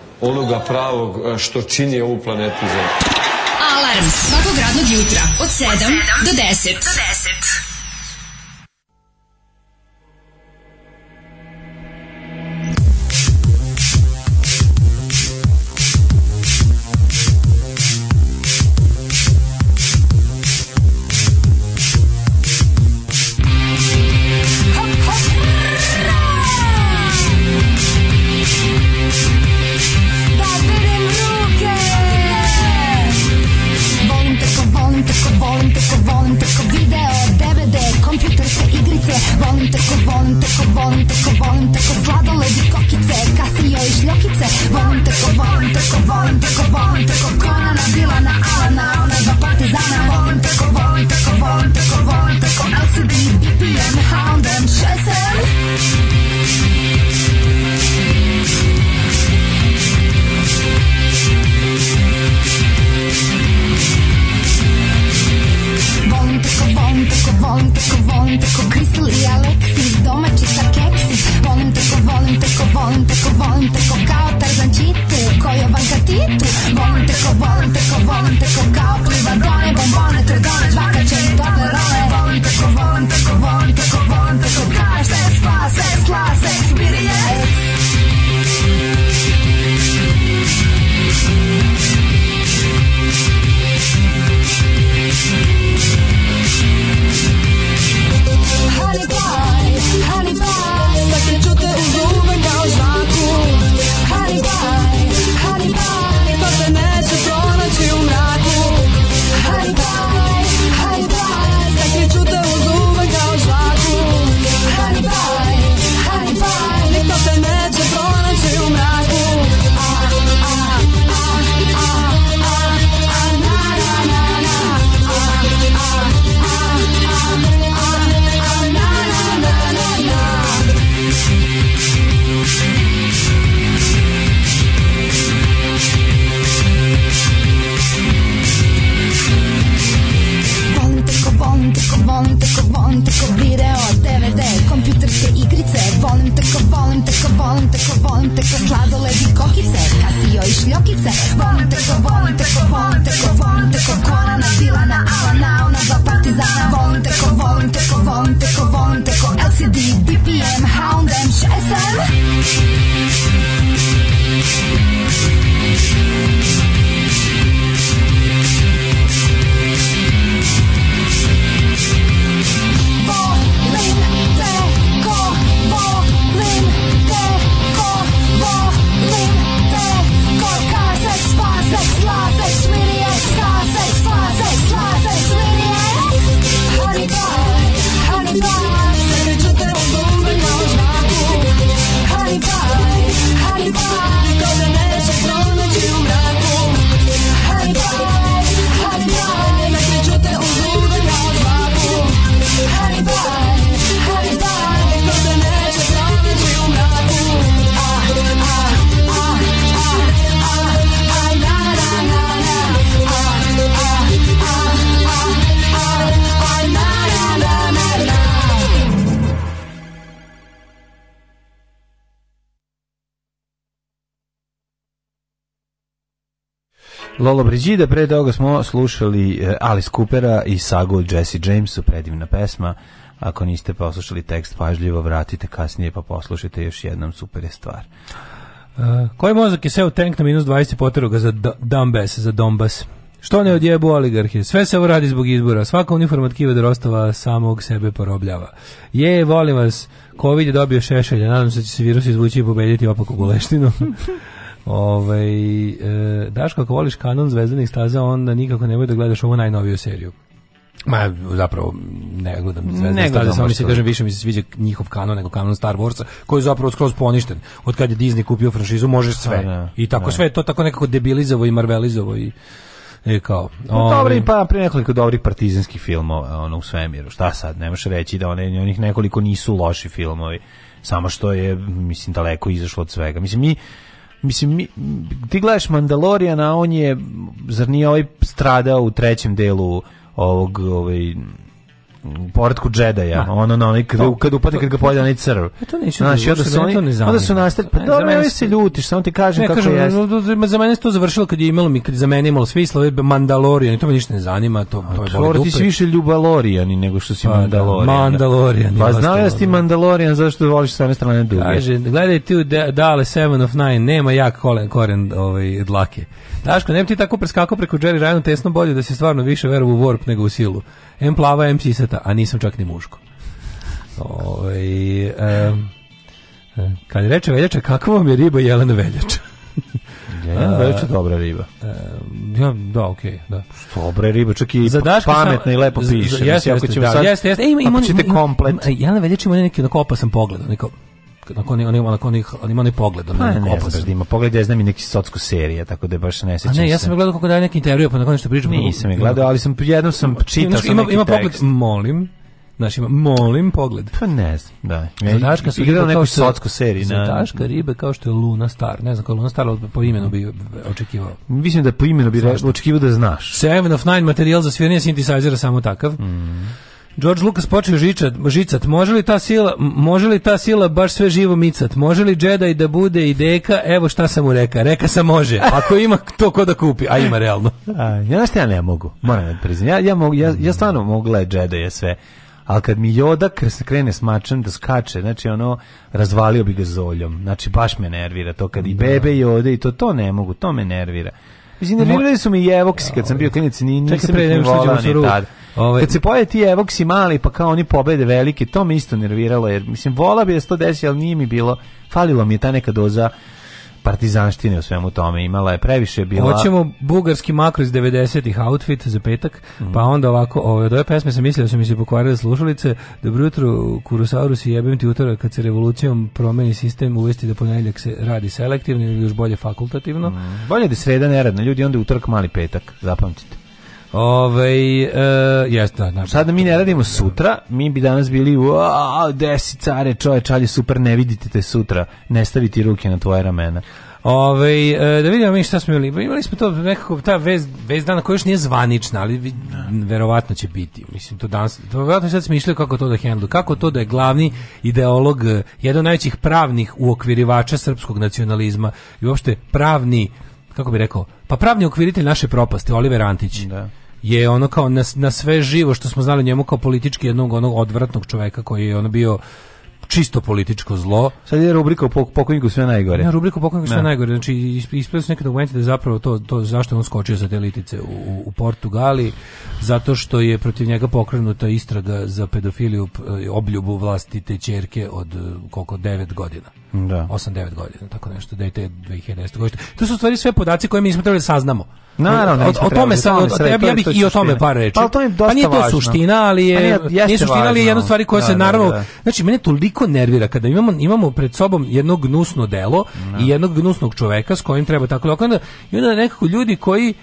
Speaker 14: onoga pravog e, što čini ovu planetu zemlju.
Speaker 12: Alarms svakog radnog jutra od 7 do 10. Do 10.
Speaker 3: Brigida, pre toga smo slušali e, Alice Coopera i sagu Jesse Jamesu, predivna pesma. Ako niste poslušali tekst pažljivo, vratite kasnije pa poslušajte još jednom, super je stvar.
Speaker 2: Uh, koji mozak je seo tank na minus 20 potero za Donbass, za Donbass? Što ne odjebu oligarhije? Sve se ovo radi zbog izbora. Svaka uniforma od Kiva Rostova samog sebe porobljava. Je, volim vas, COVID je dobio šešelja, nadam se da će se virus izvući i pobediti opako boleštinu. Ovaj e, Daško, ako voliš kanon zvezdanih staza, onda nikako nemoj da gledaš ovu najnoviju seriju. Ma, zapravo, ne gledam Zvezdne staze, samo mi se kažem, više mi se sviđa njihov kanon nego kanon Star Warsa, koji je zapravo skroz poništen. Od kad je Disney kupio franšizu, možeš sve. A, da, ne, da. I tako ne. Da. sve to tako nekako debilizovo i marvelizovo i e, pa ovaj. i kao.
Speaker 3: No, dobri pa pri nekoliko dobrih partizanskih filmova ono u svemiru. Šta sad? Ne možeš reći da one onih nekoliko nisu loši filmovi. Samo što je mislim daleko izašlo od svega. Mislim mi mislim, mi, ti gledaš Mandalorijana, on je, zar nije ovaj stradao u trećem delu ovog, ovaj, u poredku Džedaja, Ma, da. ono na onaj kad, to, kad upade kad ga pojede
Speaker 2: onaj
Speaker 3: crv.
Speaker 2: E, to
Speaker 3: neću
Speaker 2: znači, da,
Speaker 3: onda
Speaker 2: su oni, to ne onda
Speaker 3: su nastali, pa dobro, mene se ljutiš, samo ti kažem ne, kako kažem,
Speaker 2: jeste. Za mene se to završilo kad je imalo mi, kad za mene imalo svi slove Mandalorian, to me ništa ne zanima, to, A, to je bolje dupe. Ti si
Speaker 3: više ljubalorijan nego što si pa, da, Mandalorian.
Speaker 2: Mandalorian.
Speaker 3: Pa znao da si Mandalorian, zašto voliš
Speaker 2: sa one strane
Speaker 3: duge? Kaže,
Speaker 2: gledaj ti u da- Dale Seven of Nine, nema jak kolen, koren ovaj, dlake. Daško, ne bi ti tako preskakao preko Jerry Ryanu tesno bolje da se stvarno više verovu u warp nego u silu. M plava, M sisata, a nisam čak ni muško. Ove, ovaj, um, kad reče veljača, kakva vam je riba Jelena veljača?
Speaker 3: Jelena veljača dobra riba.
Speaker 2: Um, ja, da, okej, okay, da.
Speaker 3: Dobra riba, čak i pametna sam, i lepo piše.
Speaker 2: Jeste, jeste, da, sad, jeste,
Speaker 3: jeste.
Speaker 2: E, ima,
Speaker 3: ima, ima, ima, ima, ima,
Speaker 2: ima, ima, ima, ima, ima, onako oni oni onako oni oni imaju pogled on pa,
Speaker 3: ne opasan. Da
Speaker 2: ima
Speaker 3: pogled, ja znam i neki sotsku serija, tako da baš ne sećam.
Speaker 2: ne, ja sam gledao kako daje neki intervju, pa
Speaker 3: nakon što priča. Pa Nisam je gledao, ali sam jednom sam čitao znači, ima, ima
Speaker 2: pogled, molim. znači ima, molim pogled.
Speaker 3: Pa ne znam, da. Zadaška su ribe kao što... Socku seriju.
Speaker 2: Zadaška ribe kao što je Luna Star. Ne znam, kao Luna Star, ali po imenu bi očekivao.
Speaker 3: Mislim da po imenu bi očekivao da znaš.
Speaker 2: Seven of Nine materijal za sviranje sintesajzera samo takav.
Speaker 3: Mm.
Speaker 2: George Lucas počeo žičat, žicat. Može li ta sila, može li ta sila baš sve živo micat? Može li Jedi da bude i deka? Evo šta sam mu reka. Reka sam može. Ako ima to ko da kupi, a ima realno.
Speaker 3: a, ja šta ja ne mogu. Moram da priznam. Ja ja mogu ja, ja stvarno mogu gledati Jedi je sve. Ali kad mi Yoda se krene s da skače, znači ono, razvalio bi ga zoljom. Znači, baš me nervira to kad i da. bebe Jode i to, to ne mogu, to me nervira. Mislim, nervirali su mi jevoksi kad sam bio klinic, ni, nisam ih ni volao ni Ove, ovaj, Kad se poje ti evoksi mali, pa kao oni pobede velike, to me isto nerviralo, jer mislim, vola bi da se to desi, ali nije mi bilo, falilo mi je ta neka doza partizanštine u svemu tome imala je previše bila
Speaker 2: hoćemo bugarski makro iz 90-ih outfit za petak mm -hmm. pa onda ovako ove dve pesme sam mislio da su mi se pokvarile slušalice dobro jutro Kurosaurus i jebem ti utorak kad se revolucijom promeni sistem uvesti da ponedjeljak se radi selektivno ili još bolje fakultativno mm -hmm.
Speaker 3: bolje da sreda neradno ljudi onda utorak mali petak zapamtite Ovaj uh, e, jes da, da. Sada da mi ne radimo sutra, mi bi danas bili u deset care čoveč, ali super ne vidite te sutra, ne staviti ruke na tvoje ramena.
Speaker 2: Ove, e, da vidimo mi šta smo imali. Pa imali smo to nekako, ta vez, vez dana koja još nije zvanična, ali vi, verovatno će biti. Mislim, to danas, to verovatno sad smišljaju kako to da handle kako to da je glavni ideolog, e, jedan od najvećih pravnih uokvirivača srpskog nacionalizma i uopšte pravni, kako bi rekao, pa pravni okviritelj naše propasti, Oliver Antić.
Speaker 3: Da
Speaker 2: je ono kao na, na sve živo što smo znali njemu kao politički jednog onog odvratnog čoveka koji je ono bio čisto političko zlo.
Speaker 3: Sad je rubrika o pokojniku sve najgore.
Speaker 2: Ja, da, rubrika pokojniku sve ne. Da. najgore. Znači, ispravio su neke dokumenti da je zapravo to, to zašto on skočio sa te litice u, u Portugali, zato što je protiv njega pokrenuta istraga za pedofiliju e, obljubu vlastite čerke od e, koliko, devet godina
Speaker 3: da.
Speaker 2: 8-9 godina, tako nešto, da je te 2010. godine. To su stvari sve podaci koje mi nismo trebali da saznamo.
Speaker 3: Naravno, o,
Speaker 2: o tome
Speaker 3: sam, o,
Speaker 2: da ja, bih i o tome par
Speaker 3: reči. Pa, to je
Speaker 2: pa dosta pa nije to
Speaker 3: važno.
Speaker 2: suština, ali pa je, pa nije, nije suština, važno. ali je jedna stvari koja da, se da, naravno... Da, da. Znači, mene toliko nervira kada imamo, imamo pred sobom jedno gnusno delo da. i jednog gnusnog čoveka s kojim treba tako da... I onda nekako ljudi koji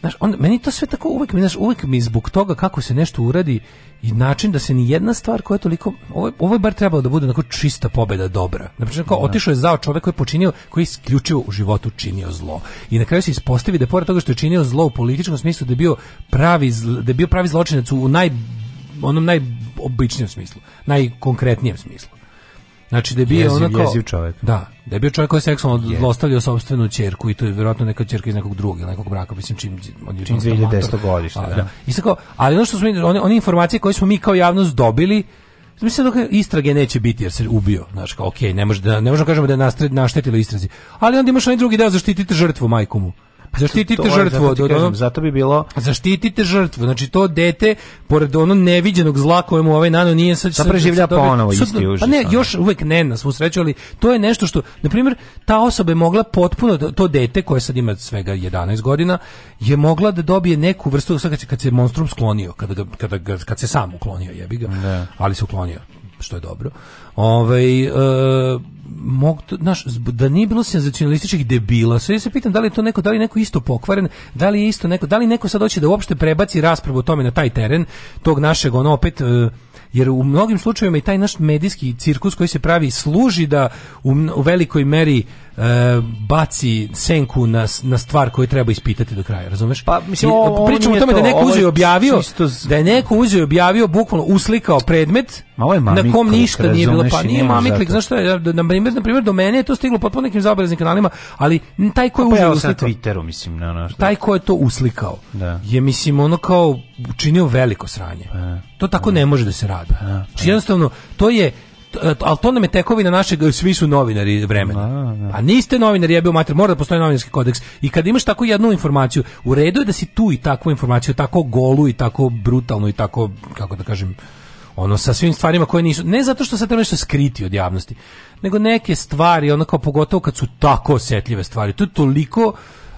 Speaker 2: Znaš, on, meni to sve tako uvek, znaš, uvek mi zbog toga kako se nešto uradi i način da se ni jedna stvar koja je toliko ovo, ovo je bar trebalo da bude onako čista pobeda dobra. Na primjer, kao da. otišao je zao čovjek koji je počinio, koji je isključivo u životu činio zlo. I na kraju se ispostavi da pored toga što je činio zlo u političkom smislu da je bio pravi da je bio pravi zločinac u naj onom najobičnijem smislu, najkonkretnijem smislu. Znači da je bio onako,
Speaker 3: jeziv čovjek.
Speaker 2: Da, da je bio čovjek koji je seksualno zlostavljao sopstvenu ćerku i to je vjerojatno neka ćerka iz nekog drugog, nekog braka, mislim čim
Speaker 3: on
Speaker 2: 2010
Speaker 3: godište, da. da. I
Speaker 2: tako, ali ono što smo one, one informacije koje smo mi kao javnost dobili, mislim da istrage neće biti jer se ubio, znači kao okej, okay, ne može da ne možemo da kažemo da je naštetilo istrazi. Ali onda imaš onaj drugi deo zaštititi žrtvu majku mu. Pa zaštitite to, žrtvu od
Speaker 3: ono, zato bi bilo
Speaker 2: zaštitite žrtvu. Znači to dete pored ono neviđenog zla kojemu ovaj nano nije sad sa
Speaker 3: preživlja ponovo isti užas.
Speaker 2: Pa ne, još da. uvek ne na svu sreću, ali to je nešto što na primjer ta osoba je mogla potpuno da- to dete koje sad ima svega 11 godina je mogla da dobije neku vrstu sad kad se, kad se monstrum sklonio, kada ga, kada ga, kad se sam uklonio, jebi ga.
Speaker 3: Ne. Da.
Speaker 2: Ali se uklonio što je dobro. Ovaj e, mog naš da nije bilo senzacionalističkih debila. Sve se pitam da li je to neko, da li neko isto pokvaren, da li je isto neko, da li neko sad hoće da uopšte prebaci raspravu o tome na taj teren tog našeg ono opet e, jer u mnogim slučajevima i taj naš medijski cirkus koji se pravi služi da u, u velikoj meri E, baci senku na, na stvar koju treba ispitati do kraja, razumeš?
Speaker 3: Pa,
Speaker 2: mislim, e, o,
Speaker 3: pričamo
Speaker 2: o tome da to, da neko uzeo i objavio, čisto... da je neko uzeo
Speaker 3: i
Speaker 2: objavio, bukvalno uslikao predmet Ma ovo je na kom ništa nije bilo. Pa nije mamiklik, znaš što je, da, na primjer, na primjer, do mene je to stiglo potpuno nekim zaobalaznim kanalima, ali taj ko je pa, pa uzeo
Speaker 3: pa, uslikao. Twitteru, mislim, na ono što... Taj ko je to
Speaker 2: uslikao, da. je, mislim, ono kao učinio veliko sranje. Pa, to tako pa, ne može da se radi. Pa, znači, pa. jednostavno, to je E, ali to nam je tekovina našeg, svi su novinari vremena. A, da. niste novinari, ja bio mater, mora da postoji novinarski kodeks. I kad imaš tako jednu informaciju, u redu je da si tu i takvu informaciju, tako golu i tako brutalnu i tako, kako da kažem, ono sa svim stvarima koje nisu ne zato što se treba nešto skriti od javnosti nego neke stvari onako pogotovo kad su tako osjetljive stvari to je toliko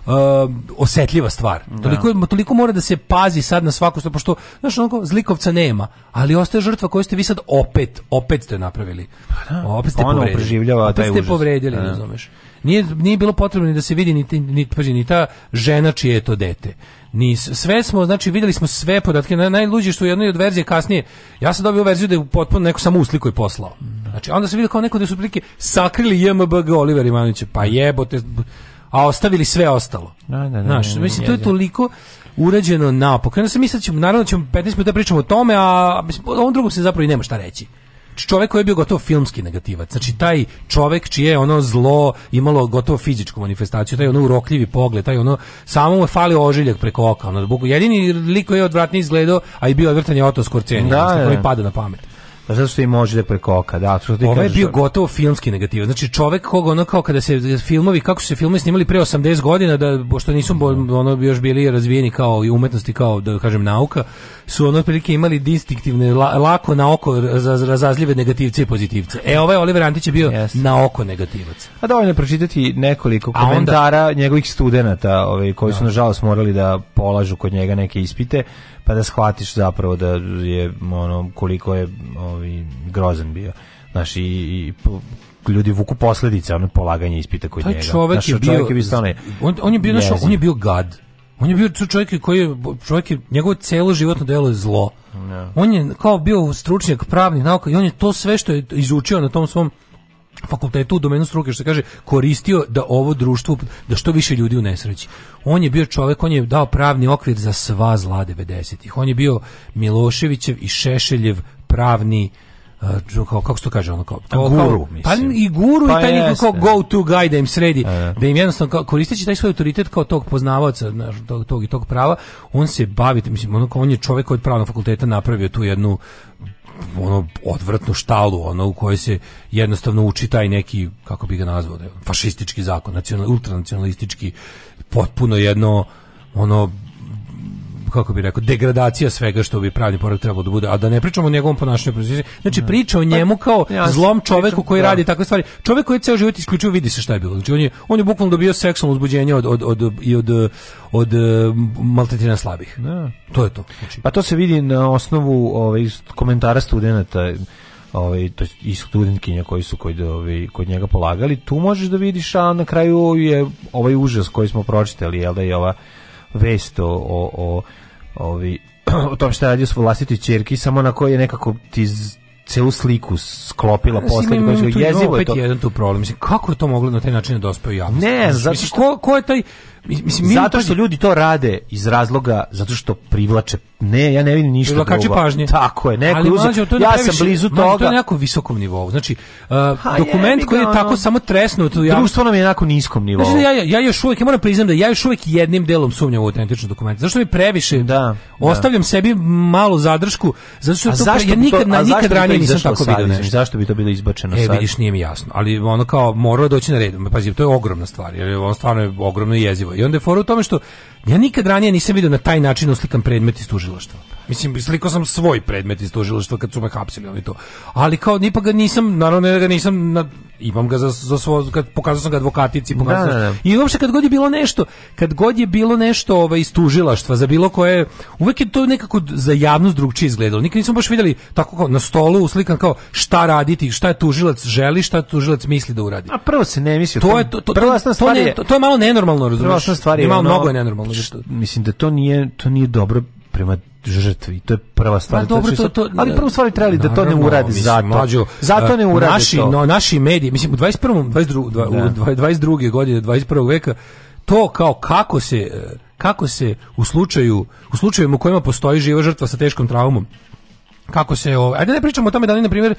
Speaker 2: uh, osetljiva stvar. Da. Toliko, toliko mora da se pazi sad na svaku stvar, pošto, znaš, onako, zlikovca nema, ali ostaje žrtva koju ste vi sad opet, opet ste napravili. Pa da, opet ste ono
Speaker 3: povredili. Opet ste povredili,
Speaker 2: da. razumeš. Nije, nije bilo potrebno ni da se vidi ni, ni, paži, ni ta žena čije je to dete. Ni sve smo, znači videli smo sve podatke, na najluđe što u jednoj od verzije kasnije. Ja sam dobio verziju da je potpuno neko samo usliku i poslao. Da. Znači onda se vidi kao neko da su prilike sakrili JMBG Oliver Ivanovića. Pa jebote, a ostavili sve ostalo.
Speaker 3: Da, da, Znaš,
Speaker 2: mislim, to je toliko urađeno naopako. Ja sam mislio da ćemo, naravno da ćemo 15 minuta pričamo o tome, a o ovom drugom se zapravo i nema šta reći čovjek koji je bio gotovo filmski negativac. Znači taj čovjek čije je ono zlo imalo gotovo fizičku manifestaciju, taj ono urokljivi pogled, taj ono samo mu je falio ožiljak preko oka, ono da Bogu jedini lik koji je odvratni izgledao, a i bio odvrtan je Otto Scorsese, da, koji pada na pamet.
Speaker 3: Pa zato što i može da preko oka, da.
Speaker 2: Što ti Ovo ovaj je bio gotovo filmski negativ. Znači čovek koga ono kao kada se e, filmovi, kako su se filmovi snimali pre 80 godina, da, što nisu ono još bili razvijeni kao i umetnosti, kao da kažem nauka, su ono otprilike imali distinktivne, la, lako na oko raz, razazljive negativce i pozitivce. E, ovaj Oliver Antić je bio yes. na oko negativac.
Speaker 3: A dovoljno je pročitati nekoliko komentara onda, njegovih studenata ovaj, koji da. su nažalost morali da polažu kod njega neke ispite pa da shvatiš zapravo da je ono koliko je ovaj grozan bio. Znaš, i, i ljudi vuku posledice ono polaganja ispita kod njega.
Speaker 2: Čovjek
Speaker 3: Znaš,
Speaker 2: je bio, čovjek je bio on, on je bio našo, on je bio gad. On je bio čovjek koji je, čovjek je, njegovo celo životno delo je zlo. No. Da. On je kao bio stručnjak pravnih nauka i on je to sve što je izučio na tom svom fakultetu u domenu struke što kaže koristio da ovo društvo da što više ljudi unesreći. On je bio čovjek, on je dao pravni okvir za sva zla 90-ih. On je bio Miloševićev i Šešeljev pravni uh, kao, kako se to kaže ono kao, kao
Speaker 3: guru pa
Speaker 2: i guru pa i taj neko go to guy da im sredi e. da im jednostavno kao, koristeći taj svoj autoritet kao tog poznavaoca tog, tog i tog prava on se bavi mislim ono kao on je čovjek od pravnog fakulteta napravio tu jednu ono odvratnu štalu, ono u kojoj se jednostavno uči taj neki, kako bi ga nazvao, da fašistički zakon, nacional, ultranacionalistički, potpuno jedno ono kako bi rekao, degradacija svega što bi pravni pored trebalo da bude, a da ne pričamo o njegovom ponašanju proizvodnje. Znači, da. priča o pa, njemu kao zlom čovjeku koji da. radi takve stvari. čovjek koji ceo život isključivo vidi se šta je bilo. Znači, on je, on je bukvalno dobio seksualno uzbuđenje od, od, od, i od, od, e, maltretiranja slabih.
Speaker 3: Da.
Speaker 2: To je to. Znači.
Speaker 3: Pa to se vidi na osnovu ovaj, komentara studenata ovaj to jest i studentkinja koji su kod ovaj kod njega polagali tu možeš da vidiš a na kraju je ovaj užas koji smo pročitali jel da je ova vest o, o, o ovi, o tom što je radio s vlastitoj čerki, samo na koji je nekako ti celu sliku sklopila posle koji jezivo je
Speaker 2: to. jedan tu problem. Mislim kako je to moglo na taj način da dospe u javnost?
Speaker 3: Ne, mislim,
Speaker 2: zato što ko, ko je taj mislim zato
Speaker 3: što ljudi to rade iz razloga zato što privlače ne, ja ne vidim ništa
Speaker 2: Privlakači Kači pažnje.
Speaker 3: Tako je, neko Ali, ja previše, sam blizu
Speaker 2: toga. to je na jako visokom nivou. Znači, uh, ha, dokument je, koji je tako samo tresnut.
Speaker 3: Ja, društvo nam je jako niskom nivou. Znači,
Speaker 2: ja, ja, ja još uvijek, ja moram priznam da ja još uvijek jednim delom sumnjam u autentične dokumente. Zašto mi previše da, da. ostavljam da. sebi malu zadršku, zato što a to
Speaker 3: zašto pre, ja nikad, to, a nikad zašto ranije nisam tako vidio nešto. Zašto bi to bilo izbačeno
Speaker 2: e, sad? E, vidiš, nije mi jasno. Ali ono kao, moralo doći na red. Pazi, to je ogromna stvar, jer ono stvarno je ogromno jezivo. I onda je fora u tome što ja nikad ranije nisam vidio na taj način oslikan predmet iz tužilaštva. Mislim, sliko sam svoj predmet iz tužilaštva kad su me hapsili oni to. Ali kao, ni ga nisam, naravno ne ga nisam, na, imam ga za, za svo, kad pokazao sam ga advokatici, pokazao da, da, da. I uopšte kad god je bilo nešto, kad god je bilo nešto ovaj, iz tužilaštva, za bilo koje, uvek je to nekako za javnost drugčije izgledalo. Nikad nismo baš vidjeli tako kao na stolu uslikan kao šta raditi, šta je tužilac želi, šta tužilac misli da uradi.
Speaker 3: A prvo se ne
Speaker 2: misli. To je to, to, to, to, ne, to, to je malo nenormalno, razumiješ? Prva
Speaker 3: stvar je, je malo
Speaker 2: ono, mnogo je nenormalno. Što, mislim da to nije,
Speaker 3: to nije dobro prema žrtvi. To je prva stvar. Ma, dobro, znači, to, to, ali prvo stvari trebali da to ne uradi mislim, zato. Mlađo,
Speaker 2: zato ne eh, uradi naši, to. No, naši mediji, mislim u 21. 22. Da. 22. godine 21. veka to kao kako se eh, kako se u slučaju u slučajevima u kojima postoji živa žrtva sa teškom traumom kako se ovaj ajde da pričamo o tome da oni na primjer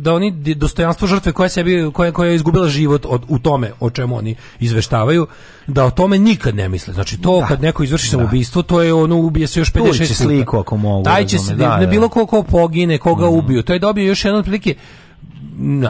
Speaker 2: da oni dostojanstvo žrtve koja sebi koja koja je izgubila život od u tome o čemu oni izveštavaju da o tome nikad ne misle znači to da, kad neko izvrši da. samoubistvo to je ono ubije se još
Speaker 3: 56
Speaker 2: sliku ako mogu taj će se da, da. bilo ko ko pogine koga mm ubiju to je dobio još jedan otprilike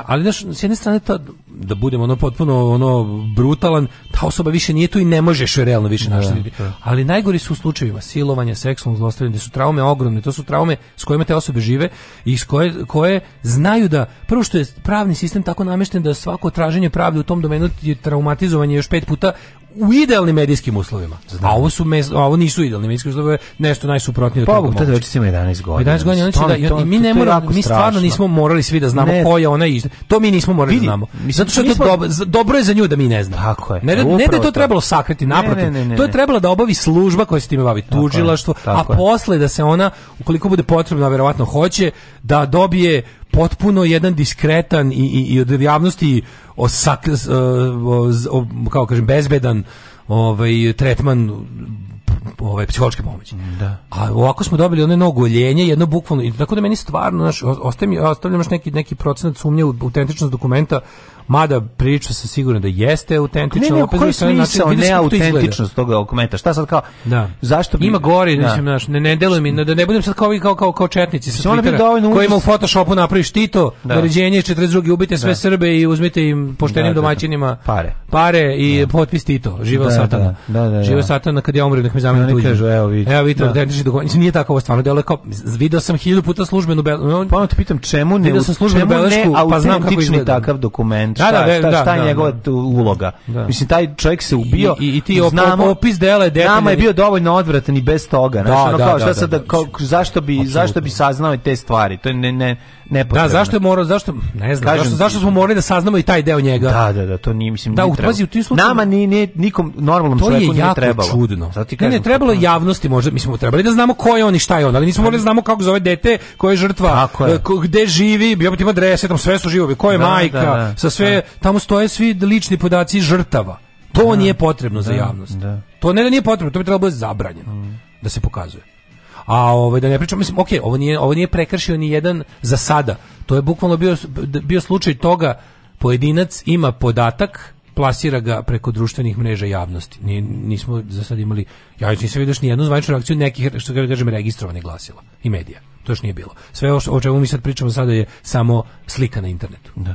Speaker 2: ali znaš, s jedne strane to da budemo ono potpuno ono brutalan, ta osoba više nije tu i ne možeš realno više da, naštetiti. Da. Ali najgori su u slučajevima silovanja, seksualnog zlostavljanja, su traume ogromne, to su traume s kojima te osobe žive i s koje, koje znaju da prvo što je pravni sistem tako namešten da svako traženje pravde u tom domenu je traumatizovanje još pet puta u idealnim medijskim uslovima. A ovo su mez, a ovo nisu idealni medijski uslovi, nešto najsuprotnije
Speaker 3: pa, od toga. Pa, tada već ima
Speaker 2: 11
Speaker 3: godina.
Speaker 2: 11 godina, znači da to, i mi ne moramo, mi stvarno nismo morali svi da znamo ne. ko je ona i to mi nismo morali da Vidi, da znamo. Mislim, zato što je to dobro, dobro je za nju da mi ne znam. Tako je. Ne, da- ne da je to trebalo sakriti naprotiv. to je trebalo da obavi služba koja se time bavi, tužilaštvo, a posle da se ona ukoliko bude potrebna, verovatno hoće da dobije potpuno jedan diskretan i, i, i od javnosti osak, e, kao kažem bezbedan ovaj tretman ovaj psihološke pomoći. Da. A ovako smo dobili one nogo oljenje, jedno bukvalno i tako da meni stvarno naš ostaje mi ostavljam neki neki procenat sumnje u autentičnost dokumenta mada prilično se sigurno da jeste autentično. Ne, ne, koji smisao
Speaker 3: neautentičnost toga dokumenta? Šta sad kao,
Speaker 2: da.
Speaker 3: zašto bi...
Speaker 2: Ima gori, da. Mislim, ne, ne deluje mi, da ne budem sad kao, kao, kao, kao četnici sa Twittera, kojima u Photoshopu napraviš Tito, da. naređenje 42. ubite sve da. Srbe i uzmite im poštenim da, da, da. domaćinima
Speaker 3: pare.
Speaker 2: pare i da. potpis Tito, živeo da,
Speaker 3: satana. Da, da, da,
Speaker 2: Živeo satana, kad ja umrem, nek mi
Speaker 3: zamene tuđe. Kažu, evo
Speaker 2: vidite. Evo vidite, autentični dokument. Nije tako ovo stvarno, delo kao, video sam hiljadu puta službenu belešku.
Speaker 3: Pa te pitam, čemu ne, čemu pa ne autentični takav dokument? Znači, da,
Speaker 2: da, šta, da, šta,
Speaker 3: šta je da, da, njegova uloga. Mislim, taj čovjek se ubio
Speaker 2: i, i, i ti znamo, opis dela je
Speaker 3: Nama je bio dovoljno odvratan i bez toga. Znači, ono kao, šta sad, kao, zašto, bi, zašto bi saznao te stvari? To je ne, ne,
Speaker 2: nepotrebno. Da, zašto je morao, zašto, ne znam, Kažem, zašto, zašto smo morali da saznamo i taj deo njega?
Speaker 3: Da, da, da, to nije, mislim, da, nije pazi,
Speaker 2: u tim slučaju... Nama
Speaker 3: ni,
Speaker 2: nije nikom normalnom to čovjeku nije trebalo. To je jako čudno. Ti kažem, ne, ne, trebalo je javnosti možda, mi smo trebali da znamo ko je on i šta je on, ali nismo morali da znamo kako zove dete, koja je žrtva, Tako je. gde živi, bio bi ima adrese, tam sve su živovi, ko je da, majka, da, da. sa sve sve, da. tamo stoje svi lični podaci žrtava. To da, nije potrebno za da. javnost. Da. To ne da nije potrebno, to bi trebalo biti zabranjeno mm. da se pokazuje. A ovaj da ne pričam, mislim, ok, ovo nije, ovo nije prekršio ni jedan za sada. To je bukvalno bio, bio slučaj toga pojedinac ima podatak plasira ga preko društvenih mreža javnosti. Ni, nismo za sad imali, ja još nisam vidio ni jednu zvaničnu reakciju nekih, što ga da kažem, registrovanih glasila i medija. To još nije bilo. Sve o, o čemu mi sad pričamo sada je samo slika na internetu.
Speaker 3: Da.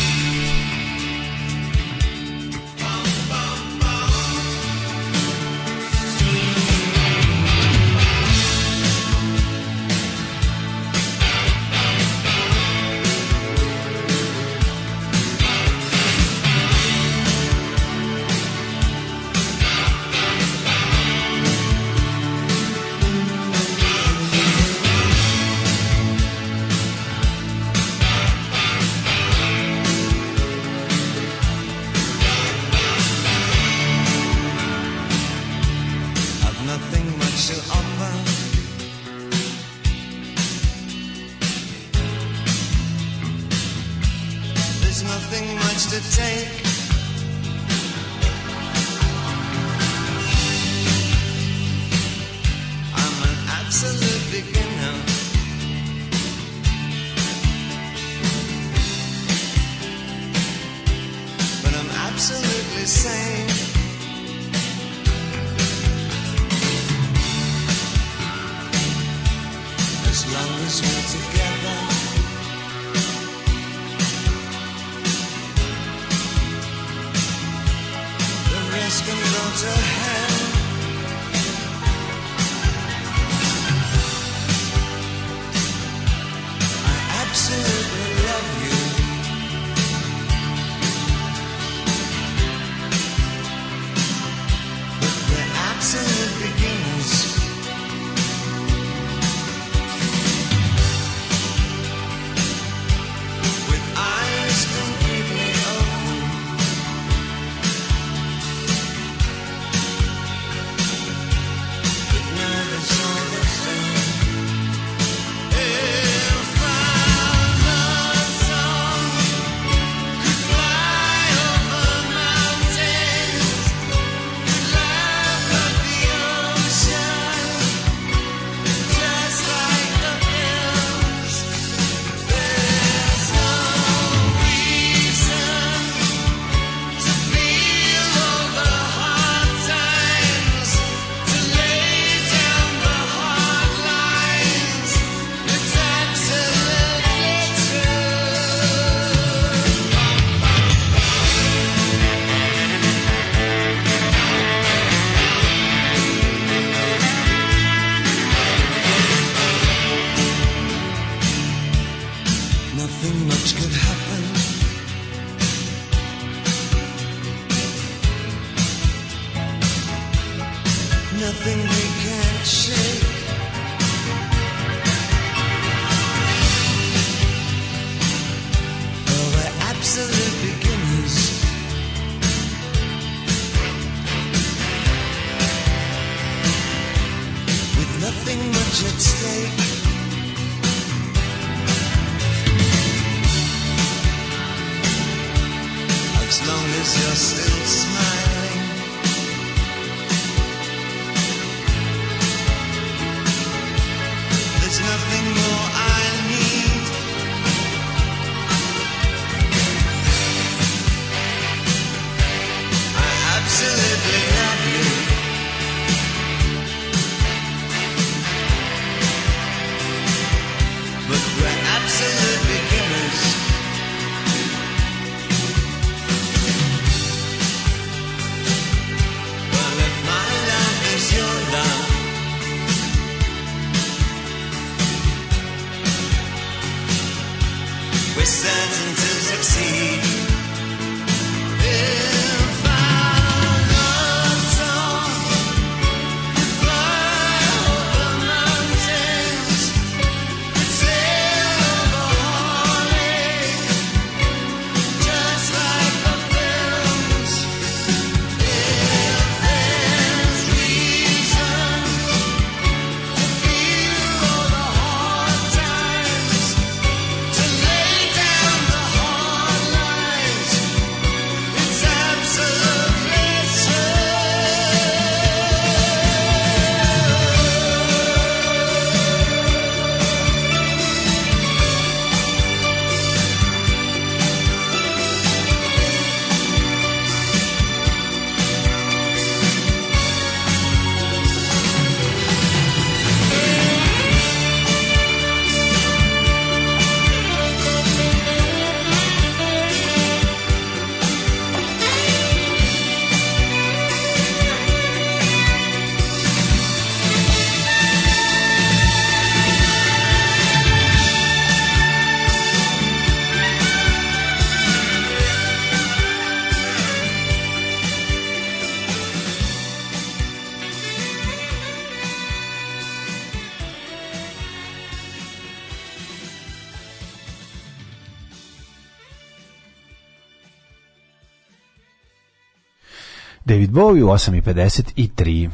Speaker 3: Bowie u 8.53.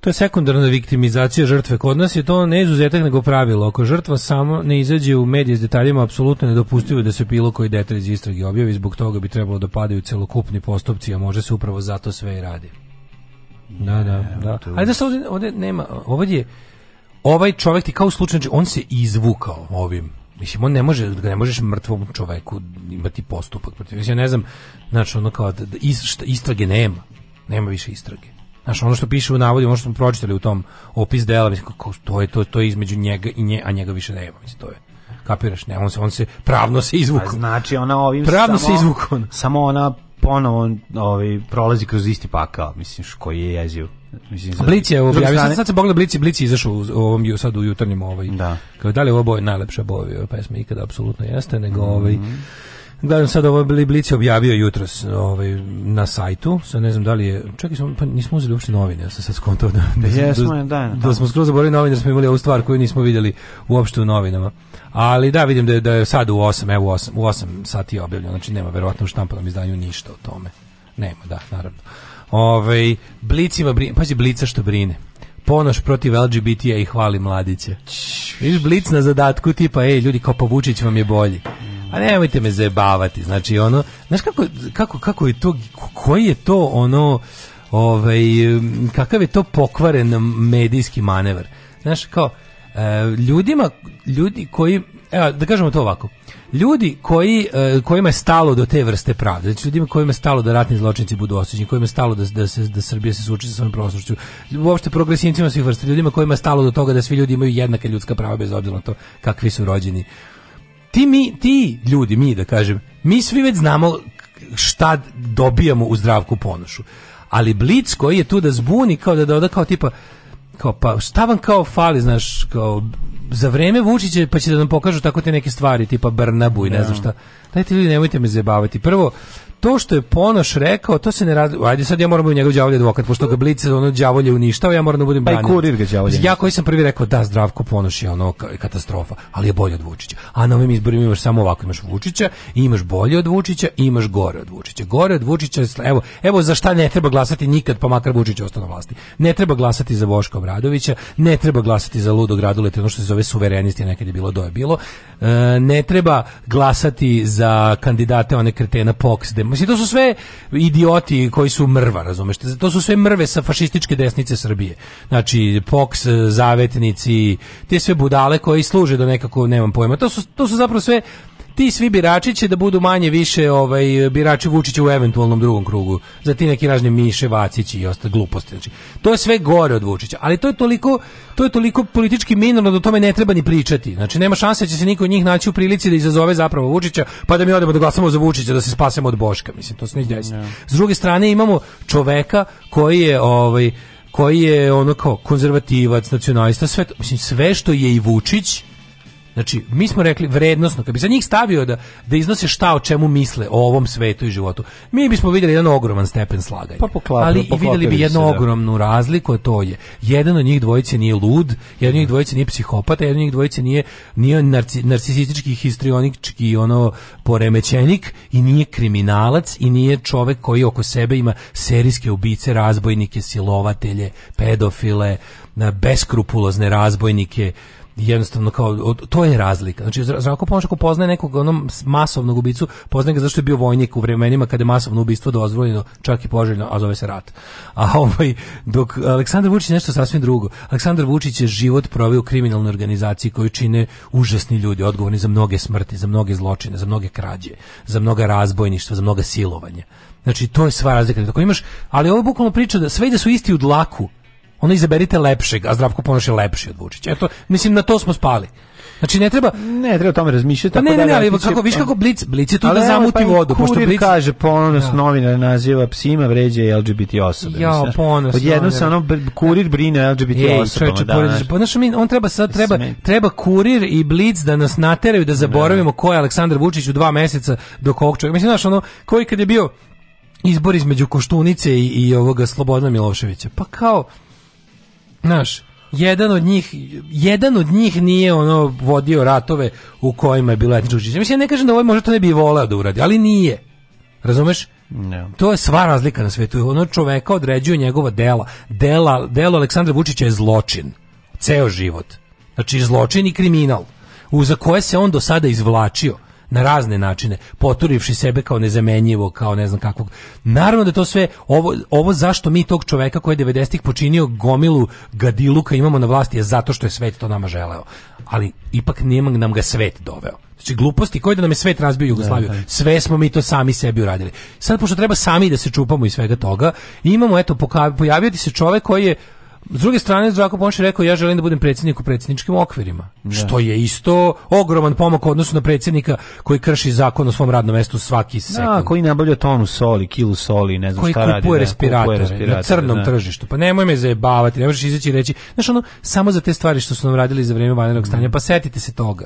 Speaker 3: To je sekundarna viktimizacija žrtve. Kod nas je to ne izuzetak nego pravilo. Ako žrtva samo ne izađe u medije s detaljima, apsolutno ne nedopustivo da se bilo koji detalj iz istrage objavi. Zbog toga bi trebalo da padaju celokupni postupci, a može se upravo zato sve i radi.
Speaker 2: Da, da, da. Ajde da se ovdje, ovdje nema, ovdje je, ovaj čovjek ti kao slučaj, znači, on se izvukao ovim Mislim, on ne može, ne možeš mrtvom čoveku imati postupak protiv. Ja ne znam, znači, ono kao, da, da istrage nema nema više istrage. Znaš, ono što piše u navodu, ono što smo pročitali u tom opis dela, mislim, kako, to je to, to je između njega i nje, a njega više nema, mislim, to je kapiraš, ne, on se, on se pravno se izvukao. Znači, ona ovim pravno samo, se izvukao.
Speaker 3: Samo ona ponovo ovaj, prolazi kroz isti pakao, mislim, koji je jezio. Mislim,
Speaker 2: Blic je objavio, sad, sad se Bogdan Blic, Blic izašao u, u ovom, sad u jutarnjem ovaj, da. kao da li je ovo boje najlepša boja pesma ikada, apsolutno jeste, nego mm -hmm. ovaj, mhm. Gledam sad ovo Blic Blici objavio jutros ovaj, na sajtu, sad ne znam da li je, čekaj, smo, pa nismo uzeli uopšte novine,
Speaker 3: ja
Speaker 2: sam sad skontao
Speaker 3: da, da, pa Jesmo, da, da, da
Speaker 2: smo skroz zaboravili novine, da smo imali ovu stvar koju nismo vidjeli uopšte u novinama. Ali da, vidim da je, da je sad u 8, evo u 8, u 8 sati je objavljeno, znači nema verovatno u štampanom izdanju ništa o tome. Nema, da, naravno. Ove, ovaj, ima, brine, pazi, blica što brine. Ponoš protiv LGBT-a i hvali mladiće. Viš blic na zadatku tipa, ej, ljudi, kao pa vam je bolji a nemojte me zajebavati, znači ono, znaš kako, kako, kako je to, koji je to ono, ovaj, kakav je to pokvaren medijski manevar, znaš kao, e, ljudima, ljudi koji, evo, da kažemo to ovako, ljudi koji, e, kojima je stalo do te vrste pravde, znači ljudima kojima je stalo da ratni zločinci budu osuđeni, kojima je stalo da, da, se, da Srbija se suoči sa svojom prošlošću, uopšte progresivcima svih vrsta, ljudima kojima je stalo do toga da svi ljudi imaju jednaka ljudska prava bez obzira na to kakvi su rođeni ti mi ti ljudi mi da kažem mi svi već znamo šta dobijamo u zdravku ponošu ali blic koji je tu da zbuni kao da da kao tipa kao pa šta vam kao fali znaš kao za vreme Vučića pa će da nam pokažu tako te neke stvari tipa Brnabu i ne da. znam šta dajte ljudi nemojte me zabavati prvo to što je Ponoš rekao, to se ne radi. Ajde sad ja moram da biti njegov đavolji advokat, pošto ga blica ono đavolje uništava, ja moram da budem branitelj.
Speaker 3: Pa kurir ga đavolje.
Speaker 2: Ja koji sam prvi rekao da Zdravko Ponoš je ono katastrofa, ali je bolje od Vučića. A na ovim izborima imaš samo ovako imaš Vučića, imaš bolje od Vučića, imaš gore od Vučića. Gore od Vučića, evo, evo za šta ne treba glasati nikad, pa makar Vučić ostao na vlasti. Ne treba glasati za Boška Obradovića, ne treba glasati za Ludo Raduleta, ono što se zove suverenisti, nekad je bilo doje bilo. E, ne treba glasati za kandidate one kretena Pox, Mislim, to su sve idioti koji su mrva, razumeš? To su sve mrve sa fašističke desnice Srbije. Znači, POX, zavetnici, te sve budale koji služe do da nekako, nemam pojma. To su, to su zapravo sve ti svi birači će da budu manje više ovaj birači Vučića u eventualnom drugom krugu. Za ti neki ražni Miše Vacić i osta gluposti. Znači, to je sve gore od Vučića, ali to je toliko to je toliko politički minorno da o tome ne treba ni pričati. Znači nema šanse da će se niko od njih naći u prilici da izazove zapravo Vučića, pa da mi odemo da glasamo za Vučića da se spasemo od Boška, mislim, to se ne desi. S druge strane imamo čoveka koji je ovaj koji je ono kao konzervativac, nacionalista, sve, mislim, sve što je i Vučić, Znači, mi smo rekli vrednosno, kad bi za njih stavio da, da iznose šta o čemu misle o ovom svetu i životu, mi bismo videli jedan ogroman stepen slaganja.
Speaker 3: Pa poklapili,
Speaker 2: ali poklapili i vidjeli bi jednu se, da. ogromnu razliku, a to je, jedan od njih dvojice nije lud, jedan od njih mhm. dvojice nije psihopata, jedan od njih dvojice nije, nije narci, narcisistički, histrionički ono, poremećenik i nije kriminalac i nije čovek koji oko sebe ima serijske ubice, razbojnike, silovatelje, pedofile, beskrupulozne razbojnike, jednostavno kao to je razlika. Znači Zdravko Ponoš ako poznaje nekog onom masovnog ubicu, poznaje ga zašto je bio vojnik u vremenima kada je masovno ubistvo dozvoljeno, čak i poželjno, a zove se rat. A ovaj dok Aleksandar Vučić nešto sasvim drugo. Aleksandar Vučić je život proveo u kriminalnoj organizaciji koju čine užasni ljudi, odgovorni za mnoge smrti, za mnoge zločine, za mnoge krađe, za mnoga razbojništva, za mnoga silovanja. Znači to je sva razlika. Tako imaš, ali ovo je bukvalno priča da sve ide su isti u dlaku ono izaberite lepšeg, a Zdravko Ponoš je lepši od Vučića. Eto, mislim na to smo spali. Znači ne treba
Speaker 3: ne treba o tome razmišljati
Speaker 2: pa tako ne, da ne, ne, ali kako viš kako blic blic je tu da zamuti pa vodu
Speaker 3: pošto blic kaže ponos ja. Da. novinar naziva psima vređa LGBT
Speaker 2: osobe ja, mislim
Speaker 3: ponos odjednom se ono kurir brine LGBT Ej, osobama čoveče, da
Speaker 2: ponos ponos pa mi on treba sad treba treba kurir i blic da nas nateraju da zaboravimo da. ko je Aleksandar Vučić u dva meseca do kog čovjeka mislim znaš ono koji kad je bio izbor između Koštunice i, i ovoga Slobodna Miloševića pa kao Znaš, jedan od njih jedan od njih nije ono vodio ratove u kojima je bilo etnička čišćenja. Mislim ja ne kažem da ovaj možda to ne bi voleo da uradi, ali nije. Razumeš?
Speaker 3: No.
Speaker 2: To je sva razlika na svetu. Ono čoveka određuje njegova dela. Dela, delo Aleksandra Vučića je zločin. Ceo život. Znači zločin i kriminal. U za koje se on do sada izvlačio na razne načine, poturivši sebe kao nezamenjivo, kao ne znam kakvog. Naravno da to sve, ovo, ovo zašto mi tog čoveka koji je 90-ih počinio gomilu gadiluka imamo na vlasti je zato što je svet to nama želeo. Ali ipak nije nam ga svet doveo. Znači gluposti koje da nam je svet razbio Jugoslaviju. Da, da. Sve smo mi to sami sebi uradili. Sad pošto treba sami da se čupamo iz svega toga, imamo eto poka, pojavio se čovek koji je S druge strane, Zdravko Ponoš je rekao ja želim da budem predsjednik u predsjedničkim okvirima. Da. Što je isto ogroman pomak u odnosu na predsjednika koji krši zakon o svom radnom mestu svaki da, sekund. Da,
Speaker 3: koji nabavlja tonu soli, kilu soli, ne znam
Speaker 2: koji
Speaker 3: šta radi.
Speaker 2: Koji da, kupuje respiratore na crnom da. tržištu. Pa nemoj me zajebavati, ne možeš izaći i reći. Znaš ono, samo za te stvari što su nam radili za vrijeme vanrednog stanja, pa setite se toga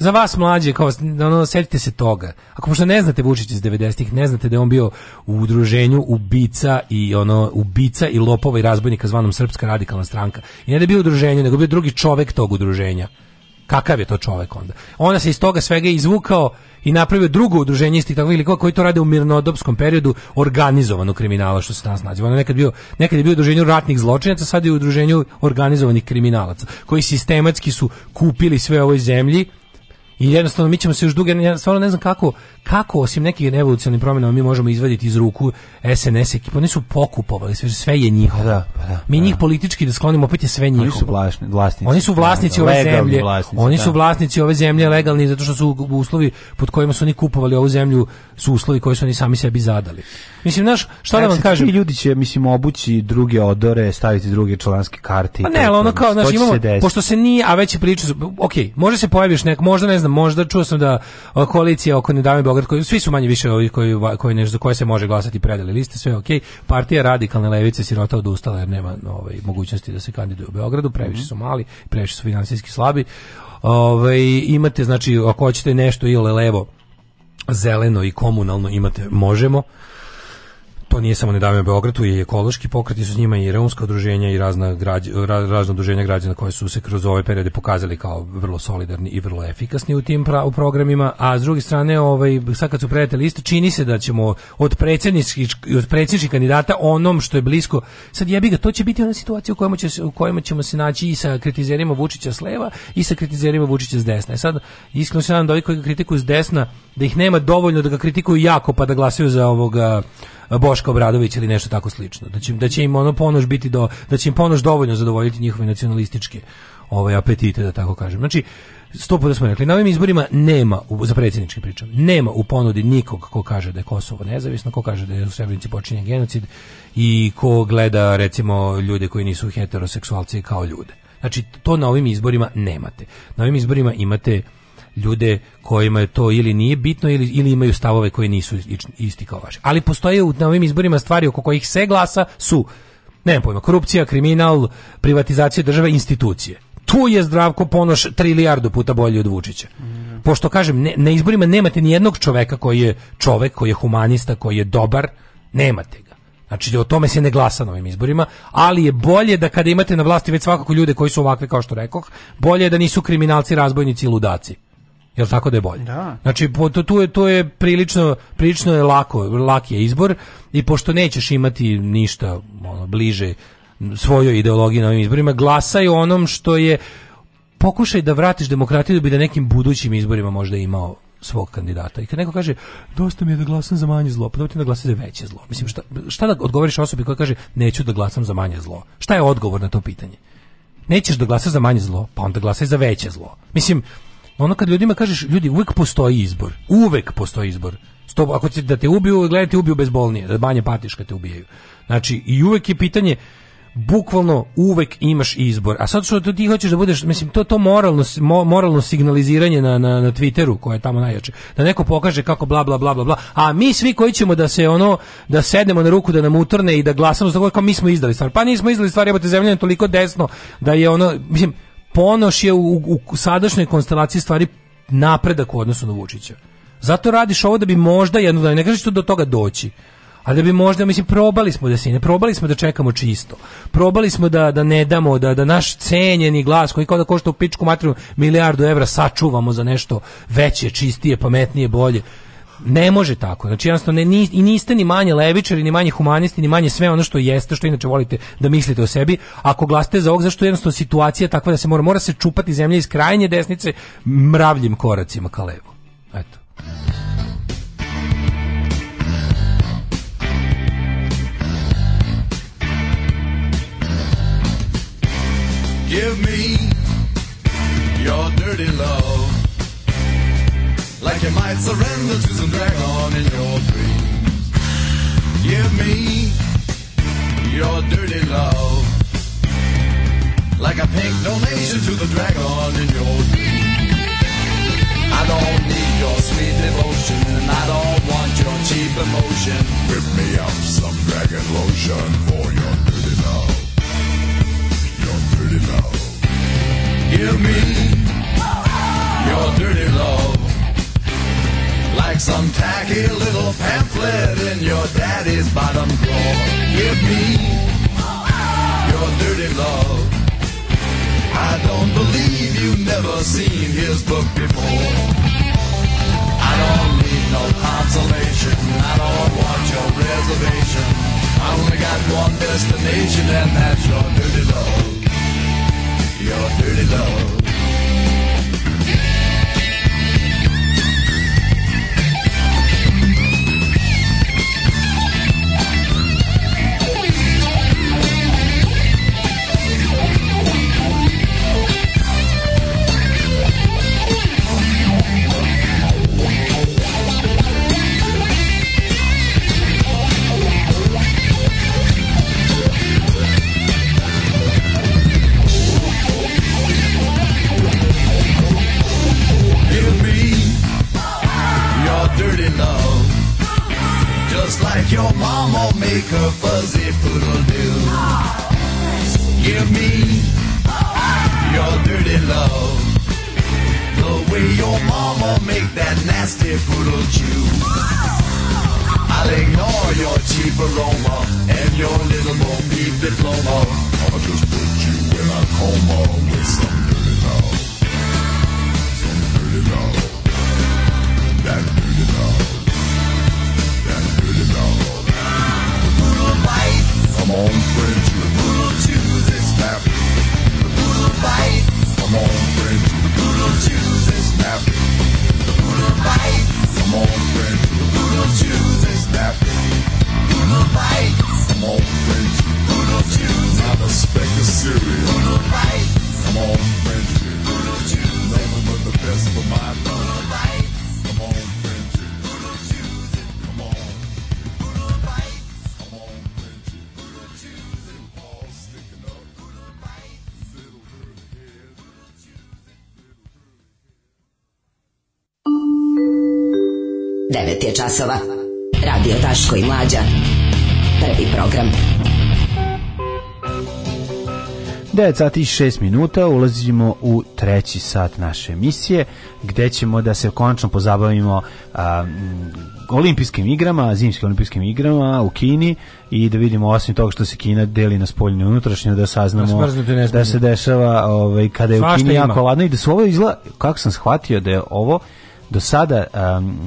Speaker 2: za vas mlađe, kao, ono, setite se toga. Ako možda ne znate Vučić iz 90-ih, ne znate da je on bio u udruženju ubica i ono ubica i lopova i razbojnika zvanom Srpska radikalna stranka. I ne da je bio u udruženju, nego bio drugi čovek tog udruženja. Kakav je to čovek onda? Onda se iz toga svega izvukao i napravio drugo udruženje istih takvih likova koji to rade u mirnodopskom periodu organizovanog kriminala što se danas naziva. Ono nekad bio nekad je bio udruženju ratnih zločinaca, sad je u udruženju organizovanih kriminalaca koji sistematski su kupili sve ovoj zemlji I jednostavno mi ćemo se još dugo, ja stvarno ne znam kako, kako osim nekih evolucionih promjena mi možemo izvaditi iz ruku SNS ekipu, oni su pokupovali, sve, sve je njihovo.
Speaker 3: Da, pa da,
Speaker 2: mi pa da. njih politički da sklonimo, opet je sve njihovo.
Speaker 3: Oni su vlasni, vlasnici.
Speaker 2: Oni su da, vlasnici da, ove zemlje. Vlasnici, oni da. su vlasnici ove zemlje legalni zato što su uslovi pod kojima su oni kupovali ovu zemlju su uslovi koje su oni sami sebi zadali. Mislim, znaš, šta ja, da vam kažem?
Speaker 3: Ti ljudi će, mislim, obući druge odore, staviti druge članske karte. Pa ne,
Speaker 2: ali ono kao, znaš, imamo, se pošto se nije, a već je priča, ok, može se pojaviš nek, možda ne znam, možda čuo sam da koalicija oko nedavne Beograd koji svi su manje više ovi koji koji nešto za koje se može glasati predali liste sve Okay. partija radikalne levice sirota odustala jer nema ovaj mogućnosti da se kandiduje u Beogradu previše mhm. su mali previše su finansijski slabi ovaj imate znači ako hoćete nešto ili levo zeleno i komunalno imate možemo to nije samo Nedavimo Beograd, tu je i ekološki pokret, i su s njima i reumska udruženja i razna, građa, razna udruženja građana koje su se kroz ove periode pokazali kao vrlo solidarni i vrlo efikasni u tim pra, u programima, a s druge strane, ovaj, sad kad su prijatelji isto, čini se da ćemo od predsjedničkih od predsjedničkih kandidata onom što je blisko, sad jebi ga, to će biti ona situacija u kojima, će, u kojima ćemo se naći i sa kritizerima Vučića s leva i sa kritizerima Vučića s desna. I e sad, iskreno se nadam da ovi koji ga kritikuju s desna, da ih nema dovoljno da ga kritikuju jako pa da glasaju za ovoga Boška Obradović ili nešto tako slično. Da će, da će im ono ponoš biti do, da će im ponoš dovoljno zadovoljiti njihove nacionalističke ovaj apetite da tako kažem. Znači sto puta smo rekli, na ovim izborima nema, za predsjednički priče, nema u ponudi nikog ko kaže da je Kosovo nezavisno, ko kaže da je u Srebrenici počinjen genocid i ko gleda recimo ljude koji nisu heteroseksualci kao ljude. Znači, to na ovim izborima nemate. Na ovim izborima imate ljude kojima je to ili nije bitno ili, ili imaju stavove koji nisu isti kao vaši. Ali postoje na ovim izborima stvari oko kojih se glasa su ne pojma, korupcija, kriminal, privatizacija države, institucije. Tu je Zdravko Ponoš trilijardu puta bolji od Vučića. Mm. Pošto kažem, ne, na izborima nemate ni jednog čoveka koji je čovek, koji je humanista, koji je dobar, nemate ga. Znači, o tome se ne glasa na ovim izborima, ali je bolje da kada imate na vlasti već svakako ljude koji su ovakve, kao što rekoh, bolje je da nisu kriminalci, razbojnici i ludaci. Jel tako da je bolje?
Speaker 3: Da.
Speaker 2: Znači to, tu je to je prilično prilično je lako, lak je izbor i pošto nećeš imati ništa ono, bliže svojoj ideologiji na ovim izborima, glasaj onom što je pokušaj da vratiš demokratiju da bi da nekim budućim izborima možda imao svog kandidata. I kad neko kaže dosta mi je da glasam za manje zlo, pa da da glasam za veće zlo. Mislim šta, šta da odgovoriš osobi koja kaže neću da glasam za manje zlo? Šta je odgovor na to pitanje? Nećeš da glasaš za manje zlo, pa onda glasaj za veće zlo. Mislim, ono kad ljudima kažeš, ljudi, uvek postoji izbor. Uvek postoji izbor. sto ako će da te ubiju, gledajte, ubiju bezbolnije, da manje patiš kad te ubijaju. Znači, i uvek je pitanje, bukvalno uvek imaš izbor. A sad što ti hoćeš da budeš, mislim, to to moralno, moralno signaliziranje na, na, na Twitteru koje je tamo najjače. Da neko pokaže kako bla bla bla bla bla. A mi svi koji ćemo da se ono da sednemo na ruku da nam utrne i da glasamo za kako mi smo izdali stvar. Pa nismo izdali stvar, jebote zemljane toliko desno da je ono, mislim, Ponoš je u, u, sadašnjoj konstelaciji stvari napredak u odnosu na Vučića. Zato radiš ovo da bi možda jedno da ne kažeš što do toga doći, a da bi možda, mislim, probali smo da se ne, probali smo da čekamo čisto, probali smo da, da ne damo, da, da naš cenjeni glas koji kao da košta u pičku materiju milijardu evra sačuvamo za nešto veće, čistije, pametnije, bolje. Ne može tako. Znači jednostavno ne, ni, i niste ni manje levičari, ni manje humanisti, ni manje sve ono što jeste, što inače volite da mislite o sebi. Ako glasite za ovog, zašto jednostavno situacija takva da se mora, mora se čupati zemlje iz krajnje desnice mravljim koracima ka levo. Eto. Give me your dirty love. like you might surrender to some dragon in your dreams. Give me your dirty love, like a pink donation to the dragon in your dreams. I don't need your sweet devotion, and I don't want your cheap emotion. Whip me up some dragon lotion for your dirty love, your dirty love. Give me your dirty love like some tacky little pamphlet in your daddy's bottom drawer. Give me your dirty love. I don't believe you've never seen his book before. I don't need no consolation. I don't want your reservation. I only got one destination, and that's your dirty love. Your dirty love.
Speaker 3: like your mama make her fuzzy poodle do. Give me your dirty love. The way your mama make that nasty poodle chew. I'll ignore your cheap aroma and your little bo peep diploma. I'll just put you in a coma with some dirty love. Some dirty love. That dirty love. Come on, friend, to the brutal to this snap. The brutal bites. Come on, friend, to the brutal to this snap. The brutal bites. Come on, friend, to the brutal to this snap. Brutal bites. Come on, friend, to the brutal to Not a speck of cereal. Brutal bites. Come on, friend, to the brutal to Nothing but the best for my love. 9 je časova. Radio Taško i Mlađa. Prvi program. 9 sati i 6 minuta ulazimo u treći sat naše emisije gde ćemo da se konačno pozabavimo a, olimpijskim igrama, zimskim olimpijskim igrama u Kini i da vidimo osim toga što se Kina deli na spoljnu i unutrašnju, da saznamo da, da se dešava ovaj kada je Svašta u Kini jako ladno i da su ovo izla kako sam shvatio da je ovo do sada um,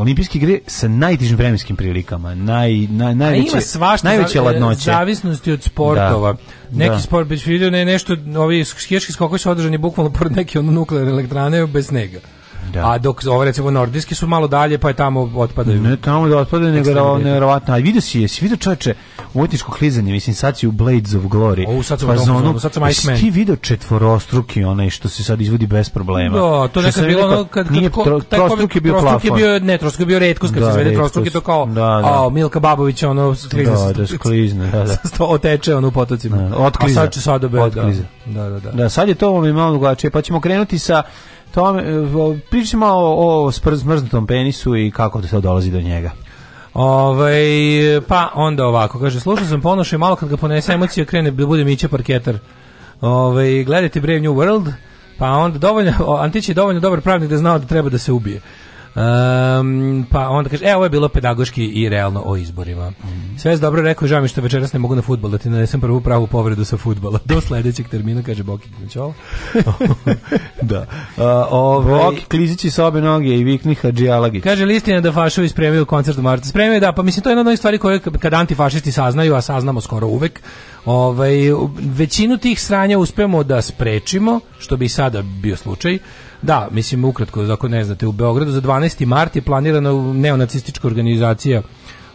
Speaker 3: olimpijske igre sa najtežim vremenskim prilikama, naj, naj, najveće, ima svašta, najveće ladnoće.
Speaker 2: Zavisnosti od sportova. Da. Neki da. sport, već vidio, ne, nešto, ovi skijaški skokovi su održani bukvalno pored neke ono nuklearne elektrane bez snega. Da. A dok ove recimo nordijski su malo dalje, pa je tamo otpadaju.
Speaker 3: Ne tamo da otpadaju, nego da nevjerovatno. A vidio si, jesi vidio čoveče, umetničko klizanje, mislim sad si u Blades of Glory. O,
Speaker 2: sad sam fazonu,
Speaker 3: sad sam Iceman. Ti video četvorostruki onaj što se sad izvodi bez problema.
Speaker 2: Da, to nekad bilo ono kad, kad nije tro, trostruki je bio plafon. Trostruki je bio, ne, trostruki je bio retkus, kad da, se zvede trostruki to kao, da, da. a Milka Babović ono
Speaker 3: sklizne. Da, da, sklizne,
Speaker 2: da, da. oteče ono u
Speaker 3: potocima.
Speaker 2: Da, otkliza. A sad će sad obe, da,
Speaker 3: da, da, da. Da,
Speaker 2: sad je to
Speaker 3: malo drugačije, pa ćemo krenuti sa tome, e, pričamo o, o smrznutom penisu i kako to dolazi do njega.
Speaker 2: Ovaj pa onda ovako, kaže, slušao sam ponoše malo kad ga ponese emocije krene da bude miće parketar. Ovaj gledajte Brave New World, pa onda dovoljno Antić je dovoljno dobar pravnik da znao da treba da se ubije. Um, pa onda kaže, e, ovo je bilo pedagoški i realno o izborima. Mm. Sve je dobro rekao, žao mi što večeras ne mogu na futbol, da ti nanesem prvu pravu povredu sa futbola. Do sledećeg termina, kaže Boki Dimićol.
Speaker 3: da. Uh, ovaj, Boki klizići sa obe noge i vikni Hadži Alagić.
Speaker 2: Kaže, listina da fašovi spremio koncert u martu. Spremio, da, pa mislim, to je jedna od onih stvari koje kad antifašisti saznaju, a saznamo skoro uvek, ovaj, većinu tih sranja uspemo da sprečimo, što bi sada bio slučaj, Da, mislim ukratko, ako ne znate, u Beogradu za 12. mart je planirana neonacistička organizacija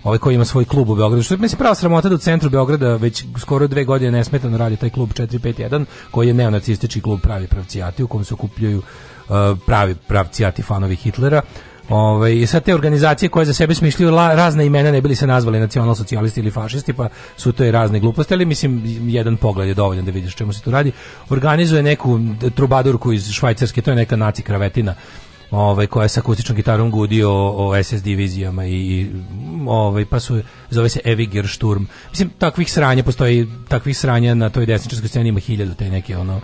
Speaker 2: ovaj koji ima svoj klub u Beogradu. Što je mislim prava sramota da u centru Beograda već skoro dve godine nesmetano radi taj klub 451 koji je neonacistički klub pravi pravcijati u kom se okupljaju uh, pravi pravcijati fanovi Hitlera Ovaj sad te organizacije koje za sebe smišljaju razna imena ne bili se nazvali nacionalsocijalisti ili fašisti, pa su to i razne gluposti, ali mislim jedan pogled je dovoljan da vidiš čemu se tu radi. Organizuje neku trubadurku
Speaker 3: iz Švajcarske, to je neka naci kravetina ovaj koja je sa akustičnom gitarom gudio o, o SS divizijama i ovaj pa su zove se Eviger Sturm. Mislim takvih sranja postoji, takvih sranja na toj desničarskoj sceni ima hiljadu te neke ono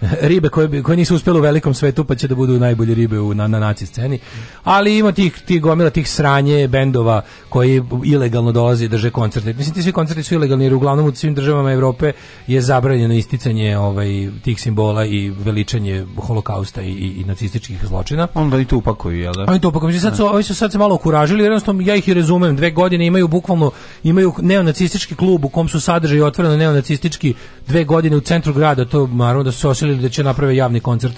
Speaker 3: ribe koje, koje nisu uspjele u velikom svetu pa će da budu najbolje ribe u, na, na naci sceni ali ima tih, tih gomila tih sranje bendova koji ilegalno dolaze i drže koncerte mislim ti svi koncerti su ilegalni jer uglavnom u svim državama Evrope je zabranjeno isticanje ovaj, tih simbola i veličanje holokausta i,
Speaker 2: i,
Speaker 3: i nacističkih zločina
Speaker 2: onda i to upakuju jel da?
Speaker 3: oni to upakuju sad su, da. ovi su sad se malo okuražili jednostavno ja ih i razumem dve godine imaju bukvalno imaju neonacistički klub u kom su sadržaji otvoreno neonacistički dve godine u centru grada to naravno da su se mislili da će naprave javni koncert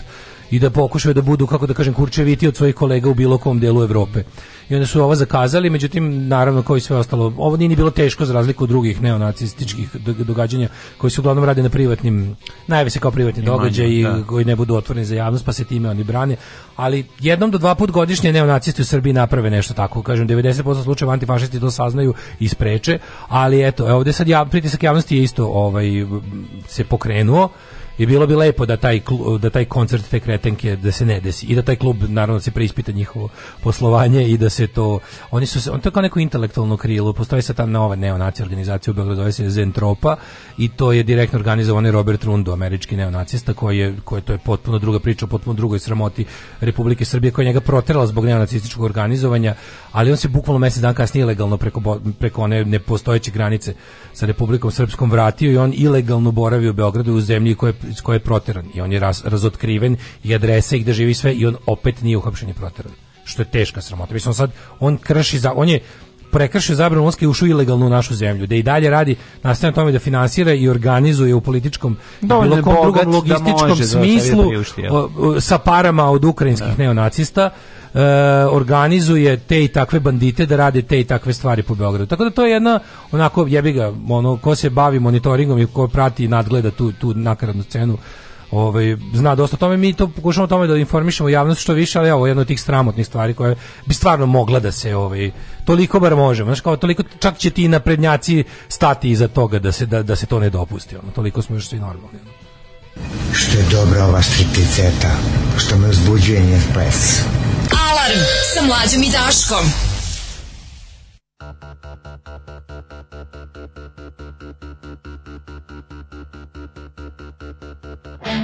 Speaker 3: i da pokušaju da budu, kako da kažem, kurčeviti od svojih kolega u bilo kom delu Evrope. I onda su ovo zakazali, međutim, naravno, kao i sve ostalo, ovo nije ni bilo teško za razliku od drugih neonacističkih događanja koji se uglavnom rade na privatnim, najve se kao privatni događaj događaji da. koji ne budu otvoreni za javnost, pa se time oni brane. Ali jednom do dva put godišnje neonacisti u Srbiji naprave nešto tako. Kažem, 90% slučajeva antifašisti to saznaju i spreče, ali eto, ovdje sad ja, pritisak javnosti je isto ovaj, se pokrenuo i bilo bi lepo da taj, klub, da taj koncert te kretenke da se ne desi i da taj klub naravno da se preispita njihovo poslovanje i da se to oni su se on to kao neko intelektualno krilo postoji se ta nova neonacija organizacija u Beogradu zove se Zentropa i to je direktno organizovani Robert Rundo, američki neonacista koji je koji to je potpuno druga priča, potpuno drugoj sramoti Republike Srbije koja je njega proterala zbog neonacističkog organizovanja, ali on se bukvalno mjesec dana kasnije ilegalno preko preko one nepostojeće granice sa Republikom Srpskom vratio i on ilegalno boravi u Beogradu u zemlji koja koje je proteran i on je raz, razotkriven i adrese gdje živi sve i on opet nije uhapšen i proteran što je teška sramota. Mislim sad on krši za on je prekršio zabranu ulaska i ušao ilegalno u našu zemlju, da i dalje radi nastavno tome da finansira i organizuje u političkom bilo kom drugom da logističkom da može, smislu da sa parama od ukrajinskih da. neonacista e, organizuje te i takve bandite da rade te i takve stvari po Beogradu. Tako da to je jedna onako jebiga, ono ko se bavi monitoringom i ko prati i nadgleda tu tu nakaradnu scenu ovaj, zna dosta o tome, mi to pokušamo tome da informišemo javnost što više, ali ovo je jedna od tih sramotnih stvari koja bi stvarno mogla da se ovaj, toliko bar možemo, znaš kao toliko čak će ti naprednjaci stati iza toga da se, da, da se to ne dopusti, ono, toliko smo još svi normalni.
Speaker 15: Što je dobra ova stripticeta, što me uzbuđuje njen ples.
Speaker 16: Alarm sa mlađom i Daškom. Thank you.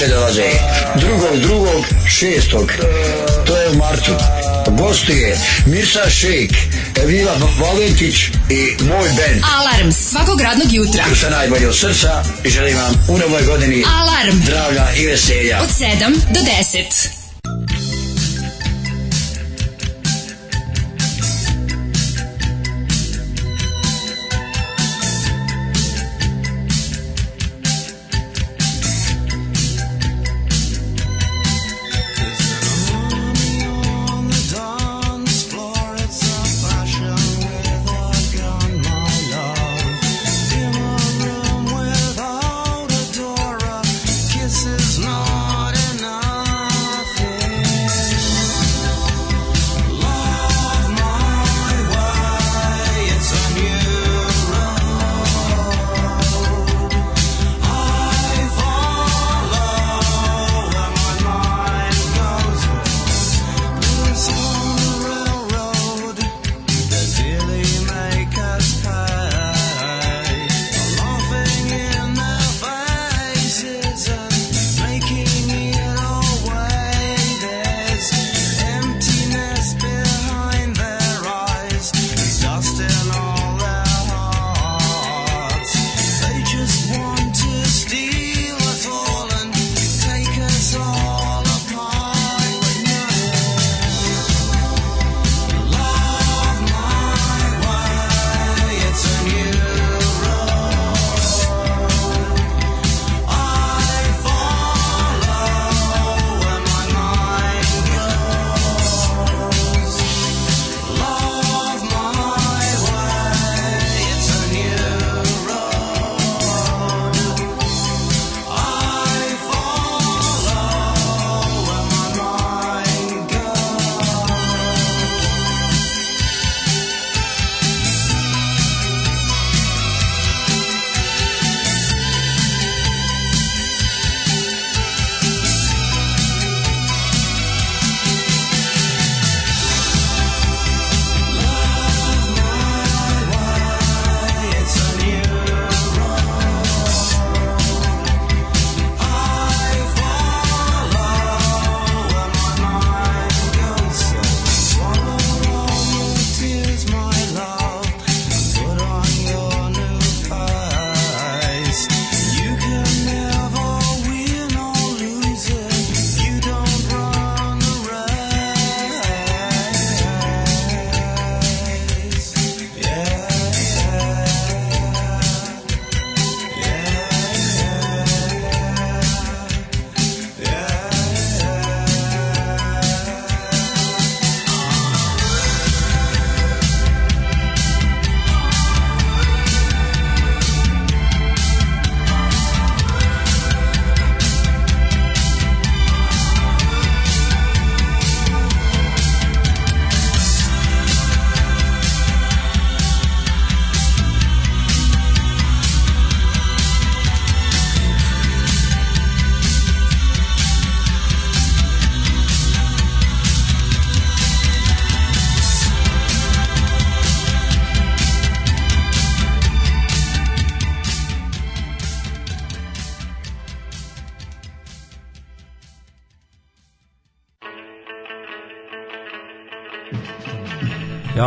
Speaker 15: najviše dolaze. Drugog, drugog, šestog. To je u martu. Gostuje Mirsa Šejk, Evila Valentić i moj band.
Speaker 16: Alarm svakog radnog jutra.
Speaker 15: Sve najbolje od srca i želim vam u novoj godini Alarm. zdravlja i veselja.
Speaker 16: Od 7 do 10.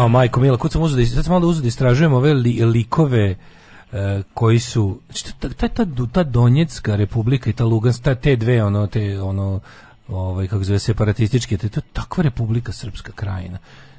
Speaker 2: Jao, majko mila, kud sam uzeo da, sad sam malo uzeo da istražujem ove li, likove e, koji su znači, ta, ta, ta, ta Donjecka republika i ta Luganska, ta, te dve ono te ono ovaj kako zove separatističke, to je takva Republika Srpska krajina.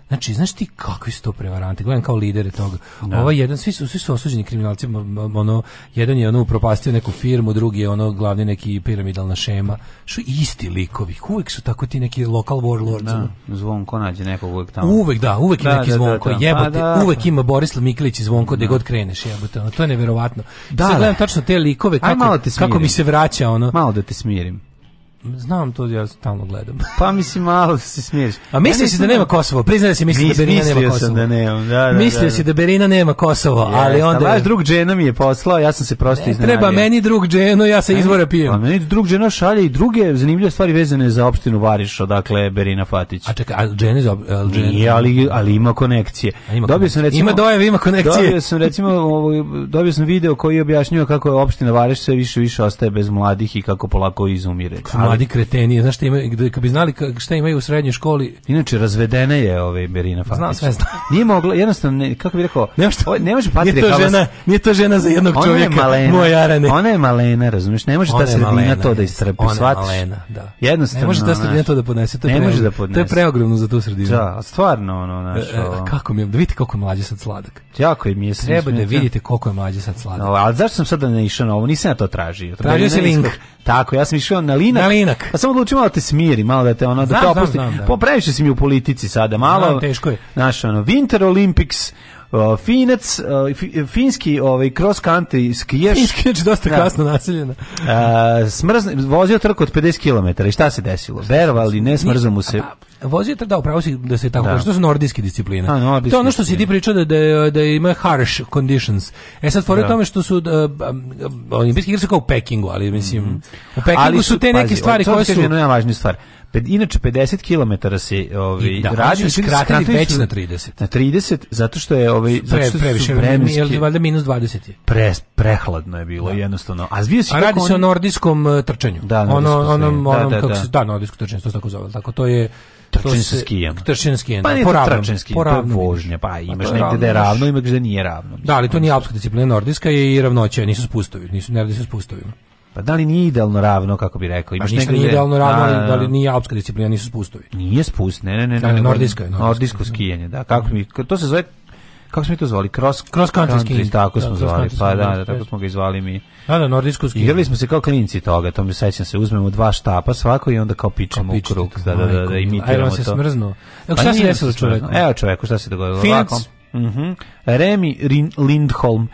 Speaker 2: Znači, znaš ti kakvi su to prevaranti? Gledam kao lidere toga. Da. Ovaj jedan, svi su, svi su osuđeni kriminalci, ono, jedan je ono upropastio neku firmu, drugi je ono glavni neki piramidalna šema. Što isti likovi, uvek su tako ti neki lokal warlords. Da,
Speaker 3: zvonko nađe nekog uvek
Speaker 2: tamo.
Speaker 3: Uvek,
Speaker 2: da, uvek da, je neki da, da, zvonko, da, da. jebote, pa, da. uvek ima Borislav Miklić i zvonko gde god kreneš, jebote, ono, to je neverovatno. Da, Sad gledam tačno te likove, kako, malo te kako mi se vraća, ono.
Speaker 3: Malo da te smirim.
Speaker 2: Znam to, ja stalno gledam.
Speaker 3: pa mislim malo se smiješ.
Speaker 2: A mislio si da nema Kosovo, priznaj da si mislio da Berina nema Kosovo. Sam da nemam, da, da, da, mislio da, da. si da Berina nema Kosovo, yes, ali onda... Vaš
Speaker 3: drug dženo mi je poslao, ja sam se prosto iznenadio.
Speaker 2: Treba meni drug dženo, ja se meni, izvora pijem. A
Speaker 3: meni drug dženo šalje i druge zanimljive stvari vezane za opštinu Variš, odakle Berina Fatić.
Speaker 2: A čekaj, a dženo
Speaker 3: je... Nije, ali, ali ima konekcije.
Speaker 2: ima
Speaker 3: dobio
Speaker 2: sam recimo... Ima dojev, ima konekcije. Dobio
Speaker 3: sam recimo, dobio sam video koji je kako je opština Variš sve više više ostaje bez mladih i kako polako izumire.
Speaker 2: Ali mladi kreteni, znaš šta imaju, kad bi znali šta imaju u srednjoj školi.
Speaker 3: Inače razvedena je ovaj Berina Fatić. Znam
Speaker 2: sve zna.
Speaker 3: Nije mogla, jednostavno ne, kako bi rekao, ne može ne može Nije to žena, nije to žena za jednog ona čovjeka. Moja malena, Ona je malena, razumeš, Ne može ta sredina malena, to da istrpi, shvatiš. Ona je malena,
Speaker 2: da.
Speaker 3: Jednostavno.
Speaker 2: Ne može ta sredina to da podnese, to je ne može da podnese. To je preogromno za tu sredinu.
Speaker 3: Da, stvarno ono našo. E, e
Speaker 2: kako mi da vidite koliko je mlađi sad sladak.
Speaker 3: Jako je mi je
Speaker 2: treba da vidite koliko je mlađi sad sladak.
Speaker 3: No, ali zašto sam sada ne išao na ovo? Nisam ja to tražio.
Speaker 2: Tražio se link.
Speaker 3: Tako, ja sam išao na linak. Mlinak. Pa sam odlučio malo te smiri, malo da te ona da te opusti. Znam, znam, da. Po pa si mi u politici sada, malo. Znam, teško je. Naš ono Winter Olympics Uh, finac, uh, finski ovaj, cross country skijaš.
Speaker 2: Finski je dosta da. kasno naseljena.
Speaker 3: Uh, smrzne, vozio trk od 50 km i šta se desilo? Verovali, ne smrzao mu se
Speaker 2: vozio da upravo si da se tako da. Kaže, to su nordijske discipline. A, no, to ono što si ti pričao da, da, da ima harsh conditions. E sad fora da. tome što su da, olimpijski igre su kao u Pekingu, ali mislim mm -hmm. u Pekingu ali su, su te pazi, neke stvari
Speaker 3: koje su jedna važna stvar inače 50 km se ovaj da, radi
Speaker 2: znači, skratili već na 30.
Speaker 3: Na 30 zato što je ovaj Pre,
Speaker 2: zato
Speaker 3: što
Speaker 2: previše vremenski je valjda minus 20 je. Pre,
Speaker 3: prehladno je bilo
Speaker 2: da.
Speaker 3: jednostavno. A zvio se
Speaker 2: radi se o nordijskom e, trčanju. Da, ono onom onom da, da, kako da. se da nordijsko trčanje to se tako zove. Tako to je
Speaker 3: trčanje sa skijem. Pa
Speaker 2: da, trčanje
Speaker 3: sa
Speaker 2: skijem,
Speaker 3: pa
Speaker 2: da, poravno.
Speaker 3: Trčanje skijem, poravno. vožnja, pa imaš pa negde da je ravno, ima gde nije ravno.
Speaker 2: Da, ali to nije alpska disciplina, nordijska je i ravnoće, nisu spustovi, nisu ne se spustovi.
Speaker 3: Pa da li nije idealno ravno, kako bi rekao?
Speaker 2: Imaš pa ništa nije idealno ravno, ali da, da, da li da. nije alpska disciplina, nisu spustovi?
Speaker 3: Nije spust, ne, ne, ne. ne, ne
Speaker 2: nordijska je. Nordijsko
Speaker 3: skijanje, da. Kako mi, to se zove, kako smo to zvali? Cross, cross country, skiing. Tako da, smo zvali, pa da, da, tako smo ga izvali mi.
Speaker 2: Da, da, nordijsko
Speaker 3: skiing. Igrali smo se kao klinci toga, to mi sećam se, uzmemo dva štapa svako i onda kao pičemo u krug. Da, da, da, da,
Speaker 2: imitiramo to. se smrznuo.
Speaker 3: Evo,
Speaker 2: pa šta se desilo čoveku?
Speaker 3: Evo čoveku, šta se dogodilo? Finac. Mhm. Remi Lindholm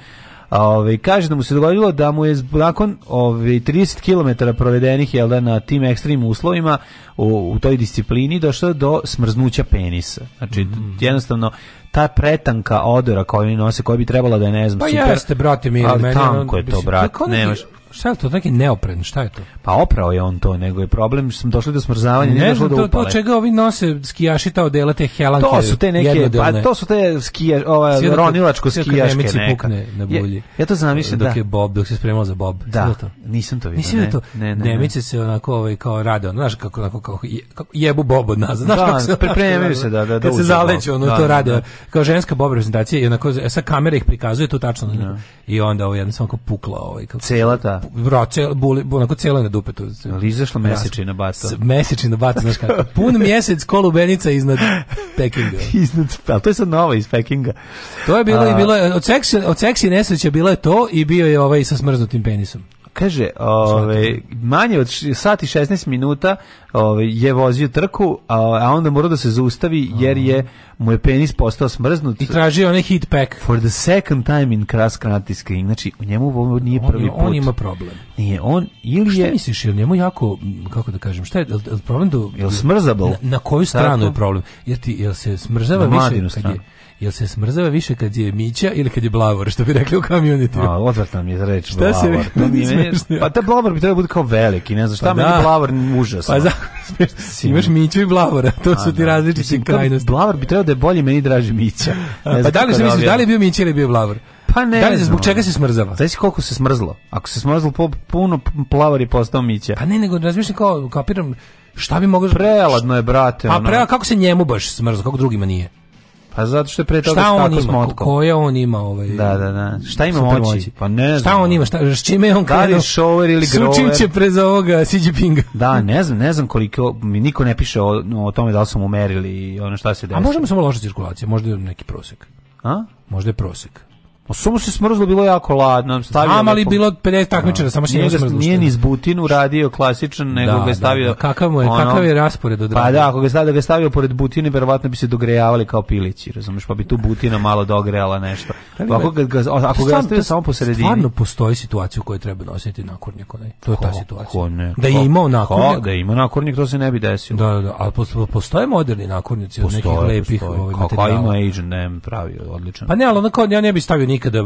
Speaker 3: Ove, ovaj, kaže da mu se dogodilo da mu je nakon ove, 30 km provedenih jel da, na tim ekstremnim uslovima u, u, toj disciplini došlo do smrznuća penisa. Znači, mm. jednostavno, ta pretanka odora koju oni nose, koja bi trebala da je, ne znam,
Speaker 2: pa
Speaker 3: super. Pa
Speaker 2: jeste, brate, mili, ali
Speaker 3: meni, tanko je to, brate,
Speaker 2: nemaš. Šta je to, neki neopren, šta je to?
Speaker 3: Pa oprao je on to, nego je problem što smo došli do smrzavanja, ne, ne
Speaker 2: došlo do
Speaker 3: upale. To,
Speaker 2: to čega ovi nose skijaši ta odela, te helanke. To
Speaker 3: su te neke, pa to su te skije, ova, Sjedo ronilačko skijaške
Speaker 2: neka. Pukne na bulji. Ja, ja to znam, mislim, dok da. Dok
Speaker 3: je Bob,
Speaker 2: dok
Speaker 3: se spremao za Bob.
Speaker 2: Da, to? nisam to vidio. Nisi da to? Ne, ne, Nemice ne. se onako ovaj, kao rade, ono, znaš kako, onako, kao, kako jebu Bob od nas. Znaš
Speaker 3: da, kako
Speaker 2: se,
Speaker 3: pripremaju
Speaker 2: se,
Speaker 3: da, da, da. da
Speaker 2: se da, zaleću, da. ono, to rade. Kao ženska Bob reprezentacija i onako, e, sa kamere ih prikazuje, to tačno. I onda ovo ovaj, jedno samo kao pukla. Ovaj,
Speaker 3: kako, Cela ta
Speaker 2: da. Bro, cel, buli, onako celo je
Speaker 3: na
Speaker 2: dupetu.
Speaker 3: Ali izašla mesečina
Speaker 2: bata. Mesečina bata, znaš kako. Pun mjesec kolubenica iznad Pekinga.
Speaker 3: iznad, ali to je sad novo iz Pekinga.
Speaker 2: To je bilo A... i bilo, od seksi, od seksi nesreće bilo je to i bio je ovaj sa smrznutim penisom
Speaker 3: kaže, ove, manje od sati 16 minuta ove, je vozio trku, a, a onda mora da se zaustavi jer je mu
Speaker 2: je
Speaker 3: penis postao smrznut.
Speaker 2: I tražio onaj hit pack.
Speaker 3: For the second time in cross country skiing. Znači, u njemu ovo nije on, prvi
Speaker 2: put. On ima problem.
Speaker 3: Nije, on ili je...
Speaker 2: Šta misliš, je njemu jako, kako da kažem, šta je, je, je problem do...
Speaker 3: Da- je
Speaker 2: smrzabal? Na, na koju
Speaker 3: stranu Tako?
Speaker 2: je problem? Jer ti, jel se smrzava više... Kad je, Jel se smrzava više kad je Mića ili kad je Blavor, što bi rekli u community?
Speaker 3: A, odvrtna mi je reč šta Blavor. Se to mi je, pa te da, Blavor bi trebao biti kao veliki, ne znam šta,
Speaker 2: pa
Speaker 3: meni da. Blavor užasno.
Speaker 2: Pa za, imaš Miću i Blavora, to A, su ti da. različiti krajnosti.
Speaker 3: Blavor bi trebao da je bolji, meni draži Mića.
Speaker 2: Ne pa
Speaker 3: da
Speaker 2: li se da misliš, da li je bio Mića ili je bio Blavor? Pa ne. Da li zbog čega se smrzava?
Speaker 3: Znaš koliko se smrzlo? Ako se smrzlo po, puno plavar je postao mića.
Speaker 2: Pa ne, nego razmišljam kao kapiram šta bi mogao
Speaker 3: Preladno je brate.
Speaker 2: A pa ono. pre kako se njemu baš smrzlo, kako drugima nije?
Speaker 3: Pa zato što je pre toga šta on
Speaker 2: ima, koja on ima ovaj
Speaker 3: Da, da, da. Šta ima moći? moći?
Speaker 2: Pa ne znam. Šta on ima? Šta s čime je on krenuo? Da li
Speaker 3: šover ili Grover? Sučim
Speaker 2: će prez ovoga Xi Jinpinga.
Speaker 3: Da, ne znam, ne znam koliko mi niko ne piše o, o tome da li su mu merili i ono šta se desilo.
Speaker 2: A možemo samo loša cirkulacija, možda je neki prosek. A? Možda je prosek.
Speaker 3: Pa samo se smrzlo, bilo jako ladno.
Speaker 2: Stavio Znam, ali neko... bilo 50 takmičara, samo se nije smrzlo. Nije
Speaker 3: ni Zbutin uradio klasičan, nego da, ga je stavio... Da,
Speaker 2: da. Kakav, je, ono... kakav je raspored od
Speaker 3: Pa da, ako ga stavio, da ga stavio pored Butine, verovatno bi se dogrejavali kao pilići, razumeš, pa bi tu Butina malo dogrejala nešto. Ali,
Speaker 2: pa ako ga, ako pa ga stavio samo po sredini... Stvarno postoji situacija u kojoj treba nositi nakornjak onaj. To je ko, ta situacija. Ko ne, ko, da je imao nakornjak.
Speaker 3: Ko, da je imao nakornjak, to se ne bi desilo.
Speaker 2: Da, da, da, ali postoje moderni nakornjaci od nekih lepih ovaj,
Speaker 3: materijala. Kako ima Agent, ne, pravi, odlično. Pa ne, ali onako,
Speaker 2: ja ne bi stavio nikada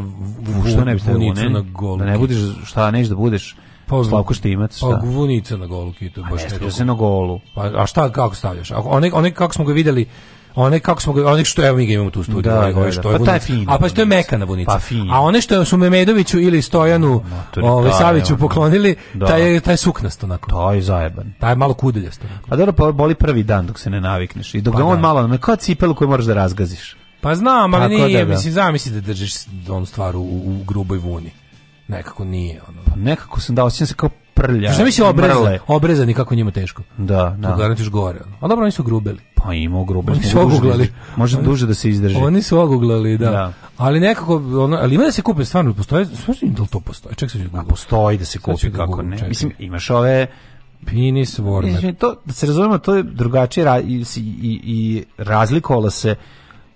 Speaker 3: što
Speaker 2: ne
Speaker 3: vunica na golu. Da ne budeš šta neš da budeš pa, Slavko Štimac, pa šta?
Speaker 2: Pa vunica na golu, kitu,
Speaker 3: baš ne. Stavlja se na golu. Pa, a šta, kako stavljaš? One, one kako smo ga videli, one kako smo ga, one što evo mi ga imamo tu studiju, da, ovaj, da, ovaj da. što
Speaker 2: je pa taj je fin, a pa što je mekana vunica. Pa fin. A one što su Memedoviću ili Stojanu, no, ovaj Saviću poklonili, da. taj taj suknast onako. To
Speaker 3: je zajeban.
Speaker 2: Taj je malo kudeljast.
Speaker 3: A dobro, pa boli prvi dan dok se ne navikneš i dok pa, on da. malo, na kao cipelu koju moraš da razgaziš.
Speaker 2: Pa znam, ali nije, da, da. mislim, zamisli da držiš onu stvar u, u gruboj vuni. Nekako nije, ono.
Speaker 3: Pa nekako sam da osjećam se kao prlja.
Speaker 2: Šta misli obrezani, obrezani kako njima teško.
Speaker 3: Da,
Speaker 2: da. To garantiš gore. Ono. A dobro, oni su grubeli.
Speaker 3: Pa ima
Speaker 2: grubeli. Oni su
Speaker 3: oguglali. Može duže da se izdrži.
Speaker 2: Oni su oguglali, da. da. Ali nekako, ono, ali ima da se kupe stvarno, postoje, slušaj da li to postoji? Ček se da
Speaker 3: A postoji da se kupi, kako
Speaker 2: Google, ne. Čekaj. Mislim, imaš ove Penis warmer. Mislim,
Speaker 3: to, da se razumemo, to je drugačije i, i, i razlikovalo se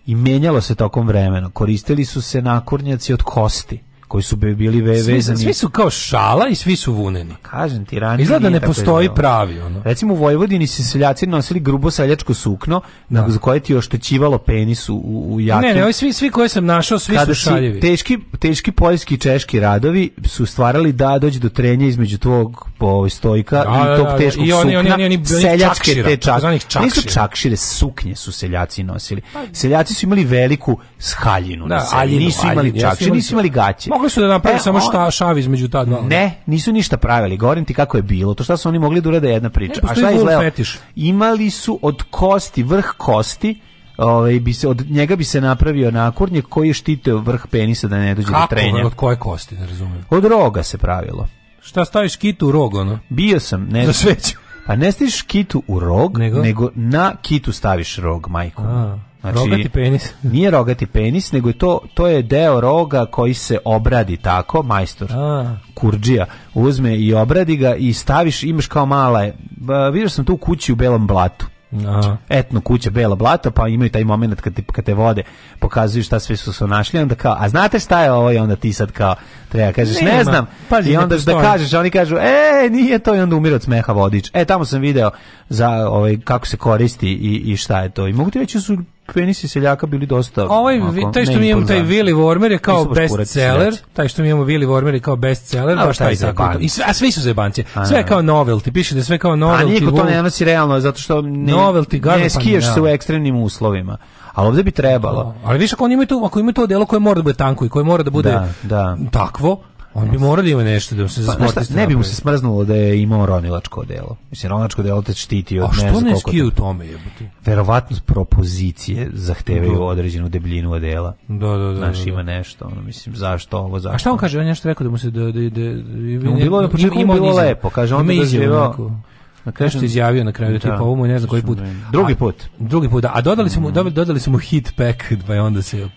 Speaker 3: i menjalo se tokom vremena. Koristili su se nakornjaci od kosti koji su bili ve,
Speaker 2: svi, vezani. Svi su kao šala i svi su vuneni.
Speaker 3: Kažem ti, ranije
Speaker 2: Izgleda da ne postoji pravi. Ono.
Speaker 3: Recimo u Vojvodini se seljaci nosili grubo seljačko sukno da. za koje ti je oštećivalo penis u, u jakim.
Speaker 2: Ne, ne, ovi svi, svi koje sam našao, svi Kada su šaljevi.
Speaker 3: Teški, teški poljski i češki radovi su stvarali da dođe do trenja između tvog po, ovaj, stojka da, i da, tog da, da, teškog i oni, sukna. Oni, oni, oni, seljačke čakšira, te
Speaker 2: čak,
Speaker 3: čakšira. Nisu čakšire, suknje su seljaci nosili. Pa- seljaci su imali veliku shaljinu, da, na selji, haljinu, nisu imali čakšire, nisu imali gaće
Speaker 2: mogli su da naprave e, samo šta šav između ta
Speaker 3: dva. Ne, nisu ništa pravili. Govorim ti kako je bilo. To šta su oni mogli da urade jedna priča. Ne, A šta je izgledalo? Imali su od kosti, vrh kosti, ovaj bi se od njega bi se napravio nakurnjak koji je štitio vrh penisa da ne dođe
Speaker 2: Kako, do
Speaker 3: trenja.
Speaker 2: Od koje kosti, ne razumijem.
Speaker 3: Od roga se pravilo.
Speaker 2: Šta staviš kitu u rog, ono?
Speaker 3: Bio sam, ne. Za sveću. A pa ne staviš kitu u rog, nego, nego na kitu staviš rog, majko. A.
Speaker 2: Znači, rogati penis.
Speaker 3: nije rogati penis, nego je to, to je deo roga koji se obradi tako, majstor, A. kurđija, uzme i obradi ga i staviš, imaš kao mala, vidio sam tu kući u belom blatu. Aha. etno kuća bela blata pa imaju taj moment kad te, kad te vode pokazuju šta sve su su našli onda kao a znate šta je ovo i onda ti sad kao treba kažeš Nema. ne znam Pazi, i onda da kažeš oni kažu e nije to i onda umire od smeha vodič e tamo sam video za ovaj kako se koristi i, i šta je to i mogu ti reći da su penisi seljaka bili dosta...
Speaker 2: Ovaj, taj što imamo, taj Willy Warmer je kao bestseller, taj što imamo Willy Warmer je kao bestseller, baš taj tako. I a svi su zebanci. Sve da. kao novelty, piše da sve kao novelty. A
Speaker 3: niko to ne nosi realno, zato što ne,
Speaker 2: novelty,
Speaker 3: ne skiješ se da. u ekstremnim uslovima ali ovde bi trebalo.
Speaker 2: ali više ako oni imaju to, ako imaju to delo koje mora da bude tanko i koje mora da bude da, da. takvo, On bi morao da ima nešto da se pa, šta,
Speaker 3: ne bi mu se smrznulo da je imao ronilačko delo. Mislim, ronilačko delo te štiti
Speaker 2: od A što
Speaker 3: ne
Speaker 2: skije u tome jebote?
Speaker 3: Verovatno propozicije zahtevaju da. određenu debljinu odela.
Speaker 2: Da, da, da, da. Znaš,
Speaker 3: da. ima nešto, ono, mislim, zašto ovo, zašto?
Speaker 2: A šta on kaže? On je nešto rekao da mu se... Da, da, da, da,
Speaker 3: bilo na početku bilo lepo, kaže, on bi doživao
Speaker 2: na kraju što izjavio na kraju da. tipa ovo mu ne znam koji put.
Speaker 3: Drugi put. A,
Speaker 2: drugi put, da. A dodali su mu dodali, mm. dodali su mu hit pack, pa onda se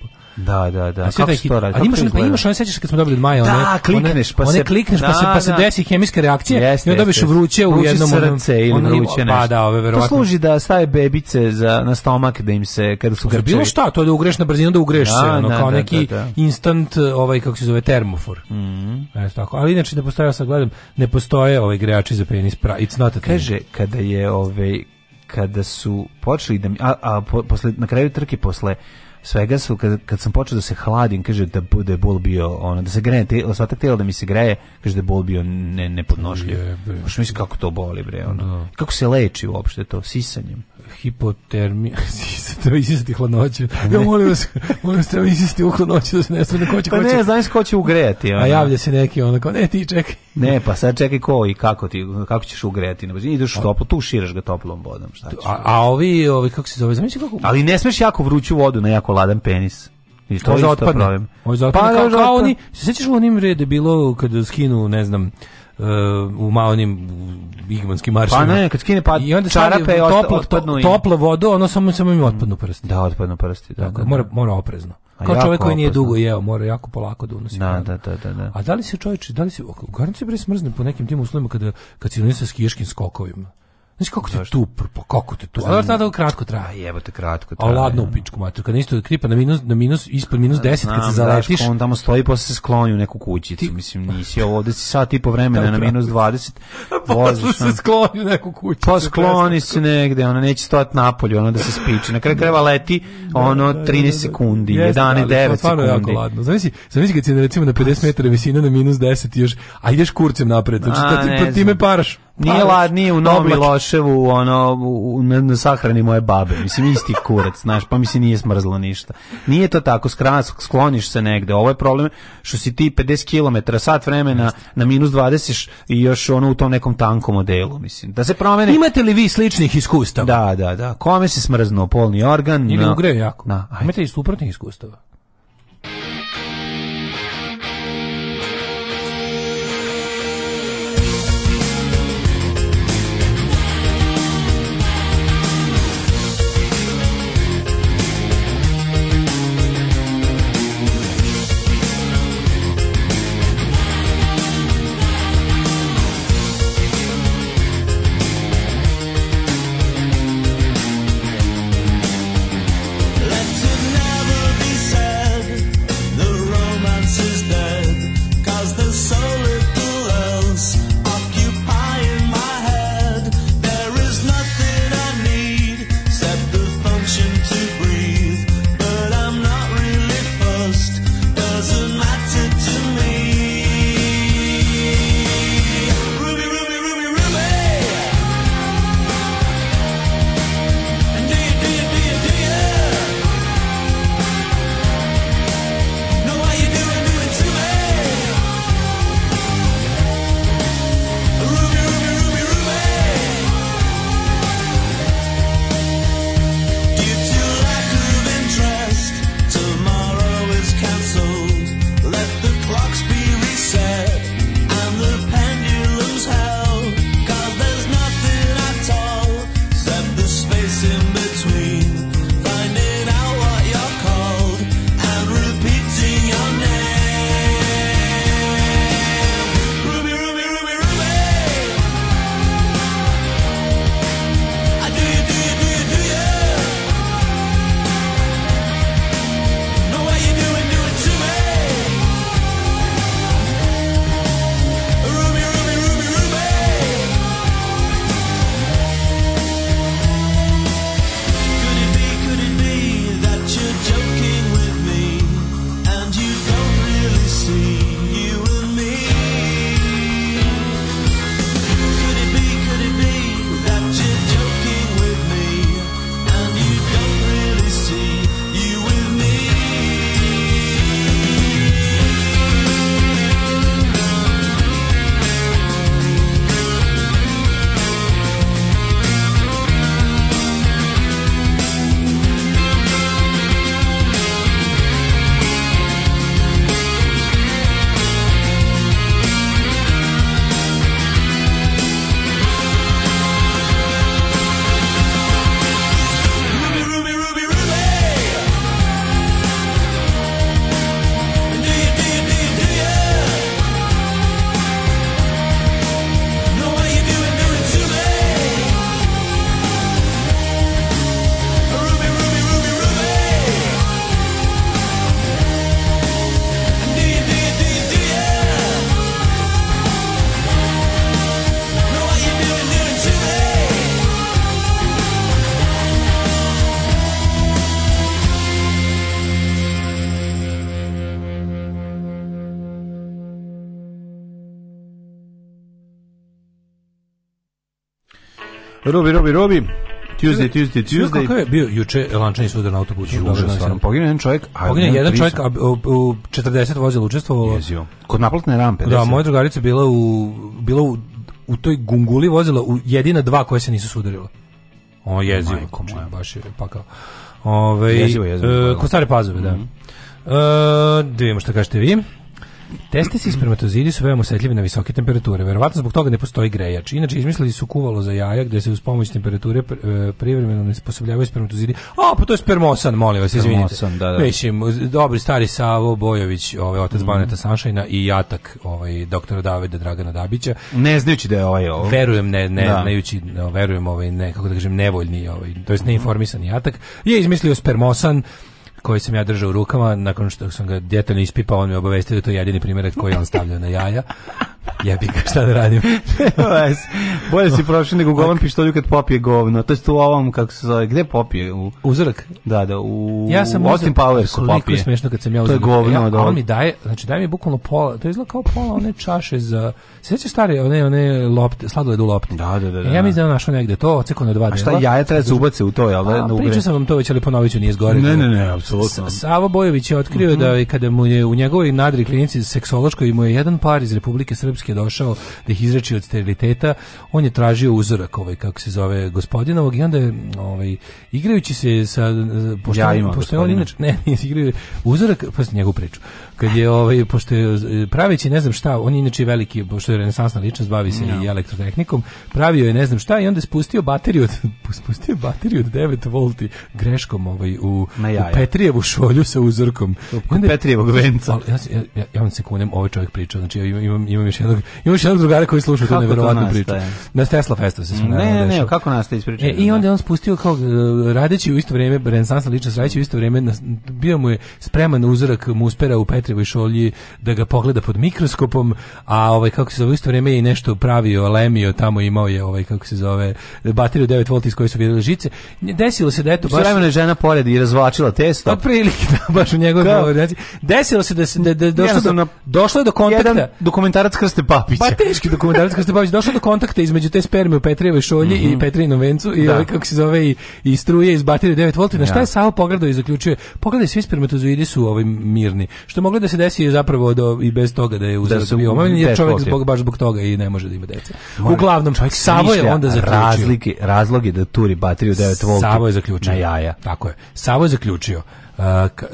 Speaker 3: Da, da, da.
Speaker 2: Kako se to radi? Ali imaš, pa imaš one, sećaš kad smo dobili od Maje,
Speaker 3: one, da, klikneš, pa one, se,
Speaker 2: klikneš, pa da, pa se, pa da. se desi hemijska reakcija jest, i onda dobiš vruće u jednom...
Speaker 3: srce ili on, vruće pa nešto. Pa da, ove, verovatno. To služi da staje bebice za, na stomak da im se, kada su
Speaker 2: grčevi. Bilo šta, to je da ugreš na brzinu, da ugreš da, se, ono, da, kao da, neki da, da. instant, ovaj, kako se zove, termofor. Mm. E, tako. Ali inače, ne postoje, ja sad gledam, ne postoje ovaj grejači za penis, pra,
Speaker 3: it's not a thing. Kaže, kada je, ovaj, kada su počeli da a, a posle na kraju trke posle svega su, kad, kad sam počeo da se hladim, kaže da, bude da je bol bio, ono, da se greje, te, ostatak tijela da mi se greje, kaže da je bol bio ne, nepodnošljiv. baš mislim kako to boli, bre, ono. Da. Kako se leči uopšte to, sisanjem?
Speaker 2: hipotermija, treba izisati hladnoću. Ja molim vas, molim vas, treba izisati u hladnoću da se ne stane ko
Speaker 3: će...
Speaker 2: Pa
Speaker 3: ko će... ne, znaš ko će ugrejati.
Speaker 2: Ona. A javlja se neki onda kao, ne, ti čekaj.
Speaker 3: Ne, pa sad čekaj ko i kako ti, kako ćeš ugrejati. Ideš u toplo, tu širaš ga toplom vodom. Šta ćeš?
Speaker 2: A, a ovi, ovi, kako se zove, zamisli kako...
Speaker 3: Ali ne smeš jako vruću vodu na jako ladan penis.
Speaker 2: I to je isto problem. Pa, kao, kao oni, se sjećaš u onim rede bilo kada skinu, ne znam, u ma onim igmanski maršima.
Speaker 3: Pa ne, kad skine pa i
Speaker 2: onda čarape je toplo, topla voda, ono samo samo mi otpadnu prsti.
Speaker 3: Da, otpadnu prsti, da. Dakle,
Speaker 2: da, mora da. mora oprezno. A Kao čovjek koji nije oprezno. dugo jeo, mora jako polako da unosi. Da,
Speaker 3: da, da, da, da.
Speaker 2: A da li se čovjek, da li se garancija bre smrzne po nekim tim uslovima kada kad se unese skijaškim skokovima? Znaš kako te tu, pa kako te tu. Ali da tada kratko traje. Pa
Speaker 3: jebote kratko traje.
Speaker 2: A ladno u pičku mater, kad isto kripa na minus na minus ispod minus 10 kad se zaletiš.
Speaker 3: Znaš, on tamo stoji posle se skloni u neku kućicu, ti... mislim nisi ovde si sat i po vremena na minus 20. Voziš
Speaker 2: se skloni u neku kućicu.
Speaker 3: Pa skloni se negde, ona neće stojati napolju, ona da se spiči. Na kraju kreva leti ono 13 da, da, sekundi, 11 9 sekundi. Jako ladno.
Speaker 2: Zavisi, zavisi kad si recimo na 50 metara visina na minus 10 još, a ideš kurcem napred, znači da ti time paraš.
Speaker 3: Nije la, nije u Novom Loševu, ono, u, na, na, sahrani moje babe. Mislim, isti kurac, znaš, pa mislim, se nije smrzlo ništa. Nije to tako, skras, skloniš se negde. Ovo je problem što si ti 50 km sat vremena na minus 20 i još ono u tom nekom tankom modelu, mislim. Da se promene...
Speaker 2: Imate li vi sličnih iskustava?
Speaker 3: Da, da, da. Kome se smrzno, polni organ?
Speaker 2: Ili no. ugreo jako. Na, Imate li suprotnih iskustava? Robi, Robi, Robi. Tuesday, Tuesday, Tuesday. Kako je bio juče lančani sudar na autobusu? Užasno sam. Poginuo jedan čovjek. Poginuo jedan čovjek, a u 40 vozila učestvovalo. Jezio. Kod naplatne rampe. Da, moja drugarica bila u, bila u, u toj gunguli vozila u jedina dva koje se nisu sudarila. O, jezio. Majko moja, baš je pakao. Ove, ovaj, jezivo, jezivo. E, kod stare pazove, mm -hmm. da. Mhm. E, da vidimo što kažete vi. Testesi spermatozidi su veoma osetljivi na visoke temperature. Verovatno zbog toga ne postoji grejač. Inače, izmislili su kuvalo za jaja gde se uz pomoć temperature e, privremeno ne sposobljavaju spermatozidi. A, pa to je spermosan, molim vas, izvinite. Spermosan, Da, da. Mislim, dobri stari Savo Bojović, ovaj, otac mm. Baneta Sanšajna i jatak ovaj, doktora Davida Dragana Dabića. Ne znajući da je ovaj ovo. Verujem, ne, ne, da. Nejući, verujem, ovaj, ne, kako da kažem, nevoljni, ovaj, to jest neinformisani jatak, je izmislio spermosan koji sam ja držao u rukama, nakon što sam ga detaljno ispipao, on mi obavestio da je to jedini primjerak koji on stavlja na jaja. Jebi ga, šta da radim? Bolje si prošli nego govan pištolju kad popije govno. To je u ovom, kako se zove, gde popije? U... Uzorak? Da, da, u ja sam Austin Powers popije. Koliko je smešno kad sam ja uzorak. To je govno, ja, da. On mi daje, znači daje mi bukvalno pola, to izgleda kao pola one čaše za... Sveće stare, one, one lopte, sladoled u lopti. Da, da, da. da. E, ja da. mi znam da našao negde to, oceko na dva dela. A šta jaja treba da se ubace u to, jel? Da, pa, pričao sam vam to već, ali ponovit ću, nije zgore. Ne, ne, ne, apsolutno. Savo Bojović je otkrio mm -hmm. da kada mu je u njegovoj nadri klinici seksološkoj mu je jedan par iz Republike Srbije Srpske došao da ih izreči od steriliteta, on je tražio uzorak ovaj, kako se zove, gospodinovog i onda je, ovaj, igrajući se sa, eh, pošto, ja imam pošto on inače, ne, nije igraju, uzorak, pa njegovu priču, kad je, ovaj, pošto je eh, praveći ne znam šta, on je inače veliki, pošto je renesansna ličnost, bavi se no. i elektrotehnikom, pravio je ne znam šta i onda je spustio bateriju od, spustio bateriju od 9 volti greškom ovaj, u, u Petrijevu šolju sa uzorkom.
Speaker 3: U Petrijevog venca. Ja,
Speaker 2: ja, ja, ja vam se kunem, ovaj čovjek priča, znači ja imam, imam, imam još jednog, imaš jednog drugara koji sluša tu neverovatnu priču. Na Tesla Festu se
Speaker 3: sve Ne, ne, ne, kako nastaje ispriča? E,
Speaker 2: I onda
Speaker 3: je
Speaker 2: on spustio kao e, radeći u isto vrijeme, renesansna ličnost radeći u isto vrijeme, bio mu je spreman uzorak muspera u Petrivoj šolji da ga pogleda pod mikroskopom, a ovaj kako se zove u isto vrijeme je i nešto pravio, lemio, tamo imao je ovaj kako se zove bateriju 9 V iz koje su vidjeli žice. Desilo se da eto
Speaker 3: baš je žena pored i razvlačila testo.
Speaker 2: Otprilike pa da baš u njegovoj Desilo se da se da, da došlo, do, došlo je do kontakta. Jedan
Speaker 3: dokumentarac Stepapića.
Speaker 2: Pa teški dokumentarac Krste Papić. Došao do kontakta između te sperme u Petrijevoj šolji mm -hmm. i mhm. Petrinom vencu i da. ovaj, kako se zove i, i struje iz baterije 9 volti. Na šta je Sao pogledao i zaključuje? Pogledaj, svi spermatozoidi su ovaj mirni. Što mogli da se desi je zapravo do, i bez toga da je uzeo da bio omamljen, ovaj jer čovjek zbog, baš zbog toga i ne može da ima deca. Uglavnom, čovjek Savo je onda zaključio.
Speaker 3: Razlike, razloge da turi bateriju 9 volti
Speaker 2: Savo je zaključio.
Speaker 3: Na jaja.
Speaker 2: Tako je. Savo je zaključio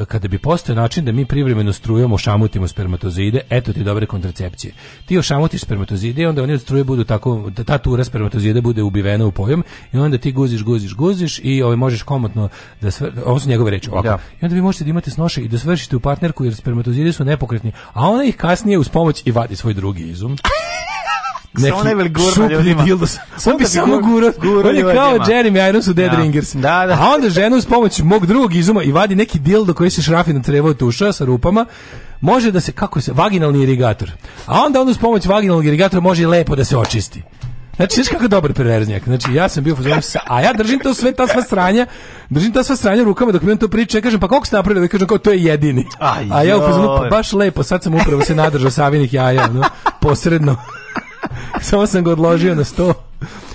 Speaker 2: kada bi postao način da mi privremeno strujom šamutimo spermatozoide, eto ti dobre kontracepcije. Ti ošamutiš spermatozoide i onda oni od struje budu tako, da ta tura spermatozoida bude ubivena u pojam i onda ti guziš, guziš, guziš i ovaj, možeš komotno da svr... ovo su njegove reči ovako. Da. I onda vi možete da imate snoše i da svršite u partnerku jer spermatozoide su nepokretni, a ona ih kasnije uz pomoć i vadi svoj drugi izum.
Speaker 3: neki
Speaker 2: šuplji dildos. Da on bi samo
Speaker 3: guro,
Speaker 2: on je kao da. Jeremy Irons u Dead ja. Da. Ringers.
Speaker 3: Da, da.
Speaker 2: A onda ženu s pomoću mog drugog izuma i vadi neki dildo koji se šrafi na trevo tuša sa rupama može da se, kako se, vaginalni irigator. A onda on uz pomoć vaginalnog irigatora može lepo da se očisti. Znači, znaš kako dobar perverznjak. Znači, ja sam bio fuzon, a ja držim to sve, ta sva sranja, držim ta sva sranja rukama dok mi on to priča, ja kažem, pa koliko ste napravili? Ja kažem, kao, to je jedini. a ja u fuzonu, pa baš lepo, sad sam upravo se nadržao savinih jaja, no, posredno. Samo sam ga odložio na sto.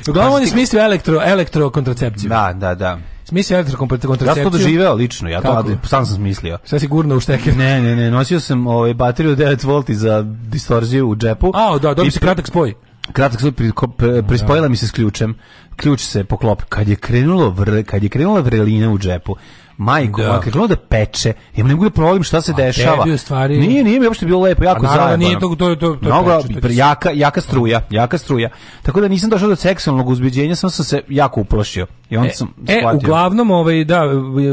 Speaker 2: Uglavnom on je smislio elektro, elektro
Speaker 3: kontracepciju. Da, da, da.
Speaker 2: Smislio elektro kontracepciju.
Speaker 3: Ja
Speaker 2: sam to
Speaker 3: doživeo lično, ja to, sam sam smislio.
Speaker 2: Šta si gurno u šteker? Ne,
Speaker 3: ne, ne, nosio sam ovaj, bateriju 9 V za distorziju u džepu.
Speaker 2: A, da, dobio si kratak spoj.
Speaker 3: Kratak spoj, da. prispojila mi se s ključem ključ se poklop kad je krenulo vr, kad je krenula vrelina u džepu majko, da. kako da peče. Ja ne mogu da provalim šta se
Speaker 2: A dešava. Tebi
Speaker 3: stvari... Nije, nije mi uopšte bilo lepo, jako da zajebano. nije
Speaker 2: to, to, to, to
Speaker 3: Mnogo, peče, jaka, jaka struja, jaka struja. Tako da nisam došao do seksualnog uzbeđenja, sam se jako uplašio. I onda e, sam
Speaker 2: e, shvatio. E, uglavnom, ovaj, da,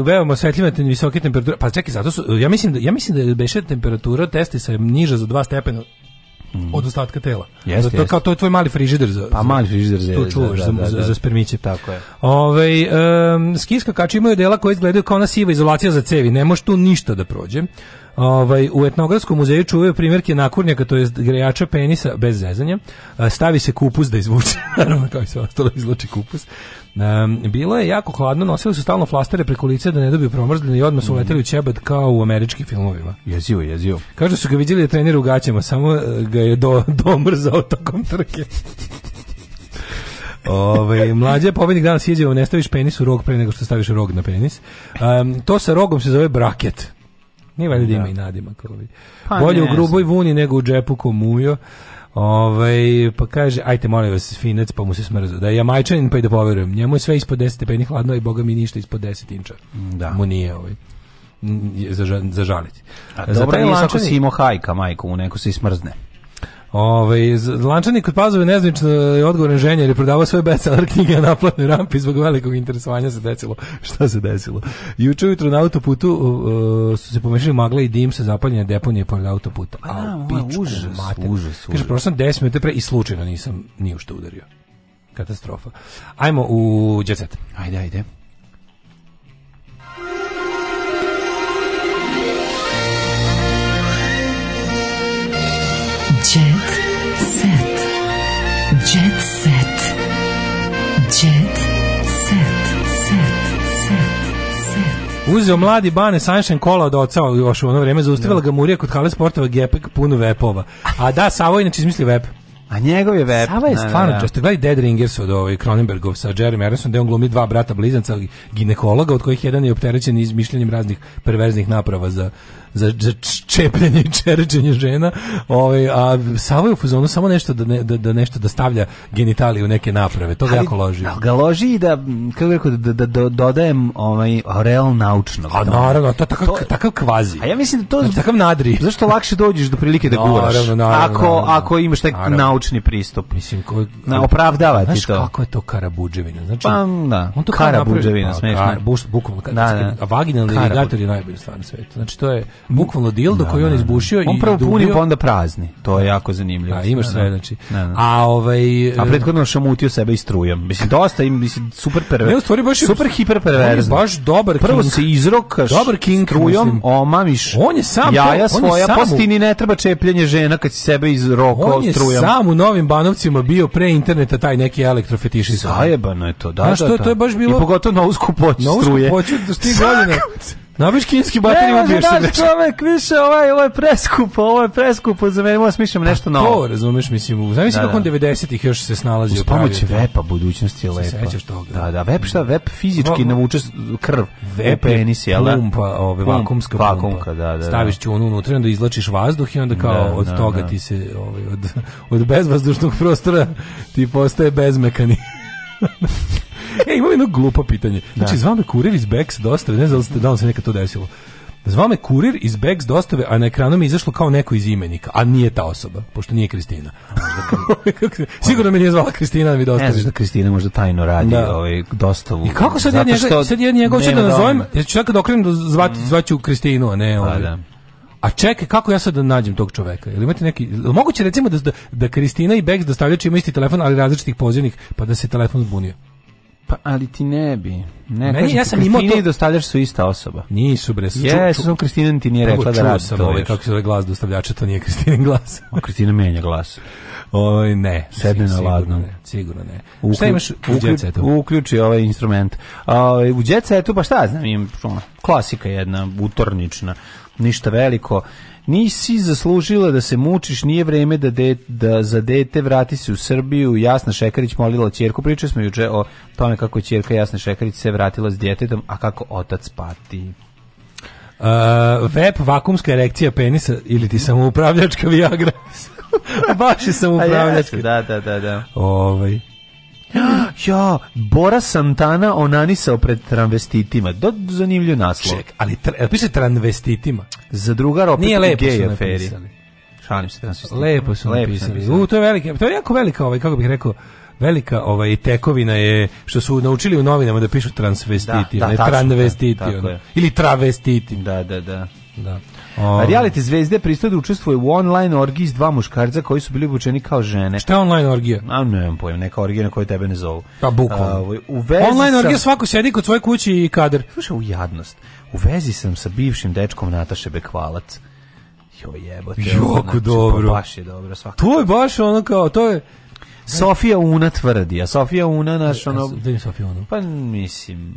Speaker 2: veoma osjetljiva visoke temperature. Pa čekaj, zato su, ja mislim da, ja mislim da je beše temperatura testi sa niža za 2 stepena mm. od ostatka tela.
Speaker 3: Jeste, Zato,
Speaker 2: jeste.
Speaker 3: Kao,
Speaker 2: to je tvoj mali frižider za,
Speaker 3: pa, mali frižider
Speaker 2: za, to čuvaš da, da, za, da, za, spermiće.
Speaker 3: Tako je.
Speaker 2: Ove, um, skiska kača imaju dela koje izgledaju kao ona siva izolacija za cevi. Ne može tu ništa da prođe. Ovaj, u etnografskom muzeju čuvaju primjerke nakurnjaka, to je grejača penisa bez zezanja. Stavi se kupus da izvuče, naravno kao i sve ostalo da izluči kupus. Um, bilo je jako hladno, nosili su stalno flastere preko lice da ne dobiju promrzljene i odmah su mm. leteli u ćebad kao u američkim filmovima.
Speaker 3: Jezio, jezio.
Speaker 2: Kažu su ga vidjeli da trenira u gaćama, samo e, ga je do, domrzao tokom trke. Ove, ovaj, mlađe pobednik danas izjavao ne staviš penis u rog pre nego što staviš rog na penis. Um, to sa rogom se zove braket. Nije valjda da ima da. i nadimak. Ovaj. Pa Bolje ne, u gruboj vuni nego u džepu komujo. Ovaj pa kaže ajte molim vas finac pa mu se smrza da je jamajčanin pa i da poverujem njemu je sve ispod 10 stepeni hladno i boga mi ništa ispod 10 inča
Speaker 3: da
Speaker 2: mu nije ovaj zažaliti za,
Speaker 3: za A dobro
Speaker 2: je lančani...
Speaker 3: ako si imao hajka u neko se smrzne.
Speaker 2: Ovaj Lančanik kod Pazove nezvično je odgovoran inženjer i prodavao svoje bestseller knjige na naplatnoj rampi zbog velikog interesovanja se desilo. Šta se desilo? Juče ujutro na autoputu uh, su se pomešali magla i dim sa zapaljene deponije pored autoputa. Pa a, a da, pičku, užas,
Speaker 3: mater. užas, užas.
Speaker 2: Kaže, prošlo sam 10 minuta pre i slučajno nisam ni u što udario. Katastrofa. Ajmo u džecet.
Speaker 3: Ajde, ajde.
Speaker 2: Jet set. Jet set. Jet set. Set. Set. Uzeo mladi Bane Sanšen kola od oca još u ono vreme, zaustavila da. ga murija kod hale sportova Gepek puno vepova. A da, Savo inače izmisli vep.
Speaker 3: A njegov je web.
Speaker 2: Sava je da, da, stvarno, da, ste gledali Dead Ringers od ovaj Cronenbergov sa Jeremy Aronson, da on glumi dva brata blizanca ginekologa, od kojih jedan je opterećen izmišljanjem raznih perverznih naprava za za, za čepljenje i čerečenje žena, ovaj, a Savo je u fuzonu samo nešto da, ne, da, da, nešto da stavlja genitalije u neke naprave, to ga jako loži. Da,
Speaker 3: ga loži i da, kako rekao, da, da, da dodajem ovaj, real naučno.
Speaker 2: A naravno, to je takav, to, takav kvazi.
Speaker 3: A ja mislim da to...
Speaker 2: Znači, takav nadri.
Speaker 3: Zašto lakše dođeš do prilike da guraš? Naravno, naravno, ako, naravno, ako imaš tek naučno naučni pristup. Mislim, koji Na, opravdava ti to. Znaš
Speaker 2: kako je to karabudževina
Speaker 3: Znači, pa, da, on to karabudževina smešno. Pa, Kar, buš,
Speaker 2: bukvalno,
Speaker 3: da, znači, da. vaginalni irigator je najbolji stvar na svetu.
Speaker 2: Znači, to je bukvalno dildo da, koji on da, da. izbušio
Speaker 3: on prvo puni, pa onda prazni. To je da. jako zanimljivo.
Speaker 2: A, imaš sve, znači. A, ovaj,
Speaker 3: a prethodno šamutio sebe i Mislim, dosta im, mislim, super perver. Ne, u stvari
Speaker 2: baš
Speaker 3: super hiper perverzno.
Speaker 2: Baš dobar
Speaker 3: Prvo se izrokaš dobar king strujom, omamiš
Speaker 2: on je sam, ja
Speaker 3: ja svoja, postini ne treba čepljenje žena kad si sebe izrokao
Speaker 2: strujom. On u Novim Banovcima bio pre interneta taj neki
Speaker 3: elektrofetišista. Zajebano je to, da, Znaš,
Speaker 2: da,
Speaker 3: to,
Speaker 2: da. to je baš bilo...
Speaker 3: I pogotovo na usku struje. Na usku
Speaker 2: poću, što da ti godine... Nabiš kinski bater ima
Speaker 3: bivši Ne, čovek, više, ovaj, ovaj preskupo, ovo je preskupo, za mene moram smišljam nešto pa novo.
Speaker 2: To, razumeš, mislim, znam mislim da, kako da. on 90-ih još se snalazi.
Speaker 3: pravi. Uz pomoć vepa budućnosti je lepa.
Speaker 2: Sećaš toga.
Speaker 3: Da, da, vep šta, vep fizički navuče krv.
Speaker 2: Vep penis, je da? Pumpa, ove, vakumska pumpa. Vakumka,
Speaker 3: da, da. da. Staviš onu unutra, onda izlačiš vazduh i onda kao od toga ti se, ovaj, od, od bezvazdušnog prostora ti postaje bezmekani.
Speaker 2: e, imam jedno glupo pitanje. Znači, da. zvao me kurir iz Bex dostave, ne znam da, ste, li se nekad to desilo. Zvao me kurir iz Bex dostave, a na ekranu mi izašlo kao neko iz imenika, a nije ta osoba, pošto nije Kristina. Sigurno me nije zvala Kristina da mi
Speaker 3: dostavi. Ne
Speaker 2: znaš da
Speaker 3: Kristina možda tajno radi da. ovaj, dostavu.
Speaker 2: I kako sad ja njega, sad ja njega hoću da nazovem, ja ću sad kad okrenem da zvati, mhm. zvaću Kristinu, a ne pa ovaj. da. A čekaj, kako ja sad da nađem tog čoveka? Ili imate neki moguće recimo da da, da Kristina i Bex dostavljači imaju isti telefon, ali različitih pozivnih, pa da se telefon zbunio.
Speaker 3: Pa, ali ti ne bi. Ne, Meni, kažem, ja sam imao to... i dostavljaš su ista osoba.
Speaker 2: Nisu, bre.
Speaker 3: Jes, sam Kristina ti nije rekla da radi
Speaker 2: to. Ovaj, kako se zove glas dostavljača, to nije Kristinin glas.
Speaker 3: A Kristina menja glas. Oj,
Speaker 2: ovaj, ne.
Speaker 3: Sedne
Speaker 2: na
Speaker 3: ladno.
Speaker 2: Ne, sigurno ne. Uklju,
Speaker 3: šta imaš u uklju, Uključi ovaj instrument. A, ovaj, u djeca tu, pa šta znam, im, klasika jedna, utornična ništa veliko Nisi zaslužila da se mučiš, nije vreme da, de, da za dete vrati se u Srbiju. Jasna Šekarić molila ćerku, pričali smo juče o tome kako je ćerka Jasna Šekarić se vratila s djetetom, a kako otac pati.
Speaker 2: Uh, vep, vakumska erekcija penisa ili ti samoupravljačka Viagra. Baš je samoupravljačka.
Speaker 3: da, da, da. da.
Speaker 2: Ovaj. ja, Bora Santana onanisao pred transvestitima. Do, zanimljiv naslov. Ček,
Speaker 3: ali tra, piše transvestitima.
Speaker 2: Za drugar opet Nije lepo gej aferi. Šalim
Speaker 3: se transvestitima.
Speaker 2: Lepo su lepo napisali. U, to je velika, to je jako velika, ovaj, kako bih rekao, velika ovaj tekovina je što su naučili u novinama da pišu transvestiti, da, da, ne da, transvestiti, da, ili travestiti.
Speaker 3: Da, da, da.
Speaker 2: Da.
Speaker 3: Oh. Reality zvezde pristoje da učestvuje u online orgiji s dva muškarca koji su bili obučeni kao žene.
Speaker 2: Šta je online orgija?
Speaker 3: A nemam pojma, neka orgija na koju tebe ne zovu.
Speaker 2: Pa bukvalno. Ovaj, u vezi online sa... orgija svako sedi kod svoje kući i kader.
Speaker 3: Slušaj, u jadnost. U vezi sam sa bivšim dečkom Nataše Bekvalac. Jo jebote.
Speaker 2: Jako znači, pa dobro.
Speaker 3: Pa baš je dobro
Speaker 2: svako. To je baš ono kao, to je...
Speaker 3: Sofija Una tvrdi, a Sofija Una naš e,
Speaker 2: e, ono... Da je Sofija Una?
Speaker 3: Pa mislim...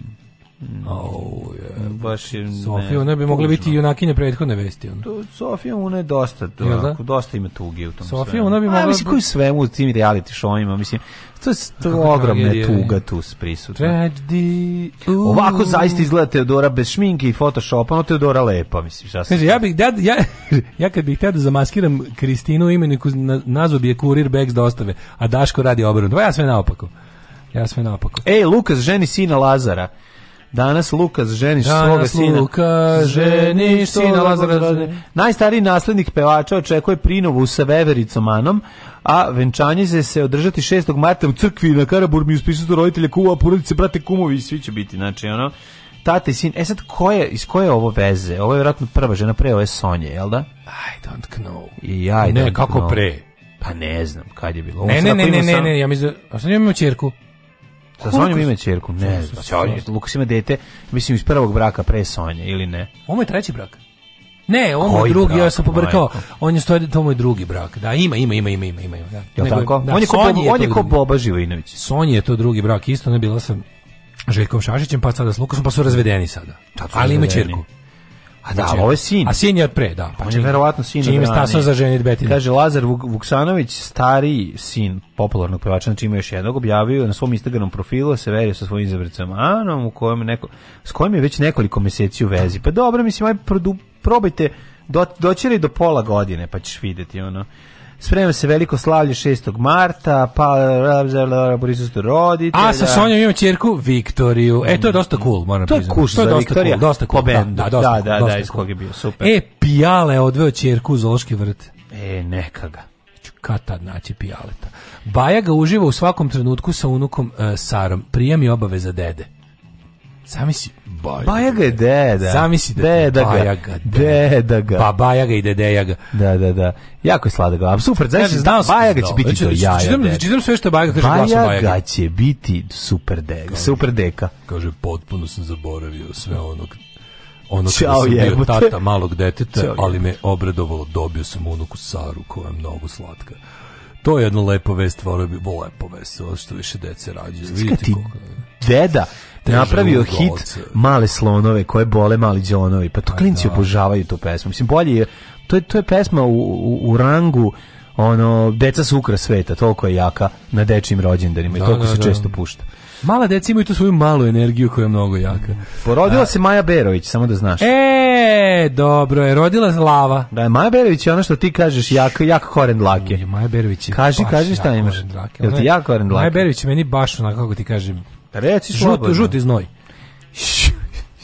Speaker 2: Oh, je, baš je Sofija, ona bi mogla biti junakinja prethodne vesti. Ona. To,
Speaker 3: Sofija, ona je dosta, to, da? Ako, dosta ima tuge u tom Sofija, svemu. ona bi mogla... A, mislim, koji svemu u tim reality showima, mislim, to je to ogromna tuga tu
Speaker 2: prisutna. Tragedy.
Speaker 3: Ovako zaista izgleda Teodora bez šminke i photoshopa, no Teodora lepa, mislim, šta se...
Speaker 2: Kaže, ja bih, da, ja, ja kad bih htio da zamaskiram Kristinu imeniku, na, nazov je kurir bags dostave, a Daško radi obrnu. Pa ja sve naopako. Ja sve naopako.
Speaker 3: Ej, Lukas ženi sina Lazara. Danas Lukas ženiš Danas svoga sina.
Speaker 2: Luka ženiš sina Lazara.
Speaker 3: Najstariji naslednik pevača očekuje prinovu sa Vevericom Anom, a venčanje će se održati 6. marta u crkvi na Karaburmi uz prisutstvo roditelja, kuva, porodice, brate, kumovi i svi će biti. Znači, ono, tate i sin. E sad, ko je, iz koje ovo veze? Ovo je vjerojatno prva žena pre ove Sonje, jel da?
Speaker 2: I don't know.
Speaker 3: I ja, I
Speaker 2: ne, kako know. pre?
Speaker 3: Pa ne znam, kad je bilo.
Speaker 2: ne, ne, ne, ne, ne, ne, ja
Speaker 3: mislim,
Speaker 2: a sam imam čerku.
Speaker 3: Sa Sonjom ima čerku, ne znam. Lukas ima dete, mislim iz prvog braka pre Sonje ili ne?
Speaker 2: Ovo je treći brak.
Speaker 3: Ne, on Koji je drugi, brak, ja sam pobrkao. On je stoji, to moj drugi brak. Da, ima, ima, ima, ima, ima, ima. Da. Nego,
Speaker 2: tako? Da, on je ko, Sonji on je ko Boba Živinović. Sonji je to drugi brak, isto ne bila sam Željkom Šašićem, pa sada s Lukasom, pa su razvedeni sada. Ali ima čerku.
Speaker 3: A da,
Speaker 2: znači,
Speaker 3: ovo je sin.
Speaker 2: A sin
Speaker 3: je
Speaker 2: od pre, da.
Speaker 3: Pa On je verovatno sin.
Speaker 2: Čim je da stasao za ženit Betina.
Speaker 3: Kaže, Lazar Vuksanović, stariji sin popularnog pevača, znači ima još jednog, objavio na svom Instagram profilu, da se verio sa svojim izabricom Anom, u kojem neko, s kojim je već nekoliko meseci u vezi. Pa dobro, mislim, aj, probajte, do, doći do pola godine, pa ćeš videti, ono. Sprema se veliko slavlje 6. marta, pa prisustu roditelja.
Speaker 2: A sa Sonjom ima ćerku Viktoriju. E, to je dosta cool, moram priznati. To
Speaker 3: je kuš to
Speaker 2: je
Speaker 3: Viktorija. Cool,
Speaker 2: dosta cool, da, da, dosta,
Speaker 3: da, da, dosta da, iz kog je bio, super.
Speaker 2: E, Pijale odveo ćerku u Zološki vrt.
Speaker 3: E, neka ga.
Speaker 2: Kad tad naći Pijaleta. Baja ga uživa u svakom trenutku sa unukom uh, Sarom. Prijem i obaveza dede.
Speaker 3: Zamisli
Speaker 2: Bajaga. Bajaga je
Speaker 3: deda. Zamisli
Speaker 2: da deda Bajaga. Deda ga. Pa Bajaga i
Speaker 3: dedejaga. Da, da, da. Jako je sladak glav. Super, znači znao sam. Bajaga da će biti znači,
Speaker 2: to znači, jaja. Čitam, čitam sve što Bajaga kaže glasom Bajaga.
Speaker 3: Bajaga će biti super deka. Super deka.
Speaker 2: Kaže, potpuno sam zaboravio sve onog ono kada sam bio tata malog deteta, Ćao ali me obradovalo, dobio sam unuku Saru koja je mnogo slatka. To je jedno lepo vest, volio bi, lepa vest, što više dece rađe. Vidite koliko...
Speaker 3: Deda, napravio hit Male slonove koje bole mali džonovi. Pa to pa klinci da. obožavaju tu pesmu. Mislim, bolje je, to je, to je pesma u, u, u rangu ono, deca su ukra sveta, toliko je jaka na dečim rođendanima da, i toliko da, se da. često pušta.
Speaker 2: Mala deca imaju tu svoju malu energiju koja je mnogo jaka.
Speaker 3: Porodila A. se Maja Berović, samo da znaš.
Speaker 2: E, dobro, je rodila se lava.
Speaker 3: Da, Maja Berović je ono što ti kažeš, jako, jako koren dlake.
Speaker 2: Maja Berović
Speaker 3: je Kaži, baš kaži šta imaš. Jel ti jako koren dlake? Maja Berović je meni baš onako, kako ti kažem, Pa reci slobodno. Žuti, žuti znoj.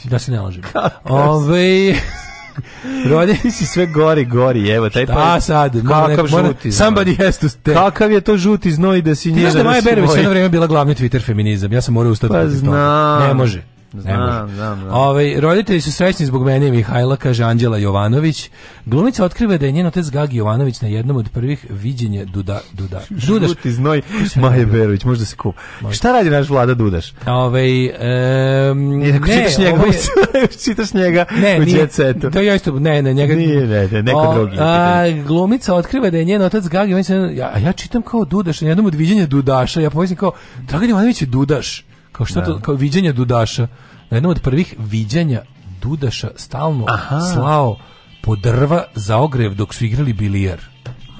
Speaker 3: Da se ne lažem. Da Ove... Rodin si sve gori, gori, evo, taj Šta pa... sad? Kakav mora, žuti znoj? Somebody has to stay. Kakav je to žuti znoj da si njega... Znaš da Maja Berović jedno vrijeme bila glavni Twitter feminizam, ja sam morao ustati. Pa znam. Ne može. Ne znam, znam, znam. Ove, ovaj, roditelji su srećni zbog mene Mihajla, kaže Anđela Jovanović. Glumica otkriva da je njen otec Gagi Jovanović na jednom od prvih viđenja Duda, Duda, Dudaš. Žuti znoj Maje Berović, možda se kup. Šta radi naš vlada Dudaš? Ove, ovaj, um, ne, čitaš njega, ovo ovaj- je, čitaš njega ne, u nije, djecetu. To je isto, ne, ne, njega. Nije, ne, ne neko o, drugi. A, glumica otkriva da je njen otac Gagi Jovanović, ja, ja čitam kao Dudaš, na jednom od viđenja Dudaša, ja povijem kao, Dragan Jovanović je Dudaš. Kao što to, da. kao viđenja Dudaša. Na jednom od prvih viđenja Dudaša stalno Aha. slao po drva za ogrev dok su igrali bilijar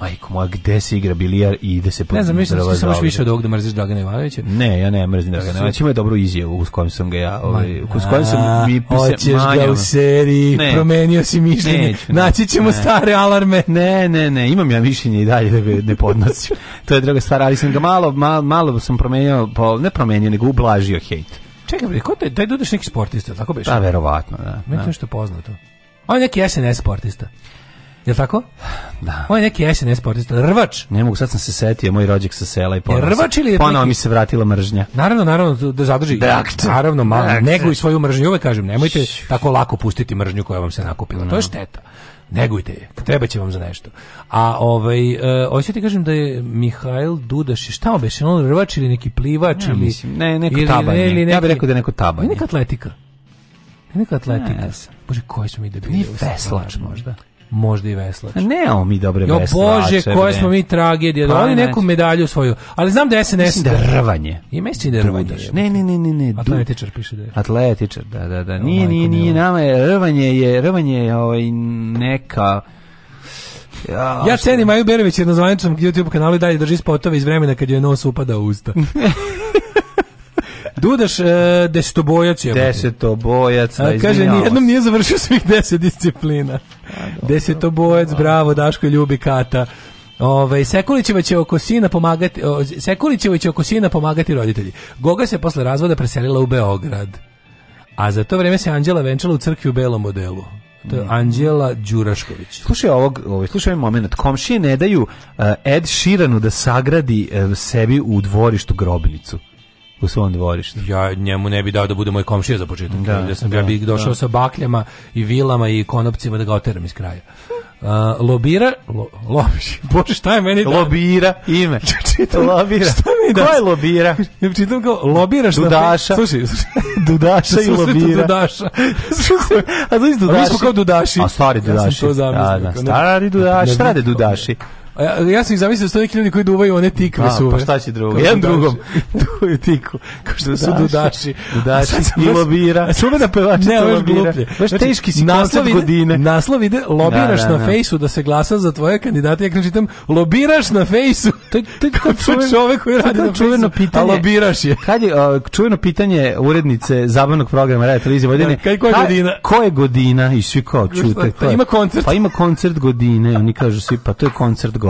Speaker 3: majko moja, gde se igra bilijar i ide se... Ne znam, mislim da sam još više od ovog da mrziš Dragana Ivanovića. Ne, ja ne mrzim Dragana Ivanovića, ima dobru izjavu s kojom sam ga ja... Ovaj, s kojom sam mi pisa, Hoćeš manjom. ga u seriji, ne. promenio si mišljenje, Neću, ne, naći ćemo ne. stare alarme. Ne, ne, ne, imam ja mišljenje i dalje da ne podnosim. to je druga stvar, ali sam ga malo, malo, malo sam promenio, po, ne promenio, nego ublažio hejt. Čekaj, bre, ko taj, taj Dudaš neki sportista, tako biš? Da, pa, verovatno, da. Meni da. nešto poznato. On je neki SNS sportista. Jel tako? Da. On je neki SNS sportista, Rvač. Ne mogu, sad sam se setio, moj rođak sa sela i ponovo. Rvač ili je ponovo neki... mi se vratila mržnja. Naravno, naravno da, da zadrži. Dakt. Da. Naravno, malo da, neguj svoju mržnju, uvek kažem, nemojte tako lako pustiti mržnju koja vam se nakupila. No. To je šteta. Negujte je, treba će vam za nešto. A ovaj, uh, e, hoću ti kažem da je Mihajl Dudaš, šta obeše, on rvač ili neki plivač ja, ili... Mislim, ne, neko ili, tabanje. Ili neki, ja bih rekao da je neko tabanje. Neka atletika. Neka atletika. Ne, Bože, koji smo mi dobili? Nije veslač možda možda i veslač. Pa nemamo mi dobre jo, veslače. Bože, koje smo mi tragedije. da pa oni neku medalju svoju. Ali znam da SNS... Mislim rvanje. I mislim da je rvanje. Da ne, ne, ne, ne. ne. Atletičar piše da je. Atletičar, da, da, da. Nije, nije, nije, nama je rvanje, je, rvanje je ovaj, neka... Ja, ja cenim Maju Berović jer na zvaničnom YouTube kanalu i dalje drži spotove iz vremena kad joj nos upada u usta. Dudaš e, desetobojac je. Desetobojac, da, Kaže, nijednom nije završio svih deset disciplina. A, desetobojac, a, bravo, Daško ljubi kata. Ove, Sekulićeva će oko sina pomagati, o, Sekulićeva će oko sina pomagati roditelji. Goga se posle razvoda preselila u Beograd. A za to vreme se Anđela venčala u crkvi u belom modelu. To je mm. Anđela Đurašković. Slušaj ovog, ovaj, slušaj ovaj moment. Komšije ne daju uh, Ed Širanu da sagradi uh, sebi u dvorištu grobnicu u svom dvorištu. Ja njemu ne bi dao da bude moj komšija za početak. Da, da sam, da, ja bih došao da. sa bakljama i vilama i konopcima da ga oteram iz kraja. Uh, lobira, lo, lo, bože šta je meni da... Lobira, ime. Čitam, lobira. Šta mi da? Ko je lobira? Čitam kao, lobiraš Dudaša. slušaj, slušaj. Dudaša i lobira. Dudaša. a znaš Dudaši? A mi smo kao Dudaši. A stari Dudaši. Ja sam to zamislio. Da, da, stari Dudaši. Šta rade Dudaši? Ne, ja sam ih zamislio da sto neki ljudi koji duvaju one tikve da, su. Pa šta će drugo? Jedan drugom duju tiku. Kao što su dudaši. Dudaši i lobira. Čuvena pevačica ne, lobira. Baš znači, teški si naslov godine. Naslov ide, lobiraš da, da, na da. fejsu da se glasa za tvoje kandidate. Ja čitam, lobiraš na fejsu. To je kao čovek koji radi na čuveno pitanje. A lobiraš je. Kad je čuveno pitanje urednice zabavnog programa Radio Televizije Vojvodine. Kaj koja godina? Koja je godina? I svi kao čute. Pa Ima koncert. Pa ima koncert godine. Oni kažu svi, pa to je koncert godine